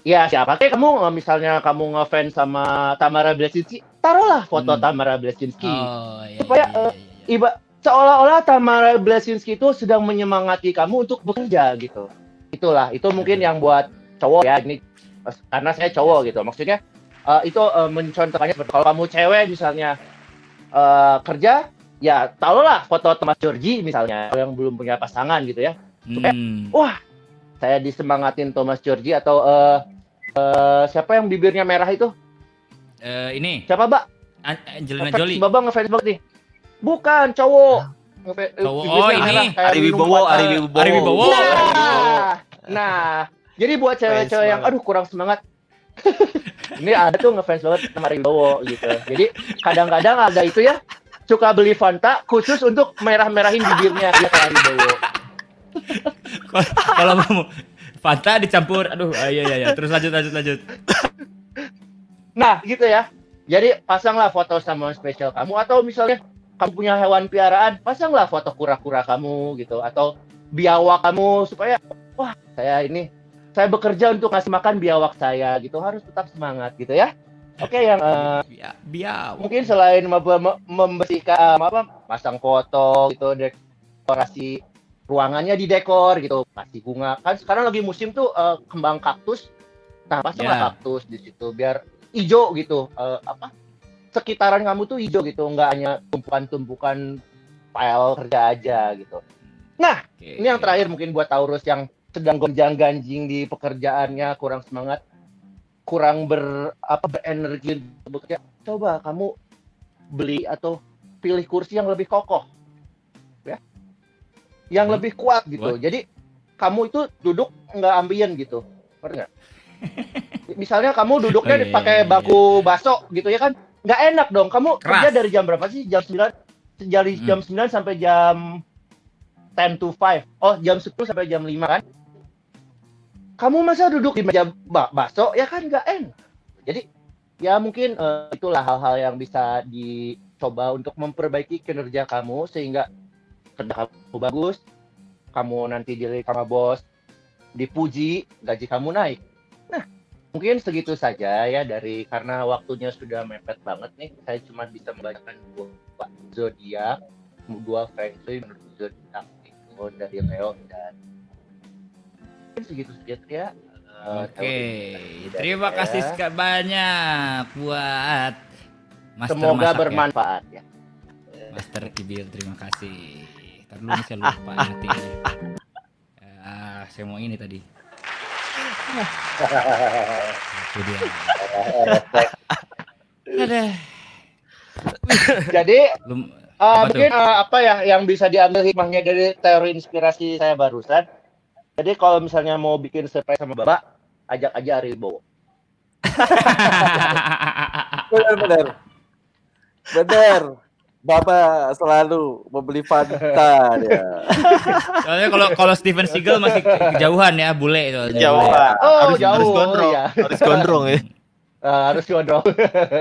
ya siapa kayak kamu eh, misalnya kamu ngefans sama Tamara Blazinski taruhlah foto Hmm. Tamara Blazinski Oh, iya, Supaya, iya, iya, iya. iba seolah-olah Tamara Blazinski itu sedang menyemangati kamu untuk bekerja gitu. Itulah, itu mungkin yang buat cowok ya ini eh, karena saya cowok gitu. Maksudnya eh, itu eh, mencontohkannya seperti kalau kamu cewek misalnya eh, kerja ya taruhlah foto Thomas Georgie misalnya yang belum punya pasangan gitu ya. Hmm. Wah, saya disemangatin Thomas Georgie atau eh, eh, siapa yang bibirnya merah itu? Eh, ini Siapa, Mbak? An- Angelina Ngefans, Jolie. Baba ngefans banget nih. Bukan, cowok. Ngefe- eh, Cowok. Oh, ini. Ari Wibowo, Ari Wibowo. Ari Wibowo. Nah, nah, jadi buat cewek-cewek yang aduh kurang semangat. ini ada tuh ngefans banget sama Ari Wibowo gitu. Jadi kadang-kadang ada itu ya suka beli Fanta khusus untuk merah-merahin bibirnya kayak Ari Wibowo. Kalau kamu Fanta dicampur, aduh, ah, iya iya iya. Terus lanjut lanjut lanjut. Nah, gitu ya. Jadi pasanglah foto sama spesial kamu atau misalnya kamu punya hewan piaraan, pasanglah foto kura-kura kamu gitu atau biawak kamu supaya wah, saya ini saya bekerja untuk ngasih makan biawak saya gitu harus tetap semangat gitu ya. Oke, yang eh, Bia, bia. mungkin selain mem- mem- membersihkan apa pasang foto gitu dekorasi ruangannya di dekor gitu kasih bunga kan sekarang lagi musim tuh eh, kembang kaktus nah pasanglah Ya. kaktus di situ biar hijau gitu Eh, apa sekitaran kamu tuh hijau gitu nggak hanya tumpukan-tumpukan file kerja aja gitu Oke, ini yang terakhir mungkin buat Taurus yang sedang gonjang-ganjing di pekerjaannya, kurang semangat, kurang ber apa berenergi bekerja. Coba kamu beli atau pilih kursi yang lebih kokoh. Ya. Yang Hmm. lebih kuat gitu. What? Jadi kamu itu duduk nggak ambien gitu. Ngerti nggak? Misalnya kamu duduknya Oh, iya, iya, pakai iya, bangku baso gitu ya kan? Nggak enak dong. Kamu Keras. kerja dari jam berapa sih? Jam 9 dari Hmm. jam 9 sampai jam 10 to 5. Oh, jam 10 sampai jam 5 kan? Kamu masa duduk di meja ba- bakso ya kan nggak enak. Jadi ya mungkin eh, itulah hal-hal yang bisa dicoba untuk memperbaiki kinerja kamu sehingga kerja kamu bagus, kamu nanti dilihat sama bos, dipuji, gaji kamu naik. Mungkin segitu saja ya dari karena waktunya sudah mepet banget nih, saya cuma bisa membacakan dua zodiak, dua feng shui menurut zodiak itu dari Leo dan mungkin segitu saja ya. Eh, Oke, dari terima saya. kasih sekali banyak buat Master Semoga masak ya. bermanfaat ya. Master Kibil, terima kasih. Ntar dulu saya lupa nanti. Ah, saya mau ini tadi. Itu dia. Ada. Jadi Belum eh, Apa mungkin eh, apa ya yang bisa diambil hikmahnya dari teori inspirasi saya barusan. Jadi kalau misalnya mau bikin surprise sama Bapak, ajak aja Ari Wibowo. Benar, benar. Benar. Baba selalu membeli Fanta dia. Soalnya kalau kalau Steven Seagal masih ke- kejauhan ya, bule itu. Jauhan. Oh, harus, jauh, harus gondrong. iya. Harus gondrong ya. Eh, harus gondrong.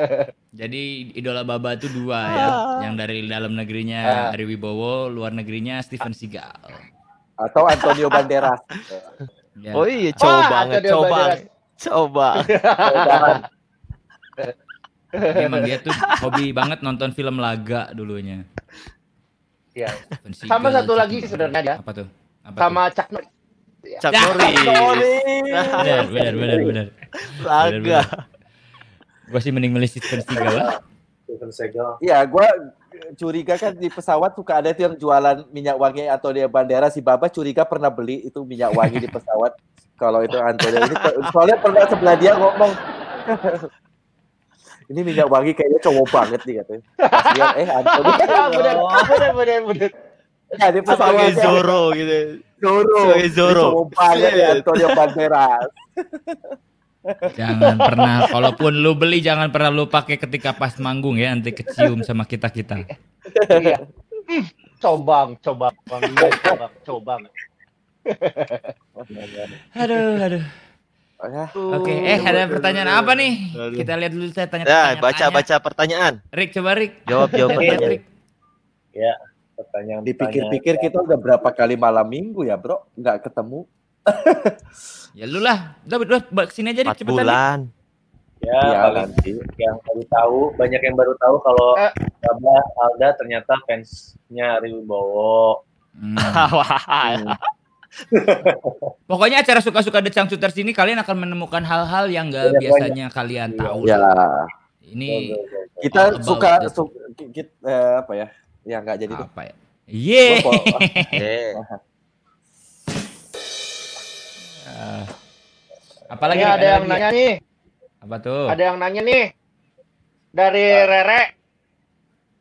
Jadi idola Baba itu dua ya, yang dari dalam negerinya Ah. Ari Wibowo, luar negerinya Steven Seagal. Atau Antonio Banderas. Ya. Oh iya, coba banget, coba. Banderas. Coba. Emang dia tuh hobi banget nonton film laga dulunya. Iya. Sama satu lagi sebenarnya ya. Apa tuh? Apa Sama Chuck Norris. Chuck Norris. tuh? Benar, benar, benar, benar. Laga. Gua sih mending milih Steven Seagal lah. Steven Seagal. Iya, gua curiga kan di pesawat suka ada tuh yang jualan minyak wangi Antonio Banderas. Si Baba curiga pernah beli itu minyak wangi di pesawat. Kalau itu Antonio ini soalnya pernah sebelah dia ngomong ini minyak wangi kayaknya cowok banget nih katanya. Pas lihat, eh Antonio benar, benar, benar, benar. Nah, di pesawat Sebagai Zoro gitu. Zoro. Sebagai Zoro. Cowok banget ya Shit. Antonio Banderas. Jangan pernah, kalaupun lu beli jangan pernah lu pakai ketika pas manggung ya, nanti kecium sama kita kita. Iya. Hmm, Cobang, cobang, Bang. Iya, cobang, cobang. Aduh, aduh. Oh, ya. Oke, eh ada pertanyaan apa nih? Aduh. Kita lihat dulu saya tanya Ya, baca baca pertanyaan. Rick coba Rick. Jawab jawab pertanyaan. Rick. Ya, pertanyaan. Dipikir-pikir kita udah berapa kali malam minggu ya, Bro? Nggak ketemu. Ya lu lah. Udah, udah, sini aja Rick cepetan. Bulan. Ya, Iya, paling nanti. yang baru tahu, banyak yang baru tahu kalau Eh. Baba Alda ternyata fansnya Ari Wibowo. Hmm. Pokoknya acara suka-suka The Shooters ini kalian akan menemukan hal-hal yang nggak Banyak, biasanya kalian Iya. tahu. Ya, Ini kita suka the- su- ki- eh, apa ya? Ya nggak jadi tuh. apa ya? Ye. Gua po- Eh, Ah. Apalagi ada yang lagi? nanya nih, Apa tuh? ada yang nanya nih dari Rere.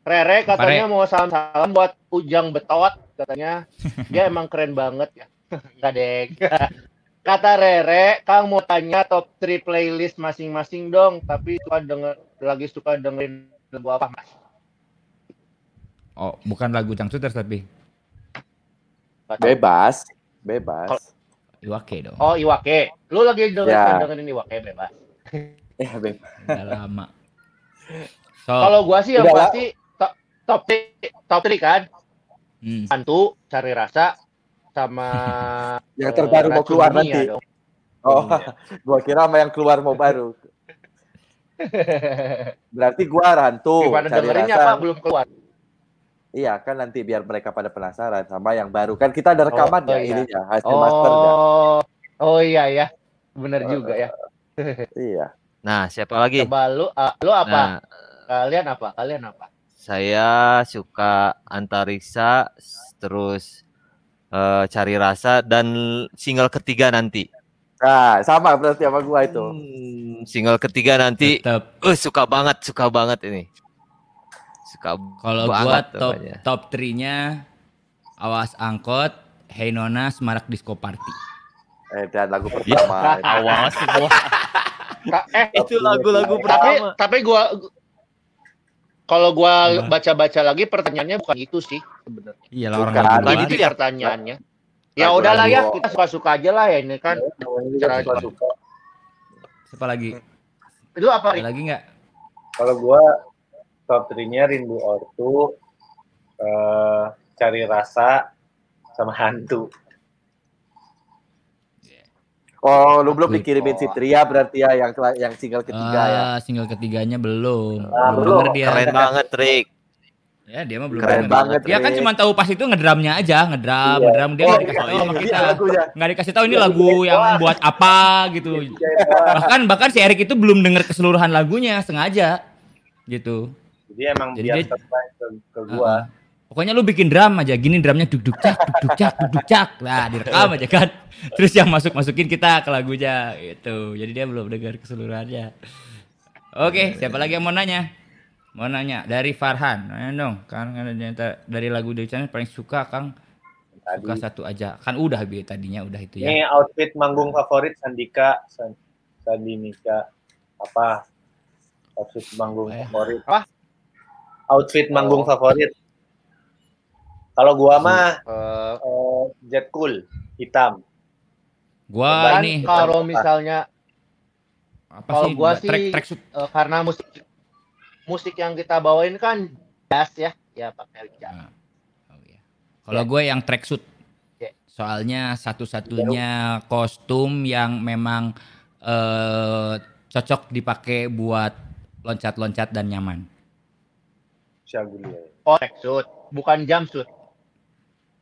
Rere katanya mau salam-salam buat Ujang Betot katanya. Dia emang keren banget ya. Enggak deng. Kata Rere, Kang mau tanya top 3 playlist masing-masing dong, tapi suka denger lagi suka dengerin lagu apa, Mas? Oh, bukan lagu Shooters tapi Bebas, bebas. Iwake dong. Oh, Iwake. Lu lagi dengerin, Ya. dengerin Iwake bebas. Ya, bebas. Udah lama. So, Kalau gua sih yang Udah pasti top top 3, top 3 kan. hmm. Hantu, cari rasa sama Yang eh, terbaru mau Racun keluar Dunia nanti. dong. Oh, gua kira sama yang keluar mau baru. Berarti gua rantu, Gimana cari dengerinnya. Pak belum keluar. Iya kan nanti biar mereka pada penasaran sama yang baru kan kita ada rekaman Oh, ya iya. ininya hasil masternya. Oh, oh iya ya. Bener juga ya. Iya. Nah, siapa lagi? Coba lu ah, lu apa? Nah, Kalian apa? Kalian apa? saya suka antariksa terus eh, cari rasa dan single ketiga nanti. Nah, sama berarti sama gua itu. Hmm, single ketiga nanti tetap eh suka banget, suka banget ini. Suka kalau gua banget top top 3-nya Awas Angkot, Hey Nona, Semarak Disco Party. Eh dan lagu pertama. itu. Awas semua. Eh, Itu lagu-lagu tapi pertama. tapi gua kalau gua baca-baca lagi pertanyaannya bukan itu sih sebenarnya. Iya lah orang Bukan. itu Itu ya? pertanyaannya. Ya udahlah ya, kita suka-suka aja lah ya ini kan. Juga Cara- suka-suka. Siapa lagi? Lu apa? Ada lagi nggak? Kalau gua top 3-nya Rindu Ortu, eh, Cari Rasa, sama Hantu. Oh, lu belum dikirimin si Tria berarti ya yang yang single ketiga ya. Ah, single ketiganya belum. Ah, belum dia. Keren banget, Rick. Ya, dia mah belum Keren banget, Dia kan cuma tahu pas itu ngedramnya aja, ngedram, Iya. ngedram dia Oh, nggak dikasih tahu iya, sama iya, kita. lagunya. Nggak dikasih tahu ini lagu yang buat apa gitu. Bahkan bahkan si Erik itu belum denger keseluruhan lagunya sengaja gitu. Jadi emang Jadi biar dia- surprise ke, ke gua. Pokoknya lu bikin drum aja, gini drumnya duk duk cak, duk duk cak, duk duk cak. Nah, direkam aja kan. Terus yang masuk masukin kita ke lagunya gitu. Jadi dia belum dengar keseluruhannya. Oke, siapa lagi yang mau nanya? Mau nanya dari Farhan. Nanya dong, kan dari lagu dari sana paling suka Kang suka Tadi. satu aja. Kan udah bi tadinya udah itu ya. Ini outfit manggung favorit Sandika, San, Sandika apa? Outfit manggung Eh, favorit. apa? Outfit manggung favorit. Kalau gua mah Eh, eh, jet cool hitam. Gua kan ini kalau misalnya apa kalau sih? gua track sih- track suit. eh, karena musik musik yang kita bawain kan jazz ya, ya pakai jazz. Nah, oh iya. Kalau gue yang tracksuit. Ya. Soalnya satu-satunya kostum yang memang eh, cocok dipakai buat loncat-loncat dan nyaman. Syagulia. Oh, tracksuit, bukan jumpsuit.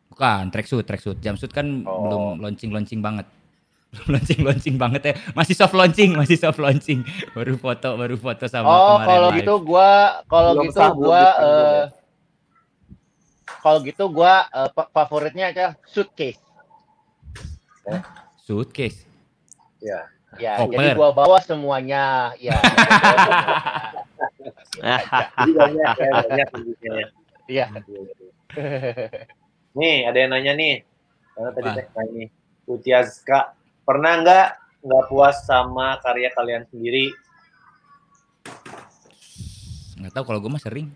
Bukan tracksuit, tracksuit. Jumpsuit kan Oh. belum launching-launching banget. Belum launching-launching banget ya. Masih soft launching, masih soft launching. Baru foto, baru foto sama Oh, kemarin kalau live. gitu gua kalau gitu gua kalau gitu gua eh, fa- favoritnya aja suitcase. Suitcase. Ya. Ya, Koper. jadi gua bawa semuanya. Ya. Banyak ya, banyak jenisnya. Iya. Nih, ada yang nanya nih. Karena tadi Apa? saya nanya nih. Utiazka, pernah nggak nggak puas sama karya kalian sendiri? Nggak tahu kalau gue mah sering.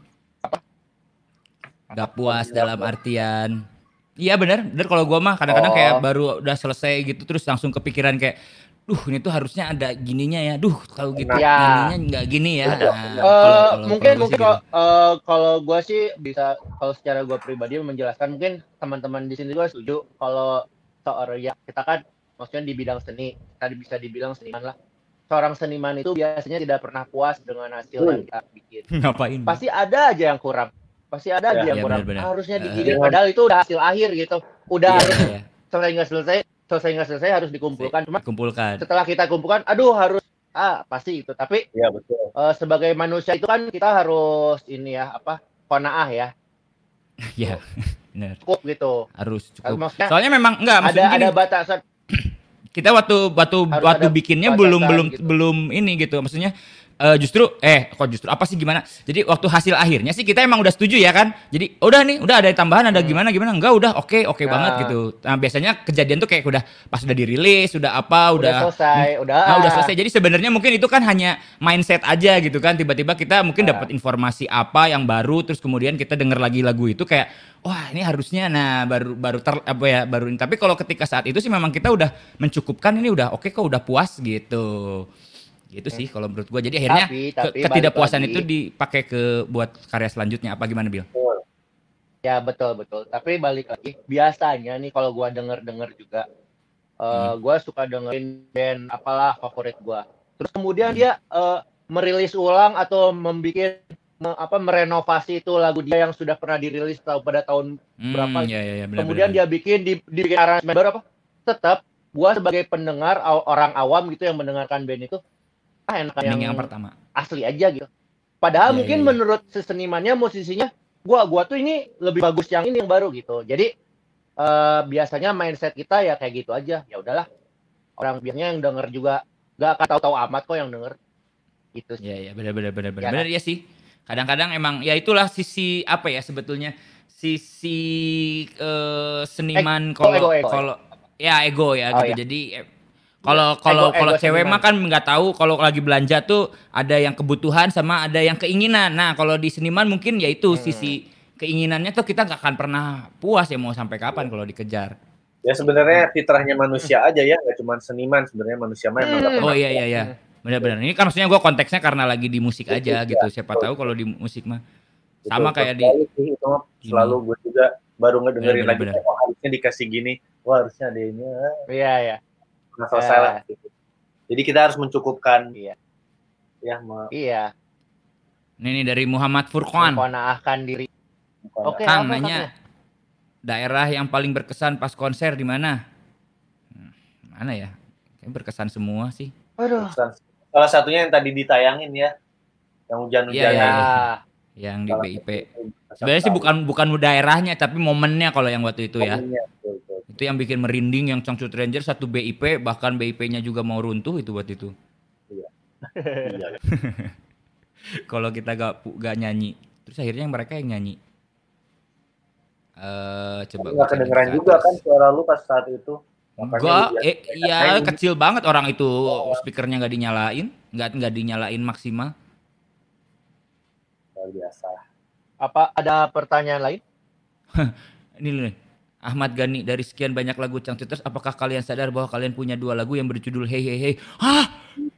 Gak puas dalam artian Iya benar, benar kalau gua mah kadang-kadang Oh. kayak baru udah selesai gitu terus langsung kepikiran kayak duh ini tuh harusnya ada gininya ya. Duh, kalau gitu Ya. ininya nggak gini ya. Betul. Nah, Eh, kalau- kalau- mungkin kalau mungkin kalau gitu. eh, kalau gue sih bisa kalau secara gue pribadi menjelaskan mungkin teman-teman di sini juga setuju kalau seorang ya kita kan maksudnya di bidang seni tadi bisa dibilang seniman lah seorang seniman itu biasanya tidak pernah puas dengan hasil Hmm. yang kita bikin ngapain? pasti ada aja yang kurang pasti ada aja Ya, yang ya, kurang benar-benar. harusnya Eh. digini padahal itu udah hasil akhir gitu udah Iya, harus iya, selesai nggak selesai selesai nggak selesai harus dikumpulkan cuma kumpulkan. setelah kita kumpulkan aduh harus ah pasti itu tapi Iya betul. eh, sebagai manusia itu kan kita harus ini ya apa konaah ya Iya. Benar. cukup gitu Harus Eh, cukup. maksudnya Soalnya memang enggak ada maksudnya ada gini, batasan kita waktu waktu Harus waktu bikinnya batasan belum belum gitu. belum ini gitu maksudnya eh, justru eh kok justru apa sih gimana jadi waktu hasil akhirnya sih kita emang udah setuju ya kan jadi udah nih udah ada tambahan ada gimana gimana enggak udah oke oke Hmm. Nah. banget gitu nah biasanya kejadian tuh kayak udah pas udah dirilis udah apa udah, udah selesai udah Nah, udah selesai. Jadi sebenarnya mungkin itu kan hanya mindset aja gitu kan. Tiba-tiba kita mungkin Nah. dapat informasi apa yang baru terus kemudian kita denger lagi lagu itu kayak wah ini harusnya nah baru baru ter apa ya baru ini. Tapi kalau ketika saat itu sih memang kita udah mencukupkan ini udah oke kok udah puas gitu. Gitu sih kalau menurut gua. Jadi akhirnya Tapi- ke- tapi ketidakpuasan balik itu dipakai ke buat karya selanjutnya apa gimana Bil? ya betul betul tapi balik lagi biasanya nih kalau gua denger denger juga eh Hmm. gua suka dengerin band apalah favorit gua terus kemudian Hmm. dia eh, merilis ulang atau membuat me- apa merenovasi itu lagu dia yang sudah pernah dirilis tahu pada tahun Hmm, Berapa? ya, ya, ya, benar, kemudian benar. dia bikin di dibikin aransemen baru apa tetap gua sebagai pendengar orang awam gitu yang mendengarkan band itu enak yang, yang pertama. asli aja gitu padahal Iya, mungkin iya, iya. menurut sesenimannya musisinya gua gua tuh ini lebih bagus yang ini yang baru gitu jadi eh, biasanya mindset kita ya kayak gitu aja ya udahlah orang biasanya yang denger juga gak akan tahu-tahu amat kok yang denger gitu sih. Iya iya benar benar benar benar. Ya. Benar ya sih. Kadang-kadang emang ya itulah sisi apa ya sebetulnya sisi eh, seniman kalau ego. kalau ya ego ya Oh, gitu. iya. Jadi kalau kalau kalau cewek mah kan nggak tahu kalau lagi belanja tuh ada yang kebutuhan sama ada yang keinginan. Nah, kalau di seniman mungkin ya itu Hmm. sisi keinginannya tuh kita nggak akan pernah puas ya mau sampai kapan kalau dikejar. Ya sebenarnya fitrahnya manusia aja ya, nggak cuma seniman sebenarnya manusia mah emang nggak Hmm. pernah. Oh iya iya iya. Benar-benar. Ini kan maksudnya gue konteksnya karena lagi di musik aja gitu. Siapa tahu kalau di musik mah sama Betul, kayak di selalu sih, itu mah selalu gue juga baru ngedengerin Bener, lagi bener, oh harusnya dikasih gini wah harusnya ada ini ah, iya nggak selesai Ya. lah gitu. jadi kita harus mencukupkan Iya. ya iya ini nih dari Muhammad Furqan. mengkonaahkan diri oke Kang apa nanya daerah yang paling berkesan pas konser di mana? Hmm, Mana ya? Kayak berkesan semua sih. aduh Pesan. salah satunya yang tadi ditayangin ya yang hujan-hujan Iya, iya, ya Yang di BIP. Sebenarnya sih bukan bukan daerahnya tapi momennya kalau yang waktu itu ya. Itu yang bikin merinding yang Changcut Ranger satu BIP bahkan BIP-nya juga mau runtuh itu buat itu. Iya. Kalau kita gak gak nyanyi, terus akhirnya mereka yang nyanyi. Eh coba nggak kedengeran ke juga kan suara lu pas saat itu Enggak, eh, ya kecil banget orang itu speakernya nggak dinyalain, nggak nggak dinyalain maksimal. Luar biasa apa ada pertanyaan lain Ini loh nih. Ahmad Gani dari sekian banyak lagu Cangcuters, apakah kalian sadar bahwa kalian punya dua lagu yang berjudul Hey Hey Hey? Hah?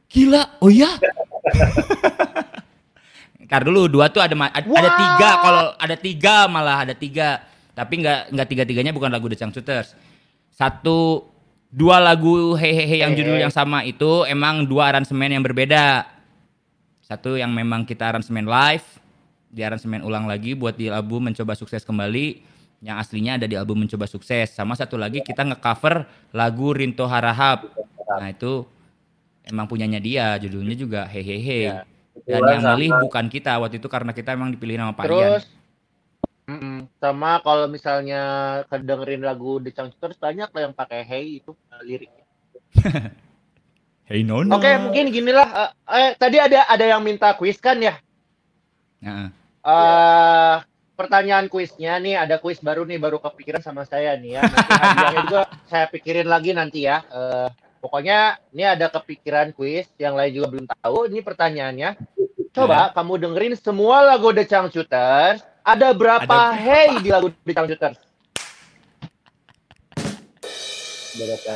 Gila? Oh ya? Ntar dulu dua tuh ada ada, ada tiga kalau ada tiga malah ada tiga tapi nggak nggak tiga tiganya bukan lagu The Cangcuters satu dua lagu Hey Hey Hey yang Hey, judul Hey. yang sama itu emang dua aransemen yang berbeda satu yang memang kita aransemen live di aransemen ulang lagi buat di album mencoba sukses kembali yang aslinya ada di album mencoba sukses. Sama satu lagi kita ngecover lagu Rinto Harahap. Nah itu emang punyanya dia judulnya juga Hey Ya. dan yang milih bukan kita waktu itu karena kita emang dipilih nama Pak terus mm-mm, sama kalau misalnya kedengerin lagu The Changcuters banyak lah yang pakai hey itu uh, liriknya. Hey Nono oke mungkin ginilah eh, eh, tadi ada ada yang minta kuis kan ya? Nah, eh pertanyaan kuisnya nih ada kuis baru nih baru kepikiran sama saya nih ya. Nanti juga saya pikirin lagi nanti ya. Eh pokoknya ini ada kepikiran kuis yang lain juga belum tahu. Ini pertanyaannya. Coba kamu dengerin semua lagu The Changcuters. Ada berapa Ada hey di lagu The Changcuters? Berapa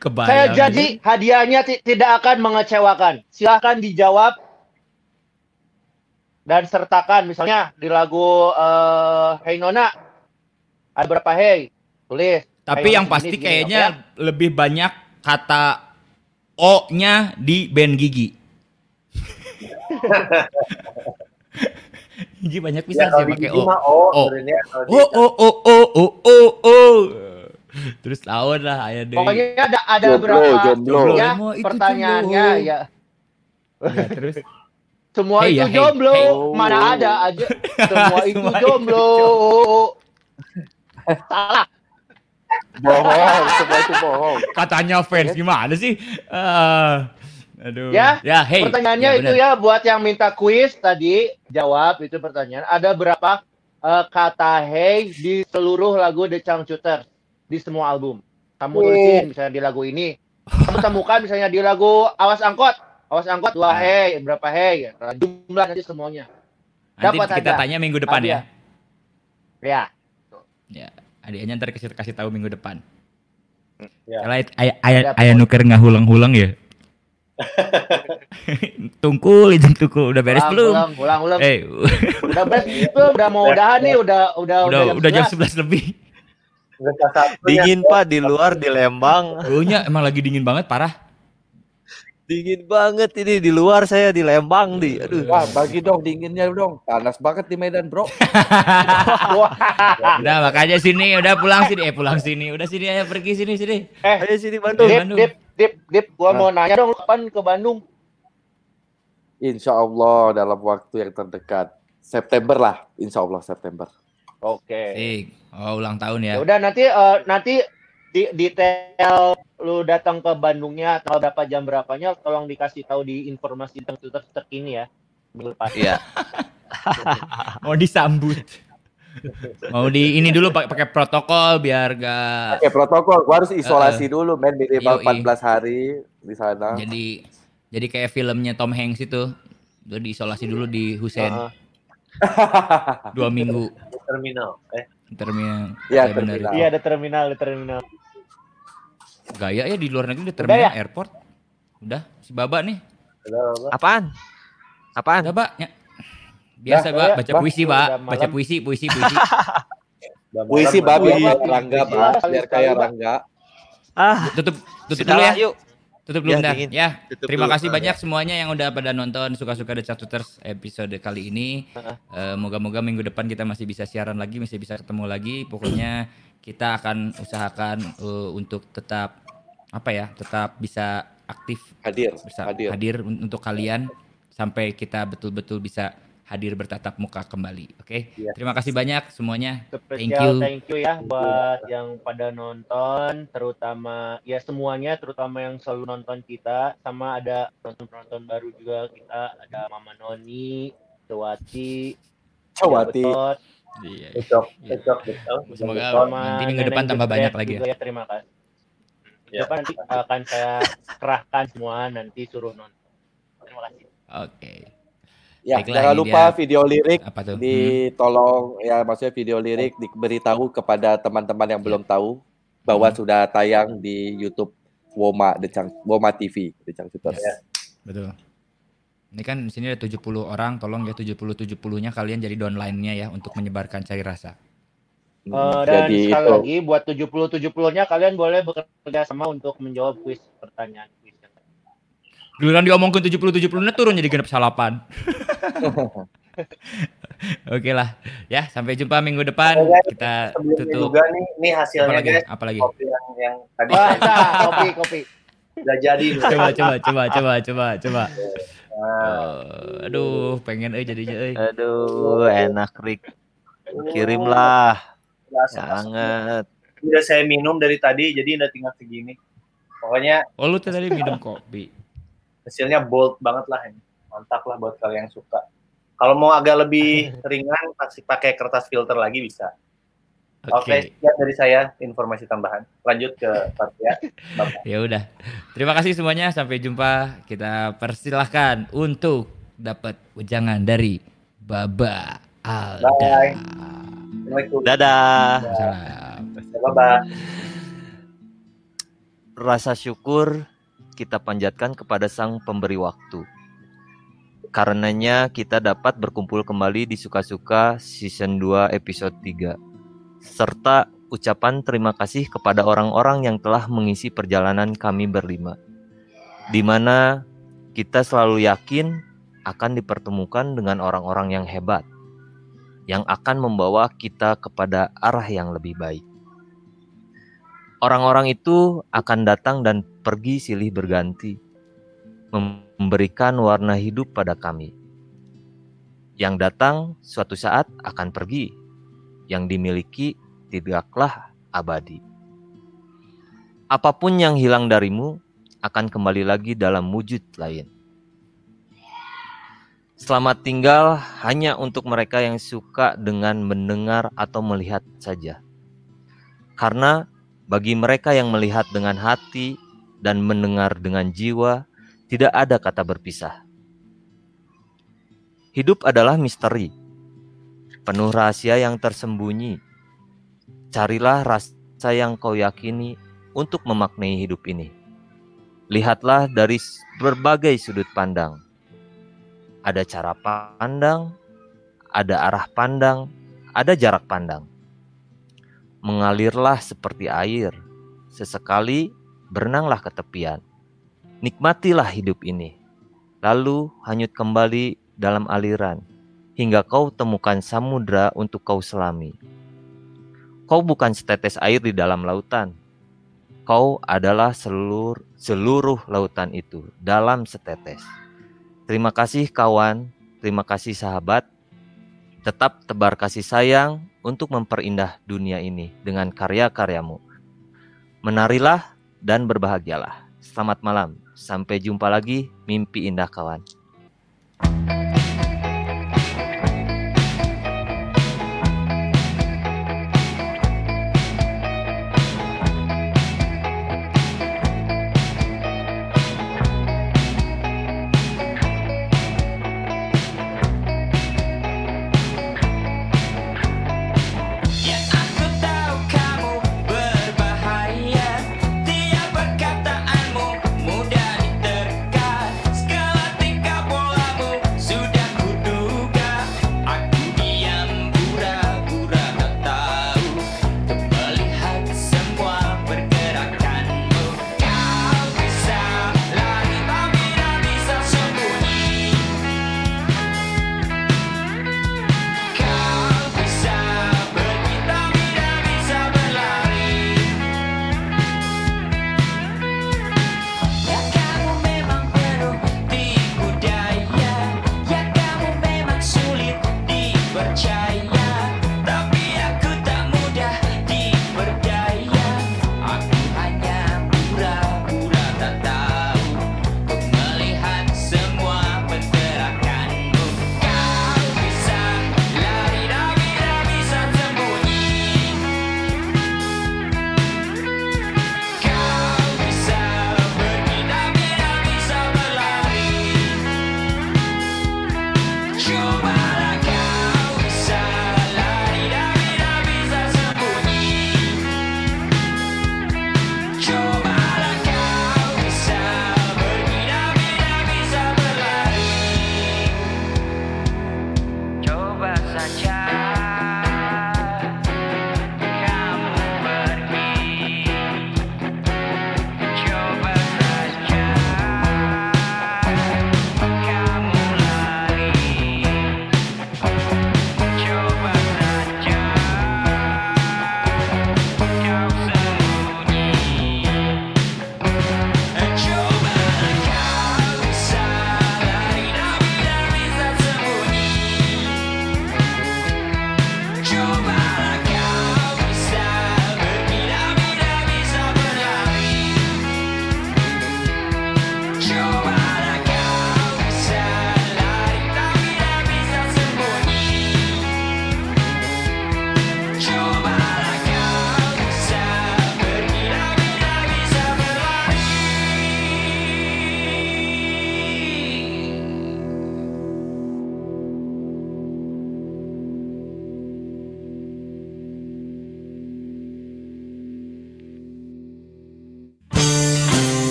Kebayang. Saya janji hadiahnya ti- tidak akan mengecewakan. Silahkan dijawab dan sertakan misalnya di lagu eh, Hey Nona ada berapa Hey tulis. Tapi Hey, yang Nona pasti segini, kayaknya lebih banyak kata O-nya di band Gigi. Gigi banyak Ya, pisan kalau sih pakai O. O, O. oh oh oh oh oh oh. Terus lawan lah ayah deh. Pokoknya ada ada Jomblo, berapa jomblo. ya Semua itu pertanyaannya jomblo. ya. Ya, terus Semua Hey itu ya, hey, jomblo, hey. mana ada aja. Semua itu Semua itu jomblo. Salah. Bohong, semua itu bohong. katanya fans gimana sih? Ah, aduh. Ya, ya hey. Pertanyaannya Ya, itu ya buat yang minta kuis tadi jawab itu pertanyaan. Ada berapa eh, kata hey di seluruh lagu The Changcuter di semua album? Kamu tulisin misalnya di lagu ini. Kamu temukan misalnya di lagu Awas Angkot. Awas Angkot dua Nah. hey, berapa hey? Jumlah nanti semuanya. Nanti dapat kita aja. tanya minggu depan ya. Ya. Ya, adiknya ntar kasih kasih tahu minggu depan. Ya. Kalau ayah ayah Ada ayah apa? nuker nggak hulang-hulang ya. tungkul itu tungkul udah beres Ulang, belum? Ulang, ulang, ulang. Eh, Udah beres belum? Udah mau udahan nih, udah udah udah udah jam 11. 11 lebih. Udah. Dingin Pak di luar di Lembang. Ohnya emang lagi dingin banget parah. Dingin banget ini di luar saya di Lembang di. Aduh. Wah, bagi dong dinginnya dong. Panas banget di Medan, Bro. Wah. Udah makanya sini, udah pulang sini, eh pulang sini, udah sini ayo pergi sini sini. Eh, Ayo sini Bandung. Dip, Bandung. dip, dip, dip, gua mau nanya dong, lu kapan ke Bandung? Insya Allah dalam waktu yang terdekat. September lah, insya Allah September. Oke. Sik. Oh ulang tahun ya. Ya udah nanti eh, nanti di detail lu datang ke Bandungnya tanggal berapa jam berapanya tolong dikasih tahu di informasi tentang Twitter terkini ya. Iya. Mau disambut. Mau di ini dulu pakai pakai protokol biar gak Oke, protokol. Gua harus isolasi dulu, men. Minimal Yoi. 14 hari di sana. jadi jadi kayak filmnya Tom Hanks itu. Udah diisolasi dulu di Husein Heeh. dua minggu. Di terminal. Eh, Terminal. Iya, benar terminal. Iya ada terminal, ada terminal. Gaya ya di luar negeri di terminal ya? airport. Udah si Baba nih. udah, udah. Apaan? Apaan? Udah, Pak. Ya. Biasa, ya, baca Bah. puisi, Udah Pak. malam. Baca puisi, puisi, puisi. Udah Puisi babi udah. Rangga, Pak. sekali Biar kayak. Rangga. Ah, Tutup tutup sudah dulu ya. yuk. Tutup dulu Ya, dingin. Ya, Tutup terima dulu. kasih Ah, banyak semuanya yang udah pada nonton suka-suka The Chatuters episode kali ini. Eh, moga-moga minggu depan kita masih bisa siaran lagi, masih bisa ketemu lagi. Pokoknya kita akan usahakan eh, untuk tetap apa ya, tetap bisa aktif Hadir, bisa hadir. hadir un- untuk kalian sampai kita betul-betul bisa hadir bertatap muka kembali. Oke. Iya. Terima kasih banyak semuanya. Thank Spesial you. thank you ya buat yang pada nonton, terutama ya semuanya, terutama yang selalu nonton kita, sama ada penonton-penonton baru juga kita, ada Mama Noni, Cewati, Cewati. Betot, Iya. Cocok, Iya. cocok, betul. Semoga nanti minggu depan tambah banyak lagi ya. ya. Terima kasih. Ya. Depan nanti akan saya kerahkan semua nanti suruh nonton. Terima kasih. Oke. Ya, Baiklah, jangan lupa dia. video lirik Apa tuh? Hmm. ditolong ya maksudnya video lirik diberitahu kepada teman-teman yang belum tahu bahwa Hmm. sudah tayang di YouTube Woma The Cang Woma TV The Cangcuters. Ya. Betul. Ini kan di sini ada 70 orang, tolong ya 70 70-nya kalian jadi downline-nya ya untuk menyebarkan cari rasa. Eh, dan Jadi sekali itu lagi buat 70 70-nya kalian boleh bekerja sama untuk menjawab kuis pertanyaan kuis. Giliran diomongin 70 70-nya turun jadi genep salapan. Oke lah. Ya, sampai jumpa minggu depan. Oke, guys. Kita tutup. juga nih, nih hasilnya Apalagi? guys. Apalagi? Kopi yang, yang tadi nah, kopi kopi. udah jadi. Coba coba coba coba coba coba. Eh, aduh, pengen euy jadinya euy. Aduh, enak Rick. Kirimlah. Sangat. Udah saya minum dari tadi, jadi udah tinggal segini. Pokoknya Oh, lu tadi minum kopi. hasilnya bold banget lah ini. Mantap lah buat kalian yang suka. Kalau mau agak lebih ringan, pasti pakai kertas filter lagi bisa. Oke, Oke. sekian dari saya informasi tambahan. Lanjut ke part ya. Bapak. Ya udah. Terima kasih semuanya. Sampai jumpa. Kita persilahkan untuk dapat ujangan dari Baba Alda. Bye. Assalamualaikum. Dadah. Salam. Baba. Rasa syukur kita panjatkan kepada Sang Pemberi Waktu. Karenanya kita dapat berkumpul kembali di Suka-Suka Season 2 Episode 3. Serta ucapan terima kasih kepada orang-orang yang telah mengisi perjalanan kami berlima. Di mana kita selalu yakin akan dipertemukan dengan orang-orang yang hebat. Yang akan membawa kita kepada arah yang lebih baik. Orang-orang itu akan datang dan pergi silih berganti, memberikan warna hidup pada kami. Yang datang suatu saat akan pergi, yang dimiliki tidaklah abadi. Apa pun yang hilang darimu akan kembali lagi dalam wujud lain. Selamat tinggal hanya untuk mereka yang suka dengan mendengar atau melihat saja. Karena bagi mereka yang melihat dengan hati dan mendengar dengan jiwa, tidak ada kata berpisah. Hidup adalah misteri, penuh rahasia yang tersembunyi. Carilah rasa yang kau yakini untuk memaknai hidup ini. Lihatlah dari berbagai sudut pandang. Ada cara pandang, ada arah pandang, ada jarak pandang mengalirlah seperti air. Sesekali berenanglah ke tepian. Nikmatilah hidup ini. Lalu hanyut kembali dalam aliran hingga kau temukan samudra untuk kau selami. Kau bukan setetes air di dalam lautan. Kau adalah seluruh seluruh lautan itu dalam setetes. Terima kasih kawan, terima kasih sahabat. Tetap tebar kasih sayang untuk memperindah dunia ini dengan karya-karyamu. Menarilah dan berbahagialah. Selamat malam. Sampai jumpa lagi. Mimpi indah kawan. Ya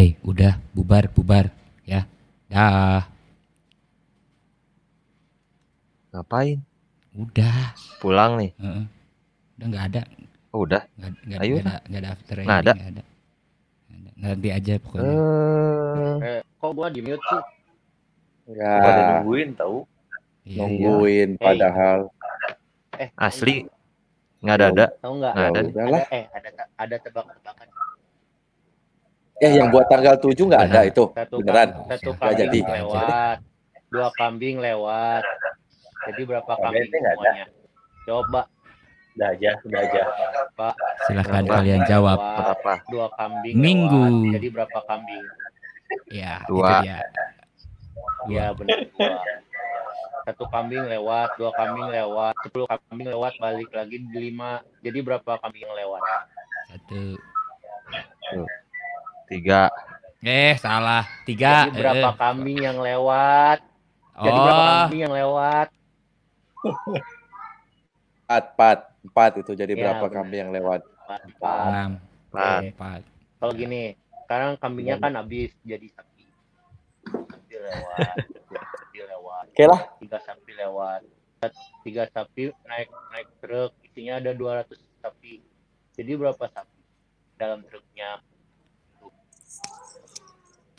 Hei, udah bubar, bubar ya. Dah, Ngapain? udah. Pulang nih. Heeh. Udah nggak ada, Oh, udah. nggak nggak Ayo nggak ada, nggak ada after Nggak ending, ada. nggak ada. Nggak ada. Nanti aja pokoknya. Eh, Eh, kok gua di mute sih? Ya, Pada nungguin tahu. Iya, nungguin padahal. Eh, asli nggak ada ada. Tahu nggak? Nggak ada. Ya udahlah. Ada, eh, ada ada tebak-tebakan. Eh, yang buat tanggal 7 nggak ada itu. Satu Beneran. kam- satu Nggak jadi. kambing lewat, dua kambing lewat. Jadi berapa kambing nggak ada. semuanya? Coba Udah aja, udah aja. Silahkan Berapa? kalian jawab. Berapa? dua kambing Minggu. lewat. Jadi berapa kambing? Ya, Dua. itu dia. Iya benar dua. Satu kambing lewat, dua kambing lewat, sepuluh kambing lewat, balik lagi di lima. Jadi berapa kambing yang lewat? Satu. Tiga. Eh, salah. Tiga. Jadi berapa Eh, kambing yang lewat? Jadi berapa Oh, kambing yang lewat? Empat, empat, empat itu jadi Ya, berapa benar. kambing yang lewat? Empat. Empat. enam. Empat. Empat. Kalau gini, sekarang kambingnya kan habis jadi sapi. Sapi lewat, sapi lewat, Oke lah. tiga sapi lewat. Tiga sapi naik naik truk, isinya ada 200 sapi. Jadi berapa sapi dalam truknya?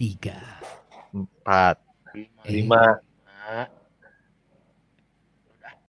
Tiga. Empat. Lima. Eh, Lima.